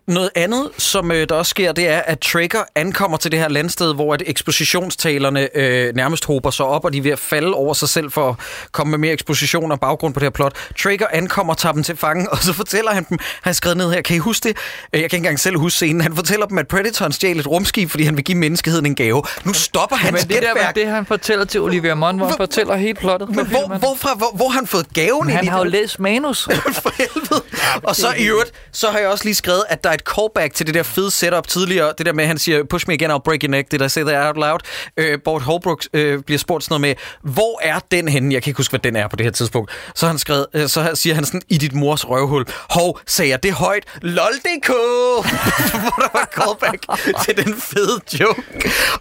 Noget andet, som øh, der også sker, det er, at Trigger ankommer til det her landsted, hvor at ekspositionstalerne øh, nærmest hober sig op, og de er ved at falde over sig selv for at komme med mere eksposition og baggrund på det her plot. Trigger ankommer, tager dem til fange, og så fortæller han dem, han har skrevet ned her, kan I huske det? Øh, Jeg kan ikke engang selv huske scenen. Han fortæller dem, at Predator stjal et rumskib, fordi han vil give menneskeheden en gave. Nu stopper han Men det der gætværk. det, han fortæller til Olivia Munn, hvor han fortæller helt plottet. Men hvor, hvorfra, hvor, hvor har han fået gaven Men han har jo læst manus. for helvede. Og så i øvrigt, så har jeg også lige skrevet, at der er et callback til det der fede setup tidligere. Det der med, at han siger, push me again, I'll break your neck. Det der say that out loud. Øh, Bort Holbrook øh, bliver spurgt sådan noget med, hvor er den henne? Jeg kan ikke huske, hvad den er på det her tidspunkt. Så, han skrevet, øh, så siger han sådan, i dit mors røvhul. Hov, sagde jeg det højt? LOL.dk! hvor der var callback til den fede joke.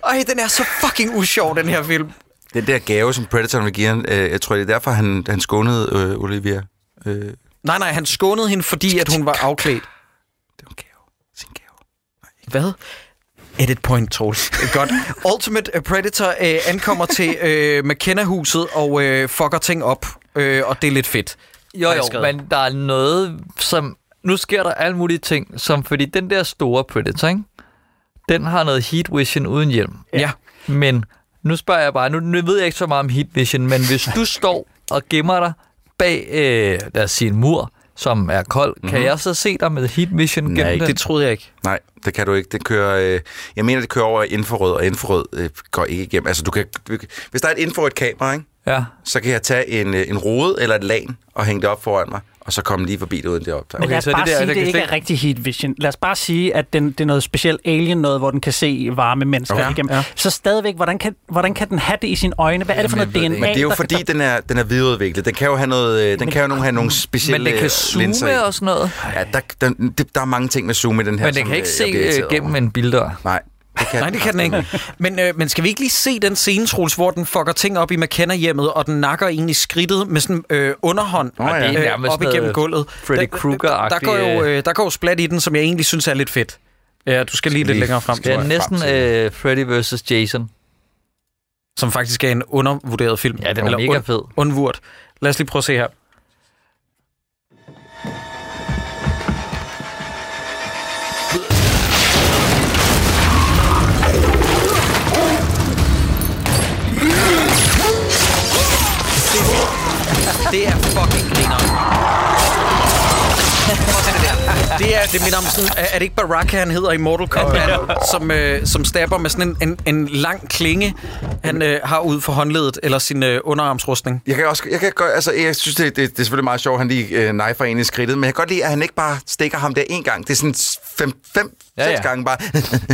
Ej, den er så fucking usjov, den her film. Den der gave, som Predator vil give ham, øh, jeg tror, det er derfor, han, han skånede øh, Olivia. Øh, Nej, nej, han skånede hende, fordi at hun var afklædt. det var en gave. Sin gave. Hvad? Edit point, Troels. Godt. Ultimate Predator øh, ankommer til øh, McKenna-huset og øh, fucker ting op, øh, og det er lidt fedt. Jo, jo, men der er noget, som... Nu sker der alle mulige ting, som fordi den der store Predator, ikke? den har noget heat vision uden hjelm. Ja. Men nu spørger jeg bare, nu, nu ved jeg ikke så meget om heat vision, men hvis du står og gemmer dig bag, øh, lad os sige, en mur, som er kold, mm-hmm. kan jeg så se dig med heat vision gennem Nej, den? Det troede jeg ikke. Nej, det kan du ikke. Det kører, øh, jeg mener, det kører over infrarød, og infrarød øh, går ikke igennem. Altså, du kan, du, kan- hvis der er et infrarødt kamera, ikke? Ja. så kan jeg tage en, øh, en rode eller et lag og hænge det op foran mig, og så komme lige forbi det uden det optager. Men lad os så det bare der, sige, at det kan ikke er rigtig heat vision. Lad os bare sige, at den, det er noget specielt alien noget, hvor den kan se varme mennesker Okay. igennem. Ja. Så stadigvæk, hvordan kan, hvordan kan den have det i sine øjne? Hvad er det for noget DNA? det Men det er jo der- fordi, den er, den er videreudviklet. Den kan jo have noget, øh, den kan jo nogle, have nogle specielle Men den kan linser zoome i. og sådan noget. Ja, der, der, der, der er mange ting med zoom i den her. Men den kan ikke øh, se gennem en bildør. Nej, det kan Nej, det kan den ikke. Men, øh, men skal vi ikke lige se den scene, Troels, hvor den fucker ting op i McKenna-hjemmet, og den nakker egentlig skridtet med sådan øh, underhånd Nå ja. Det øh, op igennem gulvet. Freddy Der- der, der, går jo, øh. øh, der går jo splat i den, som jeg egentlig synes er lidt fedt. Ja, du skal lige lidt længere frem. Det tror er næsten øh, Freddy vs. Jason. Som faktisk er en undervurderet film. Ja, den er mega fed. Undvurt. Lad os lige prøve at se her. Det er fucking griner. Det er, det minder om sådan, er er det ikke Baraka, han hedder i Mortal Kombat, som, øh, som stabber med sådan en, en, en lang klinge, han øh, har ud for håndledet, eller sin øh, underarmsrustning. Jeg kan også, jeg kan godt, altså, jeg synes, det, det, det er selvfølgelig meget sjovt, at han lige øh, knifer ind i skridtet, men jeg kan godt lide, at han ikke bare stikker ham der en gang. Det er sådan fem, fem Ja, ja, gange bare.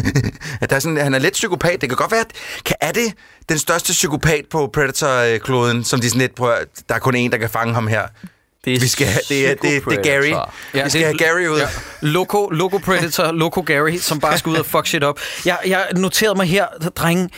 at der er sådan, han er lidt psykopat. Det kan godt være, at kan, er det den største psykopat på Predator-kloden, som de sådan lidt prøver, der er kun en, der kan fange ham her. Det er Vi skal have, det, er, det, er- det er Gary. Ja, vi skal have Gary ud. Ja. Loco, Loco Predator, Loco Gary, som bare skal ud og fuck shit op. Jeg, jeg noterede mig her, drenge,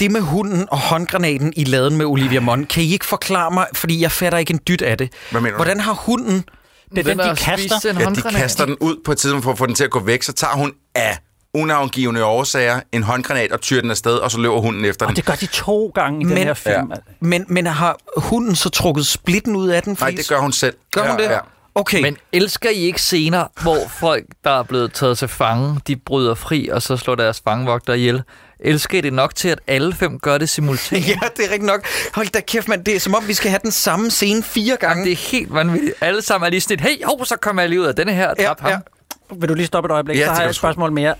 det med hunden og håndgranaten i laden med Olivia Munn, kan I ikke forklare mig, fordi jeg fatter ikke en dyt af det. Hvad mener du? Hvordan har hunden... Det er den, de kaster. Ja, de kaster den ud på et tidspunkt for at få den til at gå væk, så tager hun af unavngivende årsager en håndgranat og tyrer den afsted, og så løber hunden efter Og den. det gør de to gange i den Men- her film. Ja. Men, men har hunden så trukket splitten ud af den? Nej, Fordi- det gør hun selv. Gør hun ja, det? Ja. Okay. Men elsker I ikke scener, hvor folk, der er blevet taget til fange, de bryder fri, og så slår deres fangevogter ihjel? Elsker I det nok til, at alle fem gør det simultant? Ja, det er rigtigt nok. Hold da kæft, mand. Det er som om, vi skal have den samme scene fire gange. Det er helt vanvittigt. Alle sammen er lige sådan et, hey, hov, så kommer jeg lige ud af denne her og Ja, ham. ja. Vil du lige stoppe et øjeblik? Ja, så det har jeg et spørgsmål mere.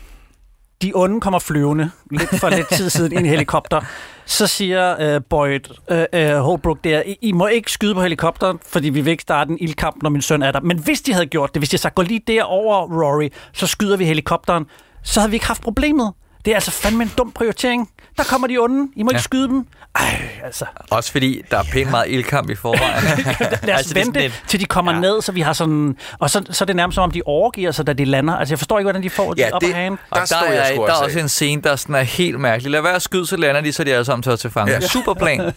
De onde kommer flyvende lidt for lidt tid siden i en helikopter. Så siger øh, Boyd øh, øh, Holbrook der, I, I må ikke skyde på helikopteren, fordi vi vil ikke starte en ildkamp, når min søn er der. Men hvis de havde gjort det, hvis de sagde, gå lige derover, Rory, så skyder vi helikopteren, så havde vi ikke haft problemet. Det er altså fandme en dum prioritering. Der kommer de onde. I må ikke Ja. skyde dem. Ej, altså. Også fordi, der er pænt meget ildkamp i forvejen. Lad os Altså, er vente, et- til de kommer ja. ned, så vi har sådan... Og så, så er det nærmest som om, de overgiver sig, da de lander. Altså, jeg forstår ikke, hvordan de får Ja, det op ad hagen. Og Der der, jeg er, der er også af. en scene, der sådan er helt mærkelig. Lad være at skyde, så lander de, så er de alle sammen taget til fange. Ja. Ja. Super plan.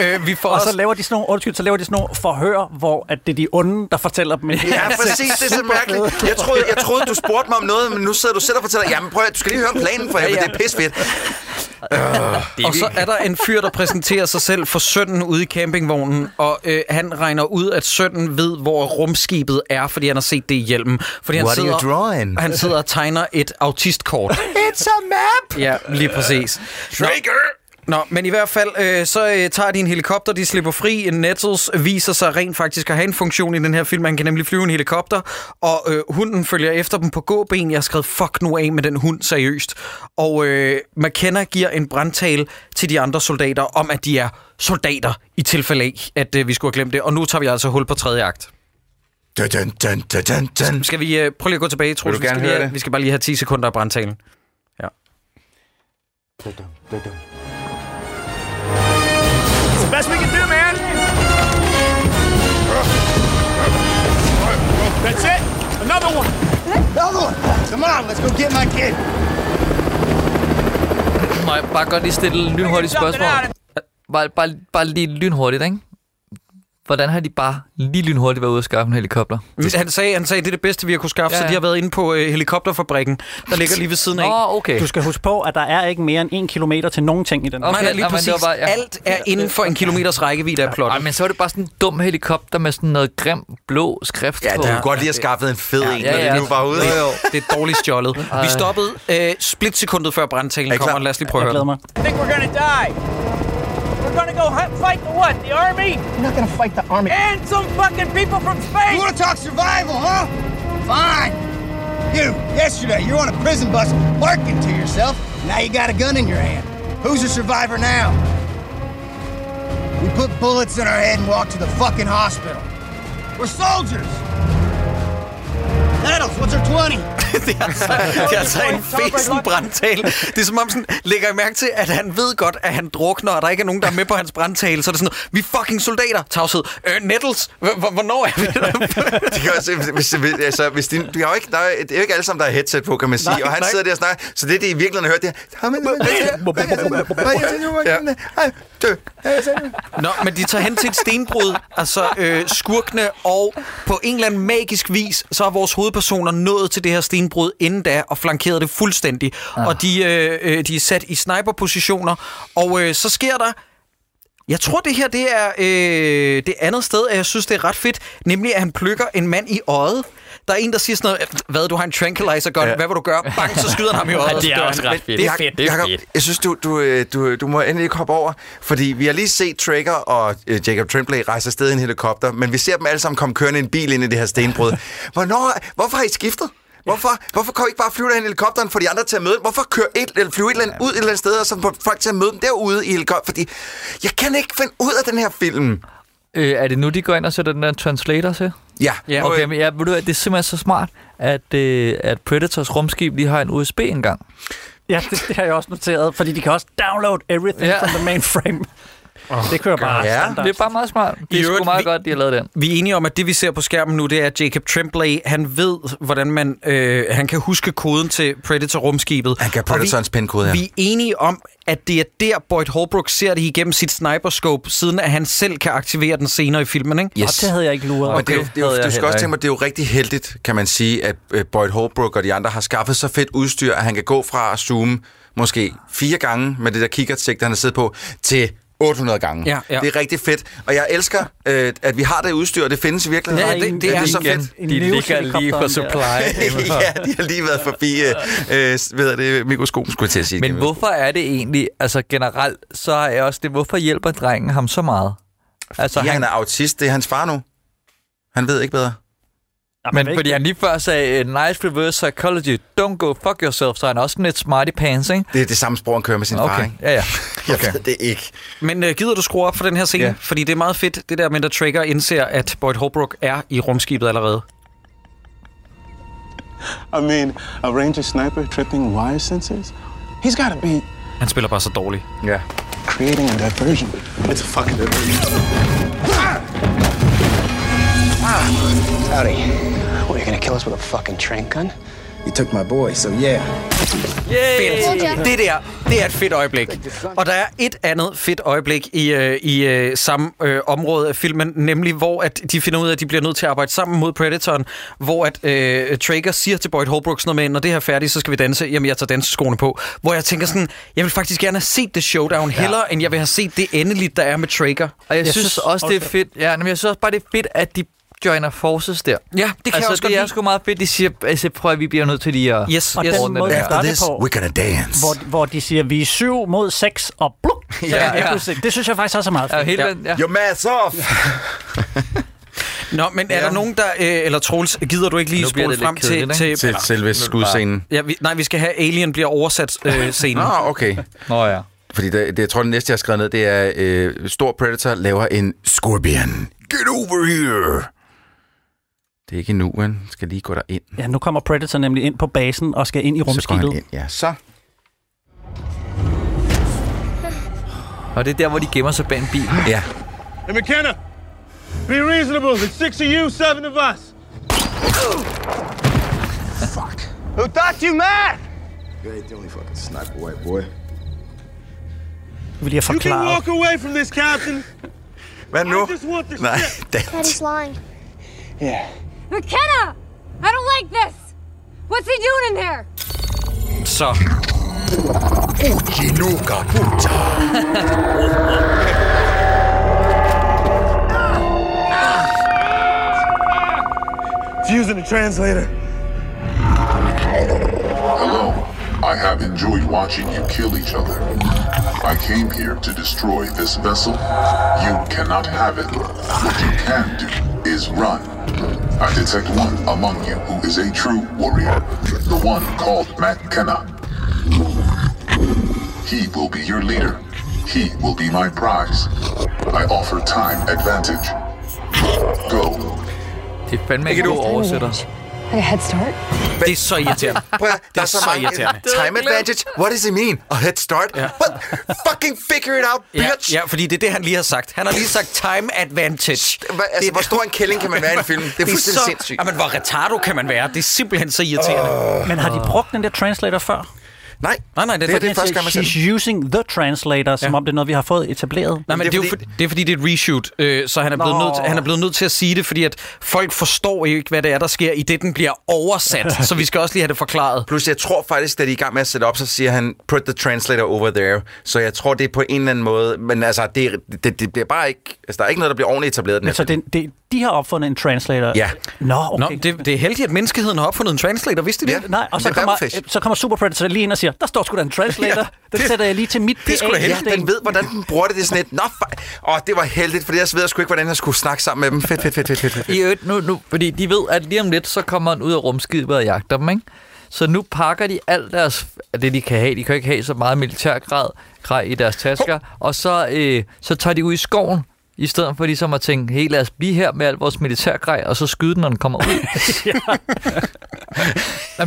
Øh, vi får Og også... så laver de sådan nogle, undskyld, så laver de sådan nogle forhør, hvor at det er de onde, der fortæller dem. Ja, præcis. Det er så mærkeligt. Jeg troede, jeg troede, du spurgte mig om noget, men nu sidder du selv og fortæller, jamen prøv at, du skal lige høre planen for helvede, det er pisfedt. Og så er der en fyr, der præsenterer sig selv for sønnen ude i campingvognen, og øh, han regner ud, at sønnen ved, hvor rumskibet er, fordi han har set det i hjelmen. Fordi han What are you sidder, drawing? han sidder og tegner et autistkort. It's a map! Ja, lige præcis. Nå, Nå, men i hvert fald, øh, så øh, tager de en helikopter, de slipper fri. Nettles viser sig rent faktisk at have en funktion i den her film. Man kan nemlig flyve en helikopter, og øh, hunden følger efter dem på gåben. Jeg har skrevet, fuck nu af med den hund, seriøst. Og øh, McKenna giver en brandtale til de andre soldater om, at de er soldater, i tilfælde af, at øh, vi skulle have glemt det. Og nu tager vi altså hul på tredje akt. Dun, dun, dun, dun, dun, dun. Skal vi øh, prøve lige at gå tilbage, Troels? Vil du Vi skal gerne lige det? Vi skal bare lige have 10 sekunder af brandtalen. Ja. It's the best we can do, man. That's it. Another one. Another one. Come on, let's go get my kid. Må jeg bare godt lige stille et lynhurtigt spørgsmål? Bare, bare, bare lige lynhurtigt, ikke? Hvordan har de bare lige lynhurtigt været ude og skaffe en helikopter? Han sagde, han sagde, det er det bedste, vi har kunne skaffe, ja, Ja, ja. så ja. de har været inde på øh, helikopterfabrikken, der ligger lige ved siden af. Nå, okay. Du skal huske på, at der er ikke mere end en kilometer til nogen ting i den. Okay, Nej, lige præcis. var bare- ja. Alt er inden for en kilometers rækkevidde af plottet. men så er det bare sådan en dum helikopter med sådan noget grim blå skrift Ja, på. du kunne godt lige have skaffet en fed en, ja, når ja. det nu var ude. Jo, jo, det er dårligt stjålet. Vi stoppede øh, splitsekundet før brandtalen Er I kommer. Lad os lige prøve Jeg at glæder høre mig. think we're gonna die. We're gonna go hunt, fight the what? The army? You're not gonna fight the army. And some fucking people from space! You wanna talk survival, huh? Fine. You, yesterday, you're on a prison bus barking to yourself. Now you got a gun in your hand. Who's a survivor now? We put bullets in our head and walk to the fucking hospital. We're soldiers. Nettles, what's her 20? det er altså, det er altså en fesen brandtale. Det er som om, sådan, lægger I mærke til, at han ved godt, at han drukner, og der ikke er nogen, der er med på hans brandtale. Så er det sådan noget, vi er fucking soldater. Tavshed. Øh, Nettles, hvornår er vi der? Det kan også, hvis, hvis, altså, hvis de, de har jo ikke, der er, det er jo ikke alle sammen, der har headset på, kan man sige. Nej, og han nej. sidder der og snakker. Så det, de i virkeligheden har hørt, det er... Nå, men de tager hen til et stenbrud, altså øh, skurkene, og på en eller anden magisk vis, så er vores hovedpersoner nået til det her stenbrud, inden da og flankerede det fuldstændig. Ah. Og de, øh, øh, de er sat i sniperpositioner, og øh, så sker der jeg tror, det her det er øh, det andet sted, at jeg synes, det er ret fedt. Nemlig, at han plukker en mand i øjet. Der er en, der siger sådan noget, hvad, du har en tranquilizer gun, ja. hvad vil du gøre? Bang, så skyder han ham i øjet. Ja, det er og også ret fedt. Det er fedt. Jakob, Jeg synes, du, du, øh, du, du må endelig ikke hoppe over, fordi vi har lige set Traeger og øh, Jacob Tremblay rejse afsted i en helikopter, men vi ser dem alle sammen komme kørende i en bil ind i det her stenbrud. Hvornår, hvorfor har I skiftet? Hvorfor, hvorfor kan I ikke bare flyve derhen i helikopteren for de andre til at møde dem? Hvorfor køre et, eller flyve et eller andet ud et eller andet sted, og så få folk til at møde dem derude i helikopter? Fordi jeg kan ikke finde ud af den her film. Øh, er det nu, de går ind og sætter den der translator til? Ja. Ja, okay, men ja, ved du, det er simpelthen så smart, at, øh, at Predators rumskib lige har en USB-indgang. Ja, det, det har jeg også noteret, fordi de kan også download everything Ja. from the mainframe. Oh, det kører bare ja, standard. det er bare meget smart. Det er sgu meget vi- godt, de har lavet den. Vi er enige om, at det vi ser på skærmen nu, det er, at Jacob Tremblay, han ved, hvordan man, øh, han kan huske koden til Predator-rumskibet. Han kan Og vi- Predatorens pindkode, ja. Vi er enige om, at det er der, Boyd Holbrook ser det igennem sit sniperscope, siden at han selv kan aktivere den senere i filmen, ikke? Yes. det havde jeg ikke luret. Og det, er jo- det, er jo- du skal også tænke mig, det er jo rigtig heldigt, kan man sige, at øh, Boyd Holbrook og de andre har skaffet så fedt udstyr, at han kan gå fra at zoome måske fire gange med det der kikkertsigt, han har siddet på, til 800 gange. Ja, ja. Det er rigtig fedt. Og jeg elsker, øh, at vi har det udstyr, og det findes i virkeligheden. Ja, det- det det er er så fedt. En De ligger lige på helikopteren supply. ja, de har lige været forbi øh, øh, hedder det, mikroskopen, skulle jeg til at sige. Men hvorfor er det egentlig, altså generelt, så er jeg også det, hvorfor hjælper drengen ham så meget? Altså, Fordi han er autist, det er hans far nu. Han ved ikke bedre. Men fordi han lige før sagde, "Eh, nice reverse psychology, don't go fuck yourself, så er han også lidt smarty pants, ikke? Det er det samme sprog, han kører med sin far, Okay, ikke? ja, ja. Jeg ved det ikke. Men øh, gider du skrue op for den her scene? Ja. Fordi det er meget fedt, det der med, at Trigger indser, at Boyd Holbrook er i rumskibet allerede. I mean, a ranger sniper tripping wire sensors? He's gotta be Han spiller bare så dårligt. Ja. creating a diversion. It's a fucking diversion. Howdy. What, you gonna kill us with a fucking trank gun? You took my boy, so yeah. Fedt. Det der, det er et fedt øjeblik. Og der er et andet fedt øjeblik i, øh, i øh, samme øh, område af filmen, nemlig hvor at de finder ud af, at de bliver nødt til at arbejde sammen mod Predatoren, hvor at øh, Traeger siger til Boyd Holbrook sådan noget med, når det her er færdigt, så skal vi danse. Jamen, jeg tager danseskoene på. Hvor jeg tænker sådan, jeg vil faktisk gerne have set det showdown ja. hellere, end jeg vil have set det endeligt, der er med Traeger. Og jeg, jeg synes, synes også, det er fedt. Ja, men jeg synes også bare, det er fedt, at de joiner forces der. Ja, det kan altså, jeg også det godt er lide. sgu meget fedt, de siger, altså, prøv at vi bliver nødt til lige at... Yes, Og yes. den måde, det på, We're gonna dance. hvor, hvor de siger, vi er syv mod seks, og bluk, Ja, ja, ja. Det synes jeg faktisk også er meget Ja, fedt. hele Ja. den, ja. Your mask off! Nå, men er Ja. der nogen, der... Øh, eller Troels, gider du ikke lige spole frem til... kedeligt, til ikke? Til selve skudscenen. ja, vi, nej, vi skal have Alien bliver oversat øh, scenen. Nå, okay. Nå ja. Fordi det, det, jeg tror, det næste, jeg har skrevet ned, det er, øh, Stor Predator laver en Scorpion. Get over here! Det er ikke endnu, han skal lige gå derind. Ja, nu kommer Predator nemlig ind på basen og skal ind i Så rumskibet. ind. Ja, så. Og det er der, hvor de gemmer sig bag en bil. Ja. Hey, McKenna! Be reasonable. It's six of you, seven of us. Who thought you mad? You ain't the only fucking sniper, white boy. Vi lige have You can walk away from this, Captain. Hvad nu? I just want the Nej. Daddy's lying. Yeah. McKenna! I don't like this! What's he doing in there? Så, Uchinuka puta. Fusing the translator. Hello. I have enjoyed watching you kill each other. I came here to destroy this vessel. You cannot have it. What you can do is run. I detect one among you who is a true warrior. The one called Matt Kenna. He will be your leader. He will be my prize. I offer time advantage. Go. Det er fandme ikke en god oversætter. Like a head start? det er så irriterende. Prøv der er er så så mange irriterende. time advantage. What does it mean? A head start? What? Fucking figure it out, Ja, bitch! ja, fordi det er det, han lige har sagt. Han har lige sagt time advantage. Hva, altså, hvor stor en kælling kan man være i en film? Det er fuldstændig så, sindssygt. Jamen, hvor retardo kan man være? Det er simpelthen så irriterende. Men har de brugt den der translator før? Nej, nej, nej det, Fordi han siger, She's using the translator, som om det er noget, vi har fået etableret. Nej, men det er, jo fordi, det er fordi, det er et reshoot, øh, så han er, blevet Nå. nødt til, han er blevet nødt til at sige det, fordi at folk forstår ikke, hvad det er, der sker, i det, den bliver oversat. så vi skal også lige have det forklaret. Plus, jeg tror faktisk, da de er i gang med at sætte op, så siger han, put the translator over there. Så jeg tror, det er på en eller anden måde, men altså, det, det, det bliver bare ikke, altså, der er ikke noget, der bliver ordentligt etableret. Den Men så det, det, de har opfundet en translator? Ja. Nå, okay. Nå, det, det er heldigt, at menneskeheden har opfundet en translator, vidste de det? Nej, og så kommer, så kommer Super Predator lige ind og siger, der står sgu da en translator. Ja, den sætter jeg lige til mit Det er sgu da heldigt. Den ved, hvordan den bruger det. Det er sådan et, nå, åh, det var heldigt, fordi jeg ved sgu ikke, hvordan jeg skulle snakke sammen med dem. Fedt, fedt, fedt, fedt, fedt. fedt. I øvrigt, nu, nu, fordi de ved, at lige om lidt, så kommer han ud af rumskibet og jagter dem, ikke? Så nu pakker de alt deres, det, de kan have. De kan ikke have så meget militærgrad grej i deres tasker. Og så, øh, så tager de ud i skoven, i stedet for ligesom at tænke, hey, lad os blive her med alt vores militærgrej, og så skyde den, når den kommer ud.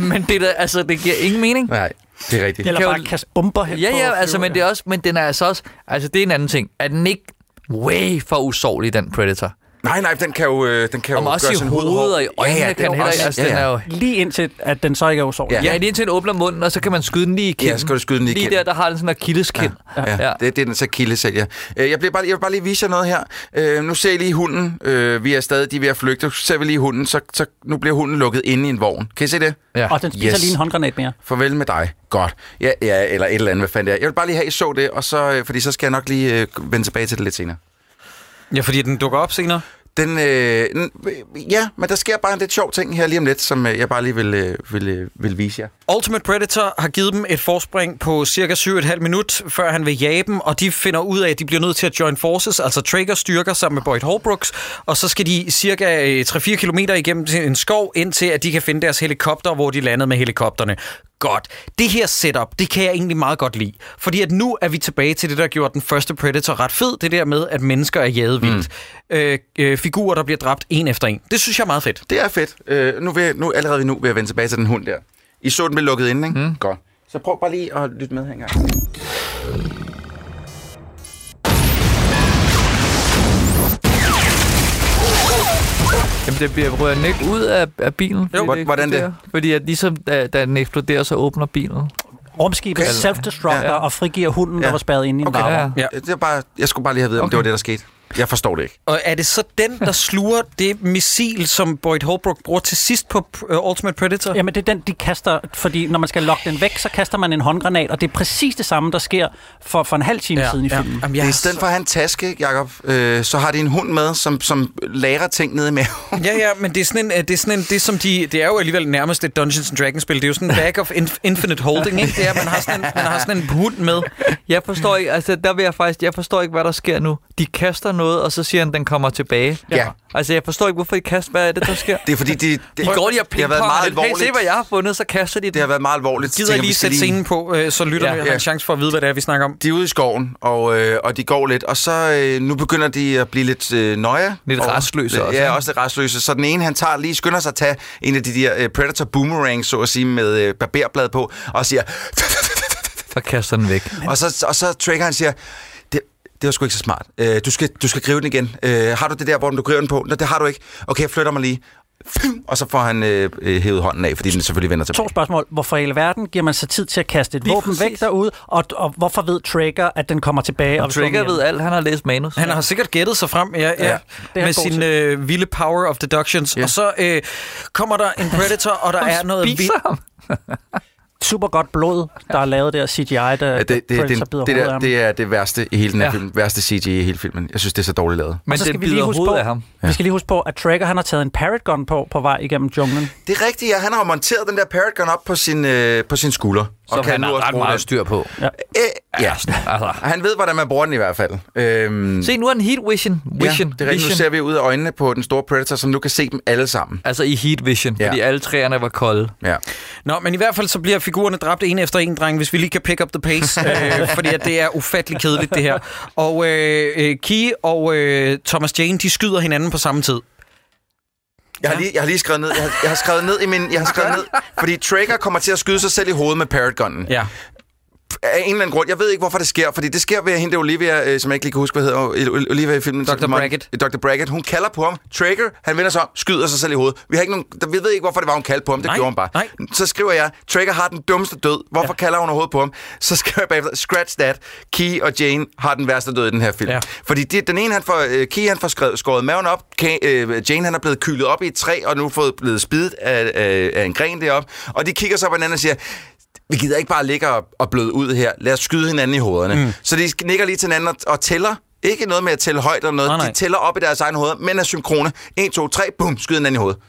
men det, der, altså, det giver ingen mening. Nej, det er rigtigt. Eller Kan bare jo- kaste bomber hen Ja, på ja, altså, flyver, men det er også, men den er altså også, altså det er en anden ting. Er den ikke way for usårlig, den Predator? Nej, nej, den kan jo, øh, den kan jo Og også gøre i sin hud hovedet hård. og i øjnene kan er den heller også- ikke. Altså, den er jo... Lige indtil, at den så ikke er usårlig. Ja, ja lige indtil den åbner munden, og så kan man skyde den lige i kinden. Ja, skal du skyde den lige i Lige der, der har den sådan en akilleskind. Ja, ja. Det, det er den så kilde sælger. Øh, Jeg, bliver bare, jeg vil bare lige vise jer noget her. Øh, nu ser I lige hunden. Øh, vi er stadig de er ved at flygte. Så ser vi lige hunden, så, så nu bliver hunden lukket inde i en vogn. Kan I se det? Ja. Og den spiser Yes. lige en håndgranat mere. Farvel med dig. Godt. Ja, ja, eller et eller andet, hvad fanden det er. Jeg vil bare lige have, at I så det, og så, øh, fordi så skal jeg nok lige øh, vende tilbage til det lidt senere. Ja, fordi den dukker op senere. Den, øh, ja, men der sker bare en lidt sjov ting her lige om lidt, som øh, jeg bare lige vil, øh, vil, øh, vil vise jer. Ultimate Predator har givet dem et forspring på cirka 7,5 minut, før han vil jage dem, og de finder ud af, at de bliver nødt til at join forces, altså Traeger styrker sammen med Boyd Holbrooks, og så skal de cirka øh, 3-4 km igennem en skov, indtil at de kan finde deres helikopter, hvor de landede med helikopterne. Godt. Det her setup, det kan jeg egentlig meget godt lide. Fordi at nu er vi tilbage til det, der gjorde den første Predator ret fed. Det der med, at mennesker er jaget vildt. Mm. Øh, øh, figurer, der bliver dræbt en efter en. Det synes jeg er meget fedt. Det er fedt. Øh, nu vil nu, allerede nu vil jeg vende tilbage til den hund der. I så den blev lukket inde, ikke? Mm. Godt. Så prøv bare lige at lytte med her engang. Jamen, det bliver rører den ikke ud af, af bilen? Jo, fordi hvordan det? Fordi at ligesom, da, da den eksploderer, så åbner bilen. Rumskibet Okay. self-destructor Ja. og frigiver hunden, der var spærret inde i en Okay. varme. Ja. Det er bare, jeg skulle bare lige have ved, om Okay. det var det, der skete. Jeg forstår det ikke. Og er det så den, der sluger det missil, som Boyd Holbrook bruger til sidst på uh, Ultimate Predator? Jamen, det er den, de kaster, fordi når man skal lokke den væk, så kaster man en håndgranat, og det er præcis det samme, der sker for, for en halv time Ja, siden i ja. filmen. Jamen, Det jeg er er I stedet for at have en taske, Jacob, øh, så har de en hund med, som, som lærer ting nede i maven. Ja, ja, men det er sådan en, øh, det er sådan en, det som de, det er jo alligevel nærmest et Dungeons and Dragons spil. Det er jo sådan en bag of inf- infinite holding, ikke? Det er, man har sådan en, man har sådan en hund med. Jeg forstår ikke, altså der vil jeg faktisk, jeg forstår ikke, hvad der sker nu. De kaster noget, og så siger han, den kommer tilbage. Ja. Altså, jeg forstår ikke, hvorfor de kaster. Hvad er det, der sker? Det er fordi, de, det, De går lige og det har været meget lidt. Hey, alvorligt. se, hvad jeg har fundet, så kaster de Det den. har været meget alvorligt. Gider Tænker, jeg vi lige sætte scenen på, øh, så lytterne Ja. ja, har Ja. en chance for at vide, hvad det er, vi snakker om. De er ude i skoven, og, øh, og de går lidt, og så øh, nu begynder de at blive lidt øh, nøje. Lidt over- rastløse også, Ja, også lidt rastløse. Så den ene, han tager lige, skynder sig at tage en af de der øh, Predator Boomerang, så at sige, med øh, barberblad på, og siger, Så kaster den væk. og så, og så Trigger, han siger, det, var sgu ikke så smart. Øh, du, skal, du skal gribe den igen. Øh, har du det der, hvor du griber den på? Nå, det har du ikke. Okay, jeg flytter mig lige. Og så får han øh, øh, hævet hånden af, fordi den selvfølgelig vender tilbage. To spørgsmål. Hvorfor i alverden giver man sig tid til at kaste et Lige våben præcis. væk derude? Og, og hvorfor ved Traeger, at den kommer tilbage? Og Trigger ved alt, han har læst manus. Han har sikkert gættet sig frem ja, ja, ja, med sin øh, vilde power of deductions. Ja. Og så øh, kommer der en Predator, og der er noget. Spiser ham. Super godt blod, der er lavet der CGI, der Ja, det, det, det, Predator det, det, af der, det er det værste i hele den her Ja. film. Værste CGI i hele filmen. Jeg synes, det er så dårligt lavet. Men så skal den vi lige huske på- af ham. Vi skal lige huske på, at Traeger han har taget en parrot gun på, på vej igennem junglen. Det er rigtigt, ja. Han har monteret den der parrot gun op på sin, øh, på sin skulder. Som han nu har også ret meget den. styr på. Øh, ja. Altså. Han ved, hvordan man bruger den i hvert fald. Øhm, Se, nu er den heat vision. vision. Ja, det er rigtigt. Nu ser vi ud af øjnene på den store Predator, som nu kan se dem alle sammen. Altså i heat vision, Ja. fordi alle træerne var kolde. Ja. Nå, men i hvert fald så bliver figurerne dræbt en efter en, dreng, hvis vi lige kan pick up the pace, øh, fordi at det er ufattelig kedeligt, det her. Og øh, øh, Key og øh, Thomas Jane, de skyder hinanden på samme tid. Jeg har, lige, jeg har lige skrevet ned, jeg har, jeg har skrevet ned i min, jeg har skrevet ned, fordi Traeger kommer til at skyde sig selv i hovedet med parrot gunnen. Ja. Af en eller anden grund, jeg ved ikke, hvorfor det sker, fordi det sker ved at hende der Olivia, øh, som jeg ikke lige kan huske, hvad hedder, Ol- Olivia i filmen. Dr. Brackett. Dr. Brackett. Hun kalder på ham. Trigger, han vender sig om, skyder sig selv i hovedet. Vi, har ikke nogen, vi ved ikke, hvorfor det var, hun kaldte på ham. Det Nej, gjorde hun bare. nej. Så skriver jeg, Trigger har den dummeste død. Hvorfor ja. kalder hun overhovedet på ham? Så skriver jeg bagefter, scratch that. Key og Jane har den værste død i den her film. Ja. Fordi de, den ene, han får, øh, Key, han får skrevet, skåret maven op. Kay, øh, Jane, han er blevet kylet op i et træ, og nu fået blevet spidet af, af, af en gren deroppe. Og de kigger så på hinanden og siger, vi gider ikke bare ligge og, og bløde ud her. Lad os skyde hinanden i hovederne. Mm. Så de nikker lige til hinanden og, og tæller. Ikke noget med at tælle højt eller noget. Nej, nej. De tæller op i deres egne hoveder, men er synkrone. 1, 2, 3, bum, skyder hinanden i hovedet.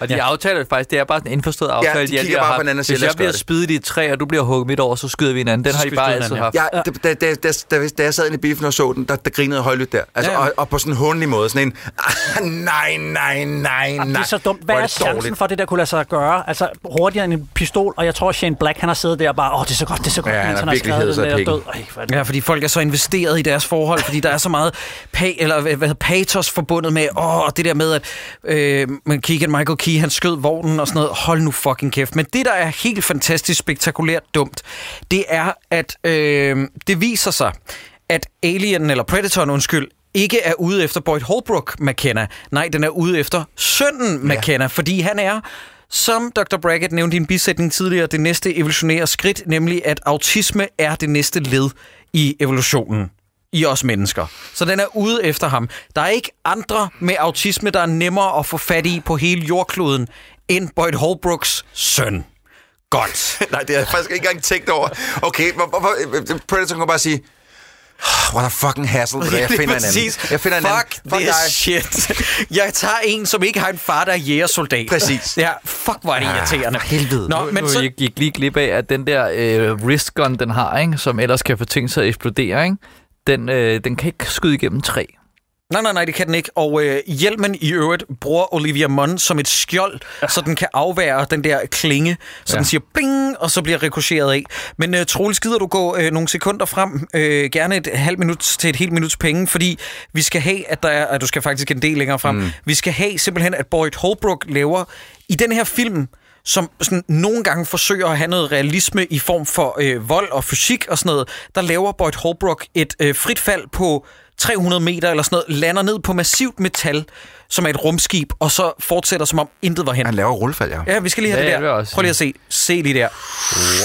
Og de ja. aftaler det faktisk, det er bare sådan en indforstået aftale. de kigger har bare på hinanden og siger, Hvis "Lad os jeg bliver gøre det." spidet i et træ, og du bliver hugget midt over, så skyder vi hinanden. Den Så har de bare altid haft. Ja, da, da, da, da, da jeg sad inde i biffen og så den, der, der grinede højlydt der. Altså, Ja, ja, ja. og, og, på sådan en hundelig måde. Sådan en, ah, nej, nej, nej, nej. det er så dumt. Hvad er dårligt. chancen for, det der kunne lade sig gøre? Altså, hurtigere end en pistol, og jeg tror, Shane Black, han har siddet der og bare, åh, det er så godt, det er så godt, Ja, han han har virkelig skrevet den der død. Er Ja, fordi folk er så investeret i deres forhold, fordi der er så meget pa- eller, hvad hvad hedder, patos forbundet med, åh, det der med, at øh, man kigger Michael Key, han skød vognen og sådan noget. Hold nu fucking kæft. Men det, der er helt fantastisk spektakulært dumt, det er, at øh, det viser sig, at Alien, eller Predatoren, undskyld, ikke er ude efter Boyd Holbrook McKenna. Nej, den er ude efter sønnen McKenna, fordi han er som Dr. Brackett nævnte i en bisætning tidligere, det næste evolutionære skridt, nemlig at autisme er det næste led i evolutionen i os mennesker. Så den er ude efter ham. Der er ikke andre med autisme, der er nemmere at få fat i på hele jordkloden, end Boyd Holbrooks søn. Godt. Nej, det har jeg faktisk ikke engang tænkt over. Okay, hvor- hvorfor... Predator kan bare sige, "Ah, what a fucking hassle. det. Jeg finder en anden. Jeg finder en Fuck anden. this shit. Jeg tager en, som ikke har en far, der er jægersoldat. Præcis. Ja, fuck, hvor er det irriterende. helvede. Nå, Nu, men nu så... jeg gik lige glip af, at den der øh, wrist gun, den har, ikke, som ellers kan få ting til at eksplodere, ikke, den, øh, den kan ikke skyde igennem træ. Nej, nej, nej, det kan den ikke. Og øh, hjelmen i øvrigt bruger Olivia Munn som et skjold, ja. så den kan afvære den der klinge, så ja. Den siger bling, og så bliver rikocheret af. Men øh, Troels, gider du gå øh, nogle sekunder frem, øh, gerne et halvt minut til et helt minuts penge, fordi vi skal have, at der er, at du skal faktisk en del længere frem, mm. vi skal have simpelthen, at Boyd Holbrook laver i den her film, som sådan nogle gange forsøger at have noget realisme i form for øh, vold og fysik og sådan noget, der laver Boyd Holbrook et øh, frit fald på 300 meter eller sådan noget, lander ned på massivt metal, som er et rumskib, og så fortsætter som om intet var hen. Han laver rullefald, ja. Ja, vi skal lige have Ja, det vil der. også Prøv lige at se. Se lige der.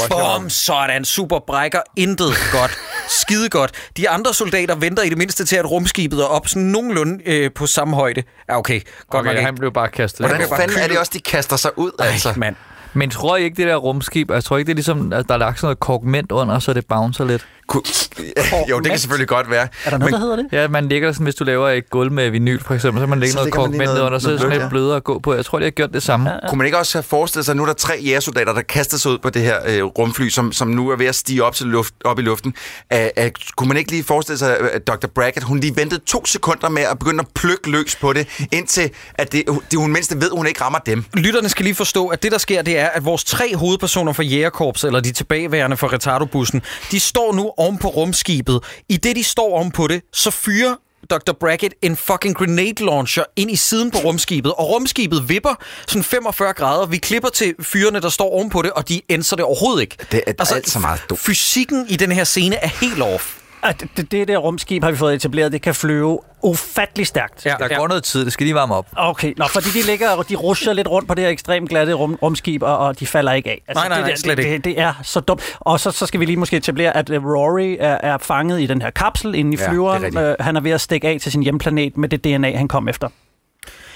Bum, sådan. Super brækker. Intet godt. Skide godt. De andre soldater venter i det mindste til, at rumskibet er op sådan nogenlunde øh, på samme højde. Ja, okay. Godt Okay, nok han blev bare kastet. Hvordan fanden er det også, de kaster sig ud, altså? Ej, mand. Men tror I ikke, det der rumskib, jeg tror ikke, det er ligesom, at der er lagt sådan noget korkment under, så det bouncer lidt? Ku- jo, det kan selvfølgelig godt være. Er der noget, der hedder det? Ja, man lægger sådan, hvis du laver et gulv med vinyl, for eksempel, så man lægger Så noget korkment noget- under, så er noget det sådan lidt ja. blødere at gå på. Jeg tror, de har gjort det samme. Kunne man ikke også have forestillet sig, at nu er der tre jægersoldater, der kaster sig ud på det her øh, rumfly, som, som nu er ved at stige op, til luft, op i luften? Æh, øh, kunne man ikke lige forestille sig, at Dr. Brackett, hun lige ventede to sekunder med at begynde at plukke løs på det, indtil at det, det, hun mindst ved, hun ikke rammer dem? Lytterne skal lige forstå, at det, der sker, det er, at vores tre hovedpersoner fra Jægerkorps, eller de tilbageværende fra Retardobussen, de står nu oven på rumskibet. I det, de står oven på det, så fyrer Dr. Brackett en fucking grenade launcher ind i siden på rumskibet, og rumskibet vipper sådan 45 grader. Vi klipper til fyrene, der står ovenpå det, og de ændrer det overhovedet ikke. Det er alt så meget dumt. Fysikken i den her scene er helt off. At det, det, det der rumskib har vi fået etableret, det kan flyve ufattelig stærkt. Ja, Der går noget tid, det skal lige varme op. Okay, nå, fordi de ligger og de rusher lidt rundt på det her ekstremt glatte rum, rumskib, og, og de falder ikke af. Altså, Nej, nej, det, nej, der, slet det, ikke. det, det er så dumt. Og så, så skal vi lige måske etablere, at øh, Rory er, er fanget i den her kapsel inde i Ja, det er flyveren. rigtigt. øh, han er ved at stikke af til sin hjemplanet med det DNA, han kom efter.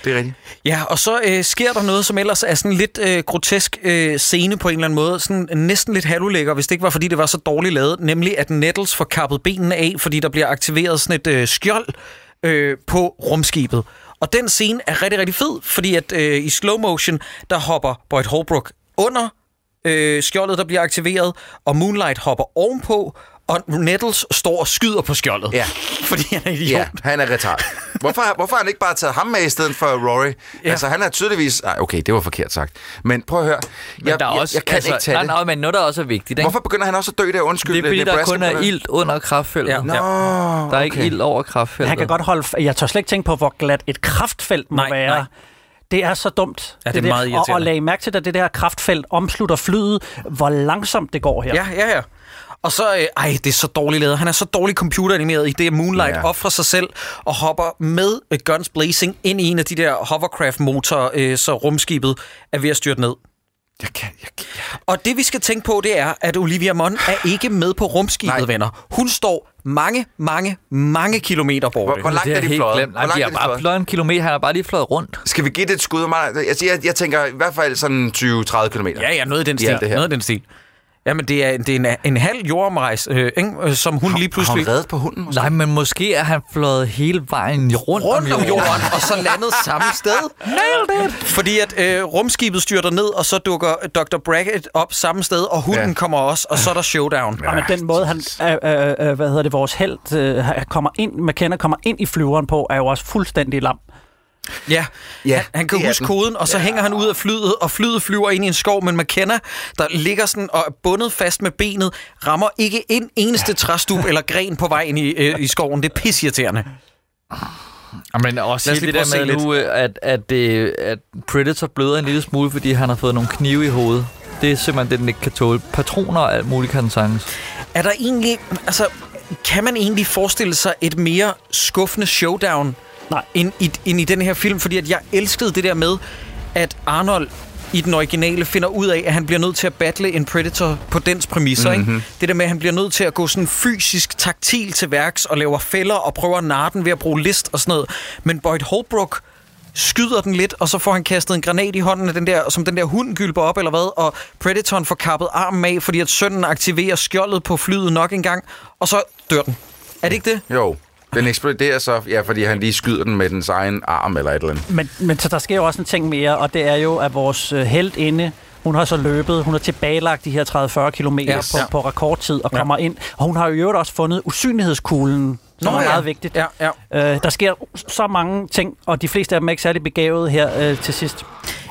Det er rigtigt. Ja, og så øh, sker der noget, som ellers er sådan lidt øh, grotesk øh, scene på en eller anden måde. Sådan næsten lidt halvulækker, hvis det ikke var, fordi det var så dårligt lavet. Nemlig, at Nettles får kappet benene af, fordi der bliver aktiveret sådan et øh, skjold øh, på rumskibet. Og den scene er rigtig, rigtig fed, fordi at øh, i slow motion, der hopper Boyd Holbrook under øh, skjoldet, der bliver aktiveret, og Moonlight hopper ovenpå, og Nettles står og skyder på skjoldet. Ja. Fordi han er idiot. Ja, han er retard. Hvorfor, hvorfor har han ikke bare taget ham med i stedet for Rory? Ja. Altså, han er tydeligvis... Ej, okay, det var forkert sagt. Men prøv at høre. Men Jeg, der er jeg, også, jeg kan altså, ikke tage nej, det. nej, men noget, der også er vigtigt, ikke? Hvorfor begynder han også at dø der? Undskyld. Det er fordi, der kun er det. ilt under kraftfeltet. Ja. Nå, Der er ikke okay. ild over kraftfeltet. Han kan godt holde... Jeg tør slet ikke tænke på, hvor glat et kraftfelt må Nej, være. nej. Det er så dumt. Ja, det er der. meget og, irriterende. og lag mærke til, at det der kraftfelt omslutter flyet, hvor langsomt det går her. Ja, ja, ja. Og så, øh, ej, det er så dårligt lavet. Han er så dårligt computeranimeret i det, at Moonlight Ja. ja. offrer sig selv og hopper med øh, Guns Blazing ind i en af de der hovercraft-motorer, øh, så rumskibet er ved at styrte ned. Jeg kan, jeg kan. Og det, vi skal tænke på, det er, at Olivia Munn er ikke med på rumskibet, Nej. venner. Hun står mange, mange, mange kilometer borte. Hvor, hvor langt Det er er de fløjet? Nej, langt de er har de bare fløjet? en kilometer. Han har bare lige fløjet rundt. Skal vi give det et skud? Jeg, jeg, jeg tænker i hvert fald sådan 20-30 km. Ja, ja, noget i den Ja, stil. det her. noget i den stil. Jamen, det er, det er en, en halv jordomrejs, øh, ikke? Øh, som hun lige Har pludselig... hun reddet på hunden? Måske? Nej, men måske er han fløjet hele vejen rundt, rundt om jorden, og så landet samme sted. Nailed it! Fordi at øh, rumskibet styrter ned, og så dukker Dr. Brackett op samme sted, og hunden Ja. kommer også, og så er der showdown. Ja. Men den måde, han, øh, øh, øh, hvad hedder det, vores held øh, kommer ind, McKenna kommer ind i flyveren på, er jo også fuldstændig lam. Ja, Ja, han, han kan huske den. koden, og så ja. hænger han ud af flyet, og flyet flyver ind i en skov, men McKenna, der ligger sådan og er bundet fast med benet, rammer ikke en eneste træstup eller gren på vej ind i, øh, i skoven. Det er pisseirriterende. Men også Lad os lige det prøve der at se med nu, øh, at, at, det, at Predator bløder en lille smule, fordi han har fået nogle knive i hovedet. Det er simpelthen det, den ikke kan tåle. Patroner og alt muligt kan den sagtens. Er der egentlig, altså, kan man egentlig forestille sig et mere skuffende showdown Nej. End, i, end i den her film? Fordi at jeg elskede det der med, at Arnold i den originale finder ud af, at han bliver nødt til at battle en Predator på dens præmisser. Mm-hmm. Ikke? Det der med, at han bliver nødt til at gå sådan fysisk taktil til værks og laver fælder og prøver at narre den ved at bruge list og sådan noget. Men Boyd Holbrook skyder den lidt, og så får han kastet en granat i hånden af den der, som den der hund gylper op, eller hvad, og Predatoren får kappet armen af, fordi at sønnen aktiverer skjoldet på flyet nok en gang, og så dør den. Er det ikke det? Jo. Den eksploderer så, ja, fordi han lige skyder den med dens egen arm eller et eller andet. Men, men så der sker jo også en ting mere, og det er jo, at vores øh, held inde, hun har så løbet, hun har tilbagelagt de her 30-40 km Ja. yes. på, Ja. på rekordtid og Ja. kommer ind. Og hun har jo i øvrigt også fundet usynlighedskuglen, som Nå er ja. meget vigtigt. Ja, ja. Øh, der sker så mange ting, og de fleste af dem er ikke særlig begavet her øh, til sidst.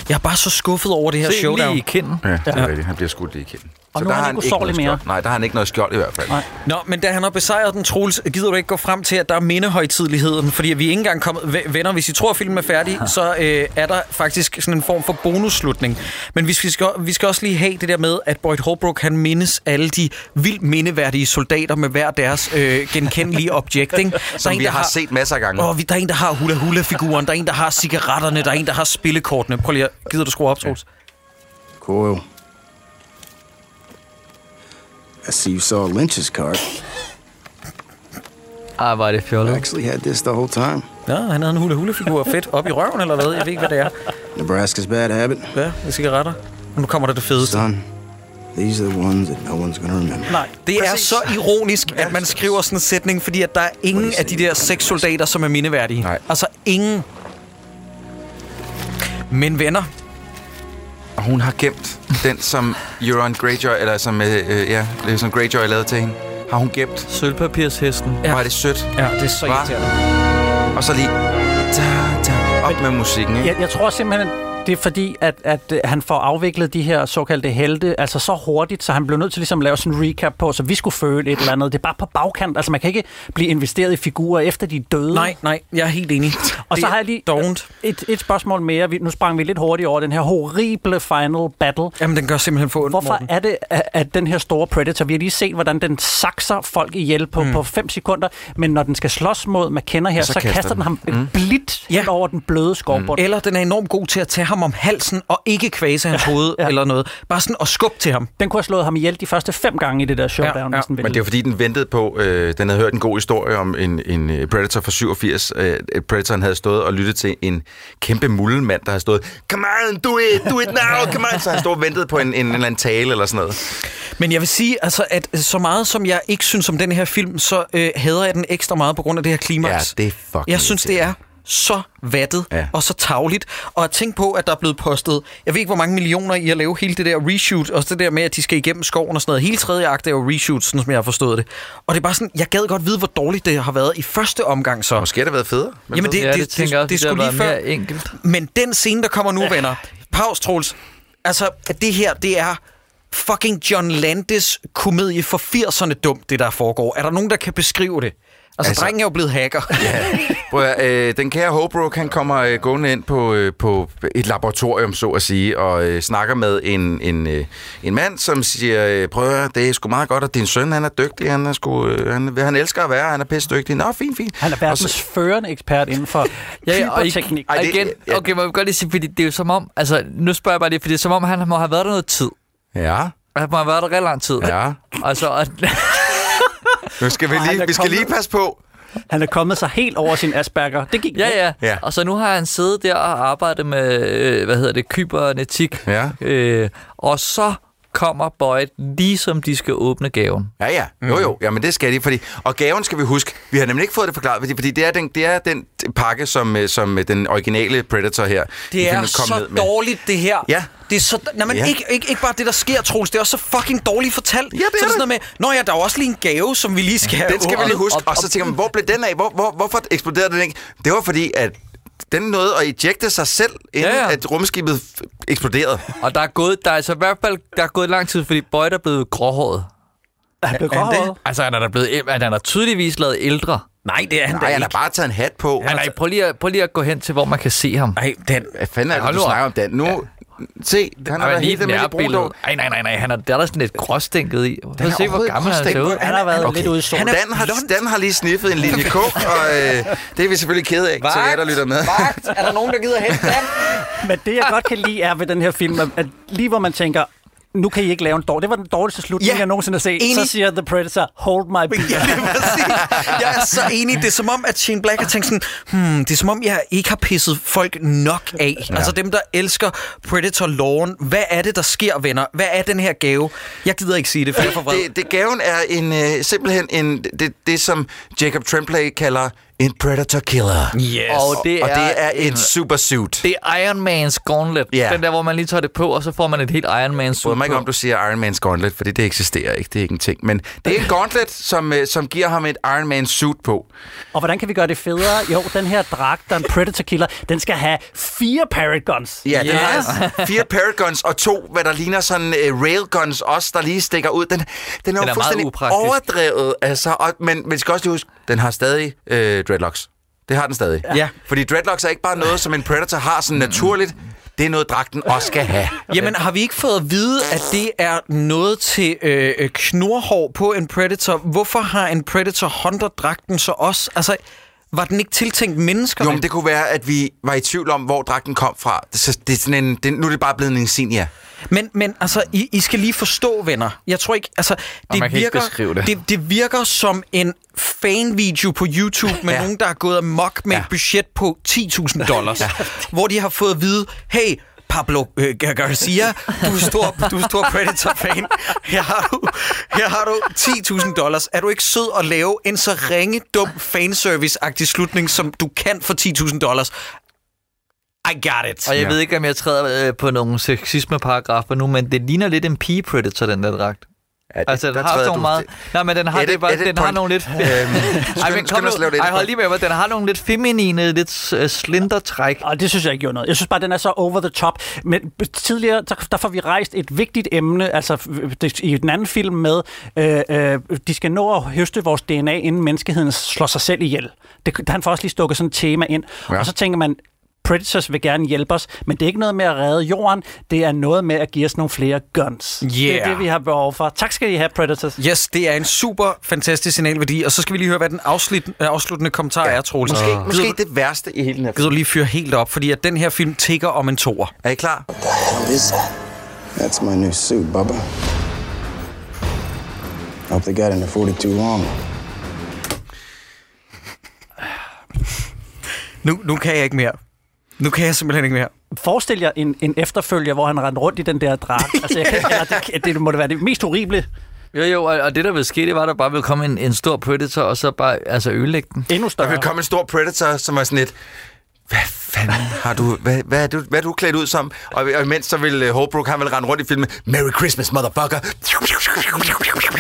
Jeg er bare så skuffet over det her Se showdown. lige i kinden. Ja, det er Ja. rigtigt. Han bliver skudt lige i kinden. Og nu er der han har ikke ikke usårlig noget mere. skjold. Nej, der har han ikke noget skjold i hvert fald. Nej. Nå, men da han har besejret den, Troels, gider du ikke gå frem til, at der er mindehøjtidligheden? Fordi vi er ikke engang kommet... Ve- Venner, hvis I tror, at filmen er færdig, så øh, er der faktisk sådan en form for bonusslutning. Men vi skal, vi skal også lige have det der med, at Boyd Holbrook, han mindes alle de vildt mindeværdige soldater med hver deres øh, genkendelige objekt. Ikke? Der Som en, vi der har set masser af gange. Åh, vi- der er en, der har hula-hula-figuren, der er en, der har cigaretterne, der er en, der har spillekortene. Prøv lige at... Gider du skrue op, Troels? Coil. I see you saw Lynch's card. Ej, var det I fjollet. actually had this the whole time. Ja, han havde en hula-hula-figur fedt op i røven, eller hvad? Jeg ved ikke, hvad det er. Nebraska's bad habit. Ja, det er cigaretter. Og nu kommer der det fedeste. Son, these are the ones that no one's gonna remember. Nej. Det er så ironisk, at man skriver sådan en sætning, fordi at der er ingen af de der seks soldater, som er mindeværdige. Nej. Altså ingen. Men venner, Og hun har gemt den, som Euron Greyjoy, eller som, øh, øh, ja, som Greyjoy lavede til hende. Har hun gemt. Sølvpapirshesten. Ja. Er det sødt. ja, det er så. Og så lige... Ta, ta, op med musikken, ikke? Jeg, jeg tror simpelthen, det er fordi, at, at øh, han får afviklet de her såkaldte helte, altså så hurtigt, så han blev nødt til ligesom at lave sådan en recap på, så vi skulle føle et eller andet. Det er bare på bagkant. Altså man kan ikke blive investeret i figurer efter de er døde. Nej, nej, jeg er helt enig. Og Det så har jeg lige dovent. et, et spørgsmål mere. Vi, nu sprang vi lidt hurtigt over den her horrible final battle. Jamen, den gør simpelthen for ondt, Hvorfor Morten. er det, at, at den her store Predator, vi har lige set, hvordan den sakser folk ihjel på, mm. på fem sekunder, men når den skal slås mod McKenna her, Så så, så kaster den den. ham mm. blidt Ja. ja. over den bløde skovbund. Mm. Eller den er enormt god til at tage ham om halsen og ikke kvæse hans hoved ja. eller noget. Bare sådan at skubbe til ham. Den kunne have slået ham ihjel de første fem gange i det der showdown. Ja, Ja, Men det er fordi, den ventede på... Øh, den havde hørt en god historie om en, en øh, Predator fra 87. Øh, Predatoren havde stået og lyttet til en kæmpe mullemand, der havde stået... Come on, do it, do it now, come on! Så han stod og ventede på en, en, en eller anden tale eller sådan noget. Men jeg vil sige, altså, at så meget som jeg ikke synes om den her film, så øh, hader jeg den ekstra meget på grund af det her klimaks. Ja, det er fucking Jeg synes, det er så vattet Ja. ja. og så tavligt. Og at tænke på, at der er blevet postet, jeg ved ikke, hvor mange millioner i at lave hele det der reshoot, og det der med, at de skal igennem skoven og sådan noget. Hele tredje akt er jo reshoot, sådan som jeg har forstået det. Og det er bare sådan, jeg gad godt vide, hvor dårligt det har været i første omgang så. Måske har det været federe. Jamen det, Ja, det, det det, også, det, det det skulle lige før. mere enkelt. Men den scene, der kommer nu, venner. Pause, Troels. Altså, at det her, det er fucking John Landes komedie for 80'erne dumt, det der foregår? Er der nogen, der kan beskrive det? Altså, Altså- drengen er jo blevet hacker. Ja. Prøv at, øh, den kære Holbrook, han kommer øh, gående ind på, øh, på et laboratorium, så at sige, og øh, snakker med en, en, øh, en mand, som siger, øh, prøv at, det er sgu meget godt, at din søn, han er dygtig, han, er sgu, øh, han, han elsker at være, han er pisse dygtig. Nå, fint, fint. Han er verdens førende ekspert inden for Ja, ja, og, kyberteknik. og igen, okay, må vi godt lige sige, fordi det er jo som om, altså, nu spørger jeg bare lige, fordi det er som om, han må have været der noget tid. Ja. Han må have været der rigtig lang tid. Ja. Altså, og, Nu skal vi lige, vi skal lige kommet- passe på. Han er kommet sig helt over sin Asperger. Det gik ja, ja, Ja. ja. Og så nu har han siddet der og arbejdet med, øh, hvad hedder det, kybernetik. Ja. Øh, og så kommer Boyd, lige som de skal åbne gaven. Ja, ja. Jo, jo. Jamen, det skal de. Fordi, og gaven skal vi huske. Vi har nemlig ikke fået det forklaret, fordi, fordi det, er den, det er den pakke, som, øh, som øh, den originale Predator her. Det er så ned med. dårligt, det her. Ja. Det er så... Nej, men Ja. ikke, ikke, ikke bare det, der sker, Troels. Det er også så fucking dårligt fortalt. Ja, det er så det. sådan noget med, Nå ja, der er også lige en gave, som vi lige skal have Den skal vi lige åbnet." huske. Og så tænker man, hvor blev den af? Hvor, hvor, hvorfor eksploderede den ikke? Det var fordi, at den nåede at ejecte sig selv, inden Ja, ja, ja. ja. at rumskibet eksploderede. Og der er gået, der er altså i hvert fald, der er gået lang tid, fordi Boyd er blevet gråhåret. Er han blevet Er gråhåret? Altså, han er, der blevet, han er tydeligvis lavet ældre. Nej, det er han Nej, da han har ikke. bare taget en hat på. Han er, prøv, lige at, prøv lige at gå hen til, hvor man kan se ham. Nej, den... Hvad fanden er det, du snakker om den? Nu, se, han har er været lige helt med i brun. Nej, nej, nej, nej. Han er, der er der sådan lidt gråstænket i. Den er se, hvor gammel han ser ud. Han har været Okay. lidt ude i solen. Dan har, Dan har lige sniffet en linje coke, og øh, det er vi selvfølgelig kede af, til jer, der lytter med. Vagt! Er der nogen, der gider hente den? Men det, jeg godt kan lide, er ved den her film, at lige hvor man tænker, nu kan I ikke lave en dårlig. Det var den dårligste slutning, Ja, jeg nogensinde har set. enig. Så siger The Predator, hold my beer. Ja, det er. Jeg er så enig. Det er som om, at Shane Black har tænkt sådan, hmm, det er som om, jeg ikke har pisset folk nok af. Ja. Altså dem, der elsker Predator-loven. Hvad er det, der sker, venner? Hvad er den her gave? Jeg gider ikke sige det, for jeg er for vred. Det, det gaven er en, øh, simpelthen en, det, det, som Jacob Tremblay kalder en Predator Killer. Yes. Og det og er, det er en, en supersuit. det er Iron Man's gauntlet. Ja. Den der, hvor man lige tager det på, og så får man et helt Iron Man Jeg suit bryder mig ikke om, du siger Iron Man's Gauntlet, fordi det eksisterer ikke. Det er ikke en ting. Men det er en gauntlet, som, øh, som giver ham et Iron Man suit på. Og hvordan kan vi gøre det federe? Jo, den her dragt, der er en Predator Killer, den skal have fire Paragons. Ja, den har fire Paragons og to, hvad der ligner sådan uh, railguns også, der lige stikker ud. Den, den er, Den er meget fuldstændig overdrevet. Altså, og, men vi skal også lige huske, den har stadig øh, dreadlocks. Det har den stadig. Ja. Fordi dreadlocks er ikke bare noget, som en Predator har sådan naturligt. Det er noget, dragten også skal have. Jamen, har vi ikke fået at vide, at det er noget til øh, øh, knorhår på en Predator? Hvorfor har en Predator Hunter-dragten så også? Altså, var den ikke tiltænkt mennesker? Jo, men det kunne være, at vi var i tvivl om, hvor dragten kom fra. Så det er sådan en, det, nu er det bare blevet en insignia. Men, men altså, I, I skal lige forstå, venner. Jeg tror ikke, altså, det man kan ikke virker, beskrive det. det. Det virker som en fanvideo på YouTube med Ja. nogen, der er gået amok med Ja. et budget på 10.000 dollars. ja. Hvor de har fået at vide, hey, Pablo øh, Gar- Garcia, du er stor, du er stor Predator-fan. Her har du, her har du 10.000 dollars. Er du ikke sød at lave en så ringe, dum fanservice-agtig slutning, som du kan for 10.000 dollars? I got it. Og jeg Ja. ved ikke, om jeg træder øh, på nogle sexisme-paragrafer nu, men det ligner lidt en pige-predator, den der dragt. Det, Altså, den der har sådan du- meget... Nej, men den har, Edit- det, bare, den har nogle lidt... Øhm, Ej, skynd- men skynd kom at nu. Ej, hold lige med mig. Den har nogle lidt feminine, lidt uh, slindertræk. Og det synes jeg ikke gjorde noget. Jeg synes bare, den er så over the top. Men tidligere, der, der får vi rejst et vigtigt emne, altså det, i den anden film med, øh, øh, de skal nå at høste vores DNA, inden menneskeheden slår sig selv ihjel. Det, han får også lige stukket sådan et tema ind. Ja. Og så tænker man, Predators vil gerne hjælpe os, men det er ikke noget med at redde jorden, det er noget med at give os nogle flere guns. Det er Yeah. det, vi har behov for. Tak skal I have, Predators. Yes, det er en super fantastisk signalværdi. Og så skal vi lige høre, hvad den afslut, øh, afsluttende kommentar ja. er, Troels. Måske, Gider måske det værste i hele den her Gider du lige fyre helt op, fordi at den her film tigger om en toer. Er I klar? hell is that? That's my new suit, Bubba. Hope they got into 42 long. Nu, nu kan jeg ikke mere. Nu kan jeg simpelthen ikke mere. Forestil jer en, en efterfølger, hvor han rendte rundt i den der dragt. altså, jeg kan, eller det, det må da være det mest horrible. Jo, jo, og, det der ville ske, det var, at der bare ville komme en, en stor predator, og så bare altså ødelægge den. Endnu Der større. vil komme en stor Predator, som er sådan et... fanden har du, hvad, hvad, er du, hvad er du klædt ud som? Og, og imens så vil uh, Holbrook, han vil rende rundt i filmen, Merry Christmas, motherfucker.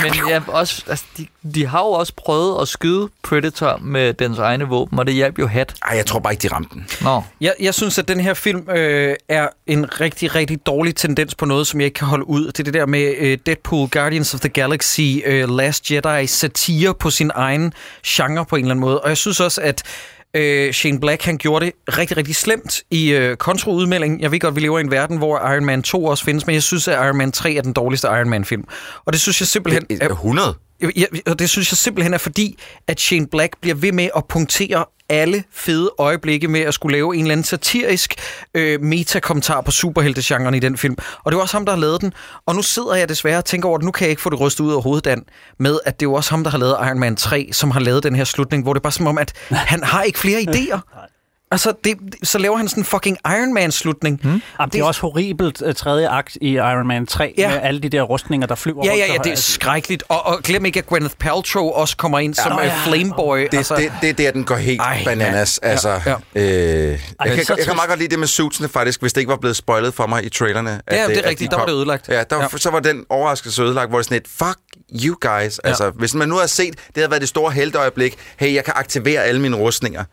Men ja, også, altså, de, de har jo også prøvet at skyde Predator med dens egne våben, og det hjalp jo hat. Ej, jeg tror bare ikke, de ramte den. Nå. Jeg, jeg synes, at den her film øh, er en rigtig, rigtig dårlig tendens på noget, som jeg ikke kan holde ud. Det er det der med øh, Deadpool, Guardians of the Galaxy, øh, Last Jedi, satire på sin egen genre på en eller anden måde. Og jeg synes også, at øh, Shane Black, han gjorde det rigtig, rigtig slemt i øh, kontroudmelding. Jeg ved godt, vi lever i en verden, hvor Iron Man 2 også findes, men jeg synes, at Iron Man 3 er den dårligste Iron Man-film. Og det synes jeg simpelthen... Er, 100? Ja, og det synes jeg simpelthen er fordi, at Shane Black bliver ved med at punktere alle fede øjeblikke med at skulle lave en eller anden satirisk øh, metakommentar på superheltegenren i den film. Og det er også ham, der har lavet den. Og nu sidder jeg desværre og tænker over, at nu kan jeg ikke få det rystet ud af hovedet, Dan, med at det er jo også ham, der har lavet Iron Man 3, som har lavet den her slutning, hvor det er bare som om, at han har ikke flere idéer. Altså, det, så laver han sådan en fucking Iron Man-slutning. Hmm? Jamen, det er også horribelt uh, tredje akt i Iron Man 3, ja. med alle de der rustninger, der flyver Ja, rundt ja, ja, det er højre. skrækkeligt. Og, og glem ikke, at Gwyneth Paltrow også kommer ind som Nå, ja, ja. Flameboy. Det, altså, det, det er der, den går helt Ej, bananas. ja, altså, ja, Øh, jeg, Ej, kan, så jeg kan meget godt lide det med suitsene, faktisk, hvis det ikke var blevet spoilet for mig i trailerne. Ja, det er at rigtigt. de Der var det ødelagt. Ja, der, Ja. ja. så var den overraskelse ødelagt, hvor det er sådan et, fuck you guys. Altså, hvis man nu har set, det har været det store helteøjeblik, hey, jeg kan aktivere alle mine rustninger.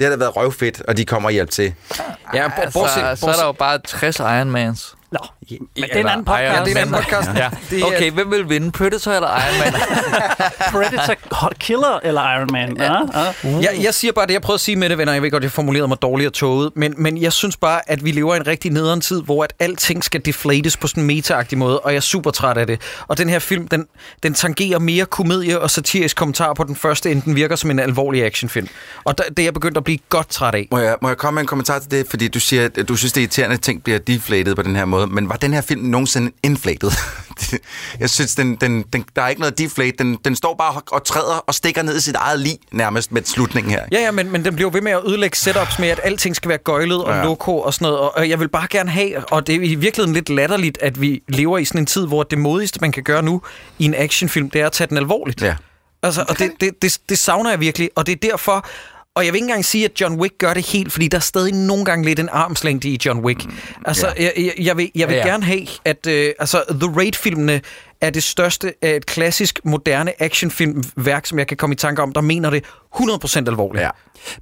Det har da været røvfedt, og de kommer og hjælp til. Ja, Altså, så er der jo bare 60 Iron Nå, men det er en anden podcast. Ja, det er en anden podcast. Ja. Det er- Okay, hvem vil vinde? Predator eller Iron Man? Predator Hot Killer eller Iron Man. Ja. Ja. Jeg, jeg siger bare det, jeg prøver at sige med det, venner. Jeg ved godt, jeg formulerede mig dårligt og toget, men, men jeg synes bare, at vi lever i en rigtig nederen tid, hvor at alting skal deflates på sådan en meta måde, og jeg er super træt af det. Og den her film, den, den tangerer mere komedie og satirisk kommentar på den første, end den virker som en alvorlig actionfilm. Og der, det er jeg begyndt at blive godt træt af. Må jeg, må jeg komme med en kommentar til det? Fordi du siger, at du synes, det er irriterende, at ting bliver deflated på den her måde. Men var den her film nogensinde inflated? jeg synes, den, den, den, der er ikke noget deflate. Den, den står bare og træder og stikker ned i sit eget lig, nærmest med slutningen her. Ja, ja, men, men den bliver ved med at ødelægge setups med, at alting skal være gøjlet og Ja. loko og sådan noget. Og, og jeg vil bare gerne have, og det er i virkeligheden lidt latterligt, at vi lever i sådan en tid, hvor det modigste, man kan gøre nu i en actionfilm, det er at tage den alvorligt. Ja. Altså, og det, det, det, det savner jeg virkelig, og det er derfor... Og jeg vil ikke engang sige, at John Wick gør det helt, fordi der er stadig nogle gange lidt en armslængde i John Wick. Altså, ja. jeg, jeg, jeg vil, jeg vil Ja, ja, ja. gerne have, at øh, altså, The Raid-filmene er det største af et klassisk, moderne actionfilmværk, som jeg kan komme i tanke om, der mener det 100% alvorligt. Ja.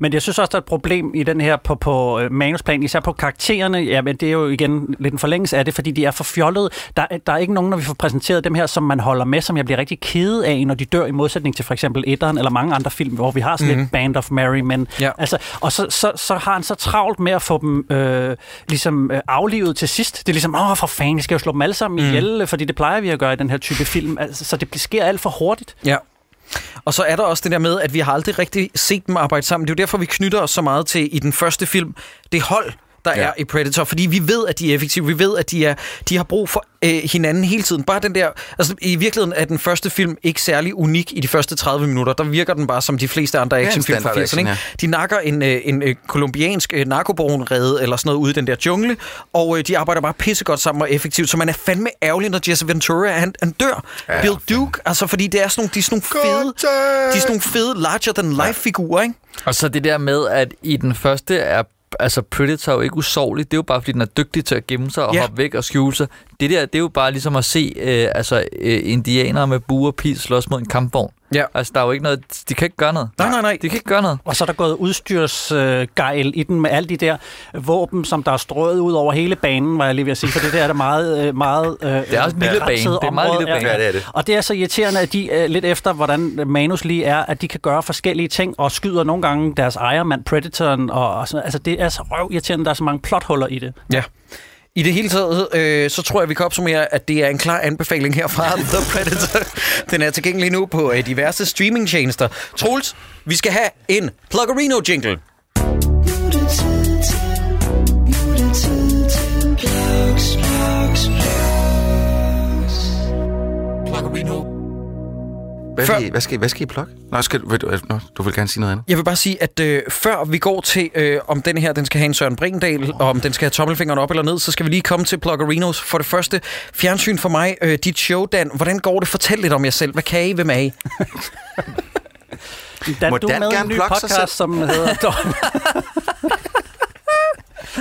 Men jeg synes også, der er et problem i den her på, på øh, manusplan, især på karaktererne. Ja, men det er jo igen lidt en forlængelse af det, fordi de er for fjollede. Der, er- der er ikke nogen, når vi får præsenteret dem her, som man holder med, som jeg bliver rigtig kede af, når de dør, i modsætning til for eksempel etteren eller mange andre film, hvor vi har sådan mm-hmm. lidt Band of Mary, men Ja. altså, og så, så, så har han så travlt med at få dem øh, ligesom øh, aflivet til sidst. Det er ligesom, åh for fanden, vi skal jo slå dem alle sammen mm. ihjel, fordi det plejer vi at gøre i den her type film. Altså, så det sker alt for hurtigt. Ja. Og så er der også det der med, at vi har aldrig rigtig set dem arbejde sammen. Det er jo derfor, vi knytter os så meget til i den første film, det hold, der Ja. ja. er i Predator, fordi vi ved, at de er effektive. Vi ved, at de, er, de har brug for øh, hinanden hele tiden. Bare den der... Altså, i virkeligheden er den første film ikke særlig unik i de første 30 minutter. Der virker den bare som de fleste andre actionfilm fra standard 80'erne. Ikke? action, De nakker en, øh, en øh, kolumbiansk øh, narkobaronrede eller sådan noget ude i den der jungle, og øh, de arbejder bare pissegodt sammen og effektivt, så man er fandme ærgerlig, når Jesse Ventura han, han dør. Ja, Ja, Bill Duke, altså fordi det er sådan nogle, de er sådan nogle fede, de er sådan nogle fede larger-than-life-figurer, ikke? Og så det der med, at i den første er altså Predator jo ikke usårlig. Det er jo bare, fordi den er dygtig til at gemme sig og Ja. hoppe væk og skjule sig. Det der, det er jo bare ligesom at se øh, altså, øh, indianere med bue og pil slås mod en kampvogn. Ja. Altså, der er jo ikke noget... De kan ikke gøre noget. Nej, nej, nej. De kan ikke gøre noget. Og så er der gået udstyrsgejl øh, i den med alle de der våben, som der er strøget ud over hele banen, var jeg lige ved at sige, for det der er der meget... Øh, meget øh, Det er også en lille bane. Det er meget lille bane. Ja, det er det. Og det er så irriterende, at de øh, lidt efter, hvordan manus lige er, at de kan gøre forskellige ting, og skyder nogle gange deres ejermand, Predatoren, og, og sådan, altså det er så røv irriterende, der er så mange plothuller i det. Ja. I det hele taget, øh, så tror jeg, vi kan opsummere, at det er en klar anbefaling herfra, The Predator. Den er tilgængelig nu på øh, diverse streamingtjenester. Troels, vi skal have en Pluggerino-jingle. Hvad, Før- I, hvad, skal, hvad skal I plukke? Nå, skal, du- vil du, nå, du vil gerne sige noget andet. Jeg vil bare sige, at øh, før vi går til, øh, om den her den skal have en Søren Bringendal, og om den skal have tommelfingeren op eller ned, så skal vi lige komme til Pluggerinos. For det første, fjernsyn for mig. Øh, dit show, Dan. Hvordan går det? Fortæl lidt om jer selv. Hvad kan I? Hvem er I? Da Må du Dan med i gerne en ny podcast, som hedder...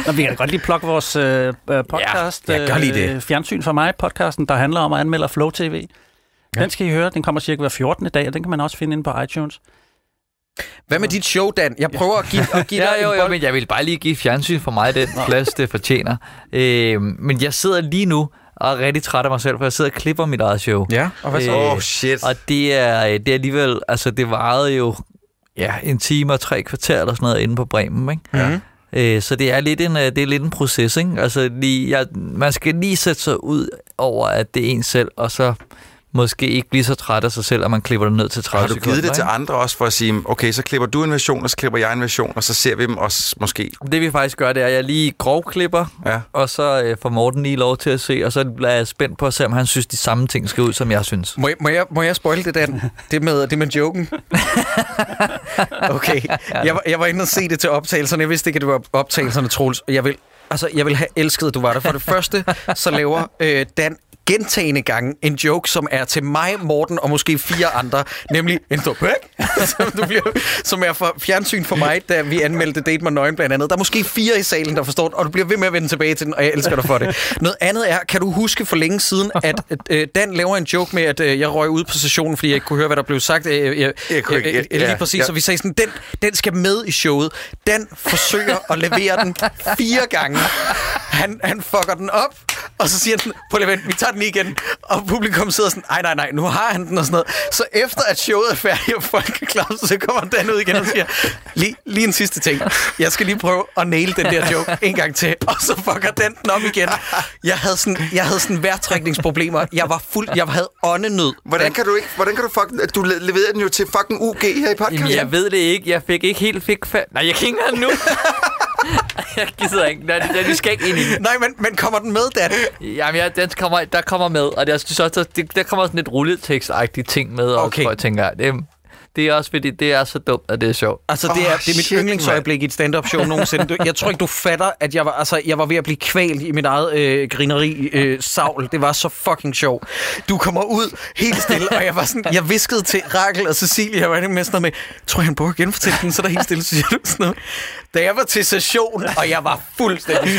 Nå, vi kan da godt lige plukke vores øh, øh, podcast. Ja, ja, gør lige det. Øh, Fjernsyn for mig, podcasten, der handler om at anmelde Flow TV. Den skal I høre. Den kommer cirka hver 14. dag, og den kan man også finde inde på iTunes. Hvad med dit show, Dan? Jeg prøver at give, at give dig ja, jo, en jo, bold. men jeg vil bare lige give fjernsyn for mig den plads, det fortjener. Øh, men jeg sidder lige nu og er rigtig træt af mig selv, for jeg sidder og klipper mit eget show. Ja, og hvad så? Oh, shit. Og det er, det er alligevel, altså det varede jo ja, en time og tre kvarter eller sådan noget inde på Bremen, ikke? Mhm. Øh, så det er lidt en, øh, det er lidt en proces, ikke? Altså lige, jeg, man skal lige sætte sig ud over, at det er en selv, og så måske ikke blive så træt af sig selv, at man klipper det ned til 30 Har du sekunder. givet det til andre også for at sige, okay, så klipper du en version, og så klipper jeg en version, og så ser vi dem også måske. Det vi faktisk gør, det er, at jeg lige grovklipper, Ja. og så øh, får Morten lige lov til at se, og så bliver jeg spændt på at se, om han synes, de samme ting skal ud, som jeg synes. Må jeg, må, jeg, må jeg spoil det, Dan? Det med, det med joken? Okay. Jeg var, jeg var inde og se det til optagelserne. Jeg vidste ikke, at det var optagelserne, Troels. Jeg vil, altså, jeg vil have elsket, at du var der. For det første, så laver øh, Dan gentagende gange en joke, som er til mig, Morten og måske fire andre, nemlig en stopæk, som, du bliver, som er for fjernsyn for mig, da vi anmeldte Date med Nøgen blandt andet. Der er måske fire i salen, der forstår den, og du bliver ved med at vende tilbage til den, og jeg elsker dig for det. Noget andet er, kan du huske for længe siden, at øh, Dan laver en joke med, at øh, jeg røg ud på sessionen, fordi jeg ikke kunne høre, hvad der blev sagt. Øh, jeg, Jeg kunne ikke- øh, øh, lige ja, præcis, ja. så vi sagde sådan, den, den skal med i showet. Dan forsøger at levere den fire gange. Han, han fucker den op, og så siger han, på vent, vi tager den lige igen. Og publikum sidder sådan, nej, nej, nej, nu har han den og sådan noget. Så efter at showet er færdigt, og folk er klar, så kommer Dan ud igen og siger, lige, lige en sidste ting. Jeg skal lige prøve at nail den der joke en gang til. Og så fucker Dan den op igen. Jeg havde sådan, jeg havde sådan vejrtrækningsproblemer. Jeg var fuld, jeg havde åndenød. Hvordan kan du ikke, hvordan kan du fucking, du le- leverede den jo til fucking UG her i podcasten. Jamen, jeg ved det ikke. Jeg fik ikke helt fik fa- Nej, jeg kan ikke engang nu. jeg gider ikke. Nej, det- vi skal ikke ind i den. Nej, men, men kommer den med, Dan? Jamen, ja, den kommer, der kommer med. Og jeg synes også, der, der kommer sådan lidt rulletekst-agtige ting med. Også, Okay. hvor jeg tænker, det, det er også fordi, det er så dumt, at det er sjovt. Altså, det er, det er mit shit, yndlingsøjeblik i et stand-up show nogensinde. Du- Jeg tror ikke, du fatter, at jeg var, altså, jeg var ved at blive kvalt i mit eget øh, grineri øh, savl. Det var så fucking sjovt. Du kommer ud helt stille, og jeg var sådan, jeg viskede til Rakel og Cecilie, jeg var med sådan noget med, tror jeg, han prøver at genfortælle den, så er der helt stille, så siger du sådan noget. Da jeg var til session, og jeg var fuldstændig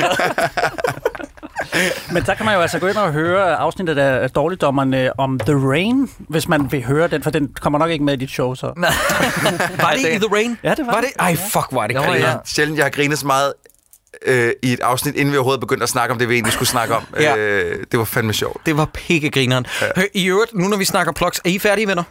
Men der kan man jo altså gå ind og høre afsnittet af Dårligdommerne om The Rain, hvis man vil høre den, for den kommer nok ikke med i dit show, så. Var det i The Rain? Ja, det var Var det? Ej, fuck, var det griner. ja. Sjældent, jeg har grinet så meget øh, i et afsnit, inden vi overhovedet begyndte at snakke om det, vi egentlig skulle snakke om. Ja. øh, det var fandme sjovt. Det var pikkegrineren. Ja. I øvrigt, nu når vi snakker plugs, er I færdige, venner?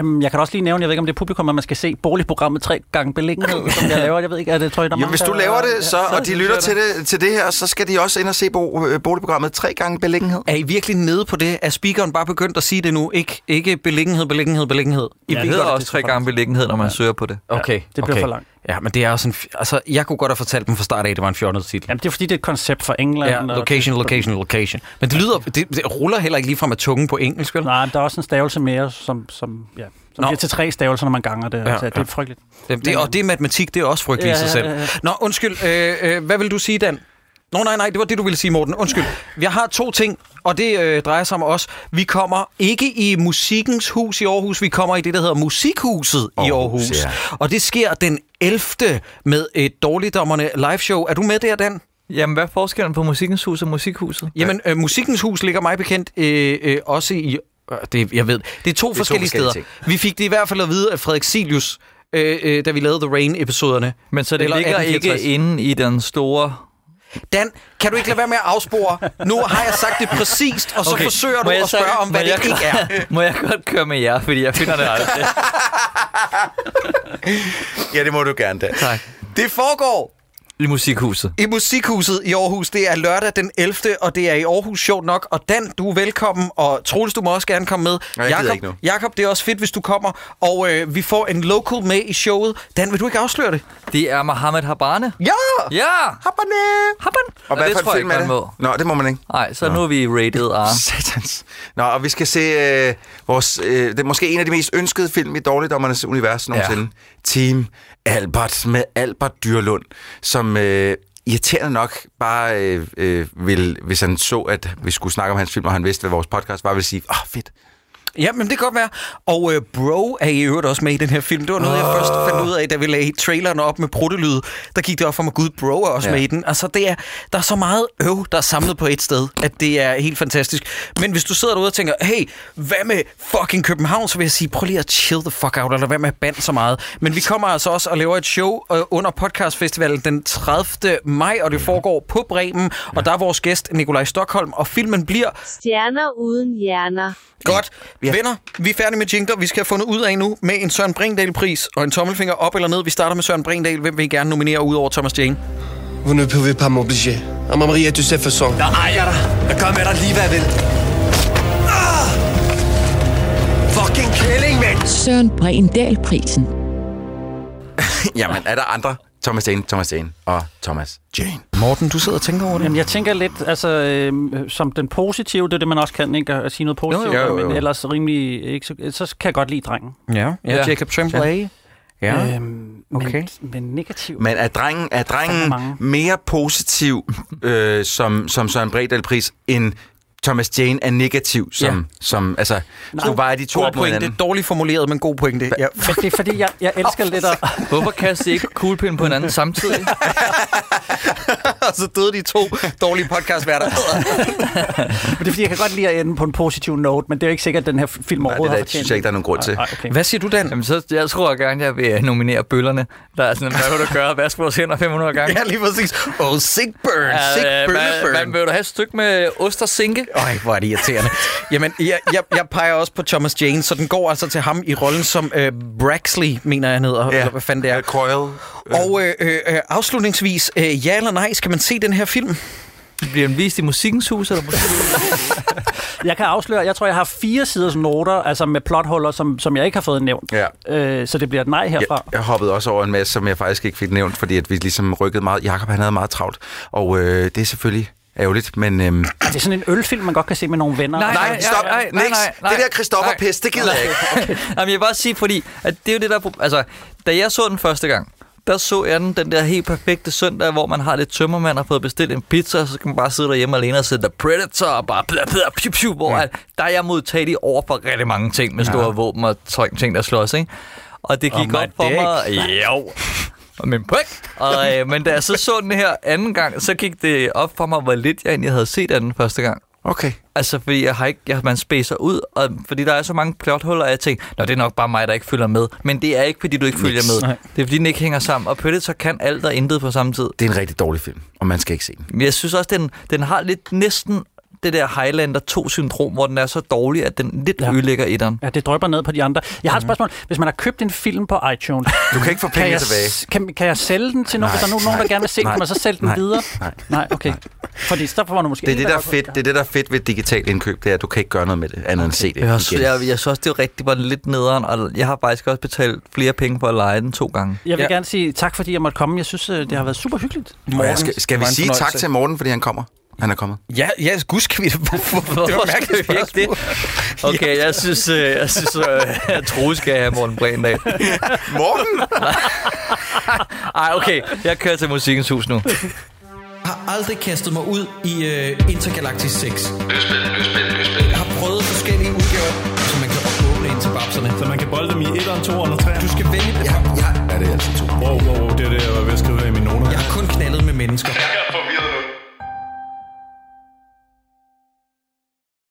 Um, jeg kan også lige nævne, jeg ved ikke om det er publikum, at man skal se boligprogrammet tre gange beliggenhed, som jeg laver. Jeg ved ikke, er det, tror jeg, der er Jamen, hvis du laver det, så, Ja, og de lytter til det, til det her, så skal de også ind og se bo, øh, boligprogrammet tre gange beliggenhed. Er I virkelig nede på det? Er speakeren bare begyndt at sige det nu? Ikke, ikke beliggenhed, beliggenhed, beliggenhed. I Det ved hedder også det tre gange beliggenhed, når man søger på det. Okay, det bliver okay. for langt. Ja, men det er også en... Altså, jeg kunne godt have fortalt dem fra start af, at det var en fjortet titel. Jamen, det er fordi, det er et koncept for England. Ja, og- location, location, location. Men det lyder... Det, det ruller heller ikke lige fra med tungen på engelsk, vel? Nej, men der er også en stavelse mere, som, som, ja, som Nå. bliver til tre stavelser, når man ganger det. Ja, altså, det ja. er frygteligt. Det, det, og det er matematik, det er også frygteligt i Ja, sig selv. ja, ja, ja. Nå, undskyld. Øh, øh, hvad vil du sige, Dan? Nå, nej, nej, det var det, du ville sige, Morten. Undskyld. Jeg har to ting, og det øh, drejer sig om os. Vi kommer ikke i Musikkens Hus i Aarhus, vi kommer i det, der hedder Musikhuset i Aarhus, Aarhus. ja. Og det sker den 11. med et Dårligdommerne live show. Er du med der, Dan? Jamen, hvad er forskellen på Musikkens Hus og Musikhuset? Jamen, øh, Musikkens Hus ligger mig bekendt øh, øh, også i... Øh, det, jeg ved, det er to to forskellige forskellige steder. Vi fik det i hvert fald at vide af Frederik Silius, øh, øh, da vi lavede The Rain-episoderne. Men så det Eller ligger ikke 1864. inde i den store... Dan, kan du ikke lade være med at afspore? Nu har jeg sagt det præcist, og så okay. forsøger du at spørge om, hvad det jeg- ikke er. Må jeg godt køre med jer, fordi jeg finder det aldrig. Ja, det må du gerne da. tak. Det foregår I Musikhuset. i Musikhuset i Aarhus. Det er lørdag den 11. og det er i Aarhus sjovt nok. Og Dan, du er velkommen, og Troels, du må også gerne komme med. jeg gider Jakob, ikke nu. Jakob, det er også fedt, hvis du kommer. Og øh, vi får en local med i showet. Dan, vil du ikke afsløre det? Det er Mohammed Habane. Ja! Ja! Habane! Habane! Og hvad det for en tror jeg film ikke, er man det? må. Nå, det må man ikke. Nej, så nu er vi rated R. Satans. Nå, og vi skal se øh, vores, øh, det er måske en af de mest ønskede film i Dårligdommernes univers nogensinde. Ja. Team Albert med Albert Dyrlund, som øh, irriterende nok bare øh, øh, vil, hvis han så, at vi skulle snakke om hans film, og han vidste, hvad vores podcast var, vil sige, åh, oh, fedt. Ja, men det kan godt være. Og øh, Bro er i øvrigt også med i den her film. Det var noget, jeg først fandt ud af, da vi lagde traileren op med pruttelyd. Der gik det op for mig, gud, Bro er også Ja. ja. med i den. Altså, det er, der er så meget øv, der er samlet på et sted, at det er helt fantastisk. Men hvis du sidder derude og tænker, hey, hvad med fucking København, så vil jeg sige, prøv lige at chill the fuck out, eller hvad med at bande så meget. Men vi kommer altså også og laver et show øh, under podcastfestivalen den 30. maj, og det foregår på Bremen, og der er vores gæst Nikolaj Stockholm, og filmen bliver Stjerner uden hjerner. Godt. Ja. Venner, vi er færdige med jingler. Vi skal have fundet ud af nu med en Søren Brindahl-pris og en tommelfinger op eller ned. Vi starter med Søren Brindahl. Hvem vil I gerne nominere ud over Thomas Jane? Vous ne pouvez pas m'obliger. À Maria, tu sais façon. Jeg ejer dig. Jeg gør med dig lige, hvad jeg vil. Ah! Fucking kælling, mand! Søren Brindahl-prisen. Jamen, er der andre? Thomas Jane, Thomas Jane og Thomas Jane. Morten, du sidder og tænker over det. Jamen, jeg tænker lidt, altså, øh, som den positive, det er det, man også kan, ikke? At sige noget positivt, Jo, jo, jo, jo. men ellers rimelig, ikke, så, så kan jeg godt lide drengen. Ja, ja. Jacob Tremblay. Ja. Øhm, Okay. men, men negativ. Men er drengen, er drengen mere positiv øh, som, som Søren Bredal pris end Thomas Jane er negativ som, Ja. som altså, nu vejer de to God op mod pointe. hinanden. Dårligt formuleret, men god pointe. Ja. Men det er fordi, jeg, jeg elsker lidt at... Hvorfor kaster I ikke kuglepind på hinanden samtidig? og så døde de to dårlige podcastværter. Men det er fordi, jeg kan godt lide at ende på en positiv note, men det er jo ikke sikkert, at den her film Nej, overhovedet det har der synes jeg ikke, der er nogen grund til. Nej, okay. Hvad siger du, Dan? Jamen, så, jeg tror gerne, jeg vil nominere bøllerne. Der er sådan, hvad vil du gøre? Vask vores hænder 500 gange. Ja, lige præcis. Oh, sick burn. Sick øh, burn. hvad, hvad, vil du have et stykke med ost og sinke? Øj, hvor er det irriterende. Jamen, jeg, jeg, jeg peger også på Thomas Jane, så den går altså til ham i rollen som øh, Braxley, mener jeg han hedder, ja. eller hvad fanden det er. Coil. Og øh, øh, øh, afslutningsvis, øh, ja eller nej, skal man se den her film? Bliver den vist i Musikkens Hus? Eller Jeg kan afsløre, jeg tror, jeg har fire siders noter, altså med plothuller, som, som jeg ikke har fået nævnt. Ja. Øh, så det bliver et nej herfra. Jeg, jeg hoppede også over en masse, som jeg faktisk ikke fik nævnt, fordi at vi ligesom rykkede meget. Jakob han havde meget travlt, og øh, det er selvfølgelig ærgerligt, men... Øhm, Det er sådan en ølfilm, man godt kan se med nogle venner. Nej, nej, stop. Nix. Det der Christoffer nej. pest, det gider jeg ikke. Jamen, jeg vil bare sige, fordi at det er jo det der... Altså, da jeg så den første gang, der så jeg den, den der helt perfekte søndag, hvor man har lidt tømmermand og fået bestilt en pizza, og så kan man bare sidde derhjemme alene og se The Predator og bare bla, bla, piu, piu, hvor Ja. der er jeg modtagelig over for rigtig mange ting med store Ja. våben og ting, ting, der slås, ikke? Og det gik Og op for dick. mig... Jo. Og min pik. Og, øh, men da jeg så så den her anden gang, så gik det op for mig, hvor lidt jeg egentlig havde set af den første gang. Okay. Altså, fordi jeg har ikke, jeg, man spacer ud, og fordi der er så mange plothuller, og jeg tænker, Nå, det er nok bare mig, der ikke følger med. Men det er ikke, fordi du ikke følger med. Nej. Det er, fordi den ikke hænger sammen. Og Predator kan alt og intet på samme tid. Det er en rigtig dårlig film, og man skal ikke se den. Men jeg synes også, den, den har lidt næsten det der Highlander 2-syndrom, hvor den er så dårlig, at den lidt ja. ødelægger etteren. Ja, det drøber ned på de andre. Jeg har et spørgsmål. Hvis man har købt en film på iTunes... Du kan ikke få penge jeg, tilbage. Kan, kan jeg sælge den til nogen? Nej, Hvis der er nogen, nogen, der nej, gerne vil se den, nej, kan man så sælge den nej, videre? nej. Nej, okay. Fordi så får man måske... Det er det, der er fedt, det er det, der er fedt ved digital indkøb, det er, at du kan ikke gøre noget med det, andet end se det Jeg, også, igen. jeg, jeg synes også, det var rigtig var lidt nederen, og jeg har faktisk også betalt flere penge for at lege den to gange. Jeg vil Ja. gerne sige tak, fordi jeg måtte komme. Jeg synes, øh, det har været super hyggeligt. Og jeg skal, skal vi sige tak til Morten, fordi han kommer? Han er kommet. Ja, ja, gud skal vi det. Hvorfor? Det var Hvorfor mærkeligt spørgsmål. Okay, jeg synes, øh, jeg synes, øh, at Troels skal have Morten Brændal. Morten? Ej, okay, jeg kører til Musikkens Hus nu. har aldrig kastet mig ud i uh, Intergalactic 6. Jeg har prøvet forskellige udgaver, så man kan åbne ind til babserne. Så man kan bolde dem i 1'eren, 2'eren og 3'eren? Du skal vælge det. Ja, ja. Ja, det er altså to. Wow, wow, wow, det er det, jeg var ved at skrive i mine noter. Jeg har kun knaldet med mennesker.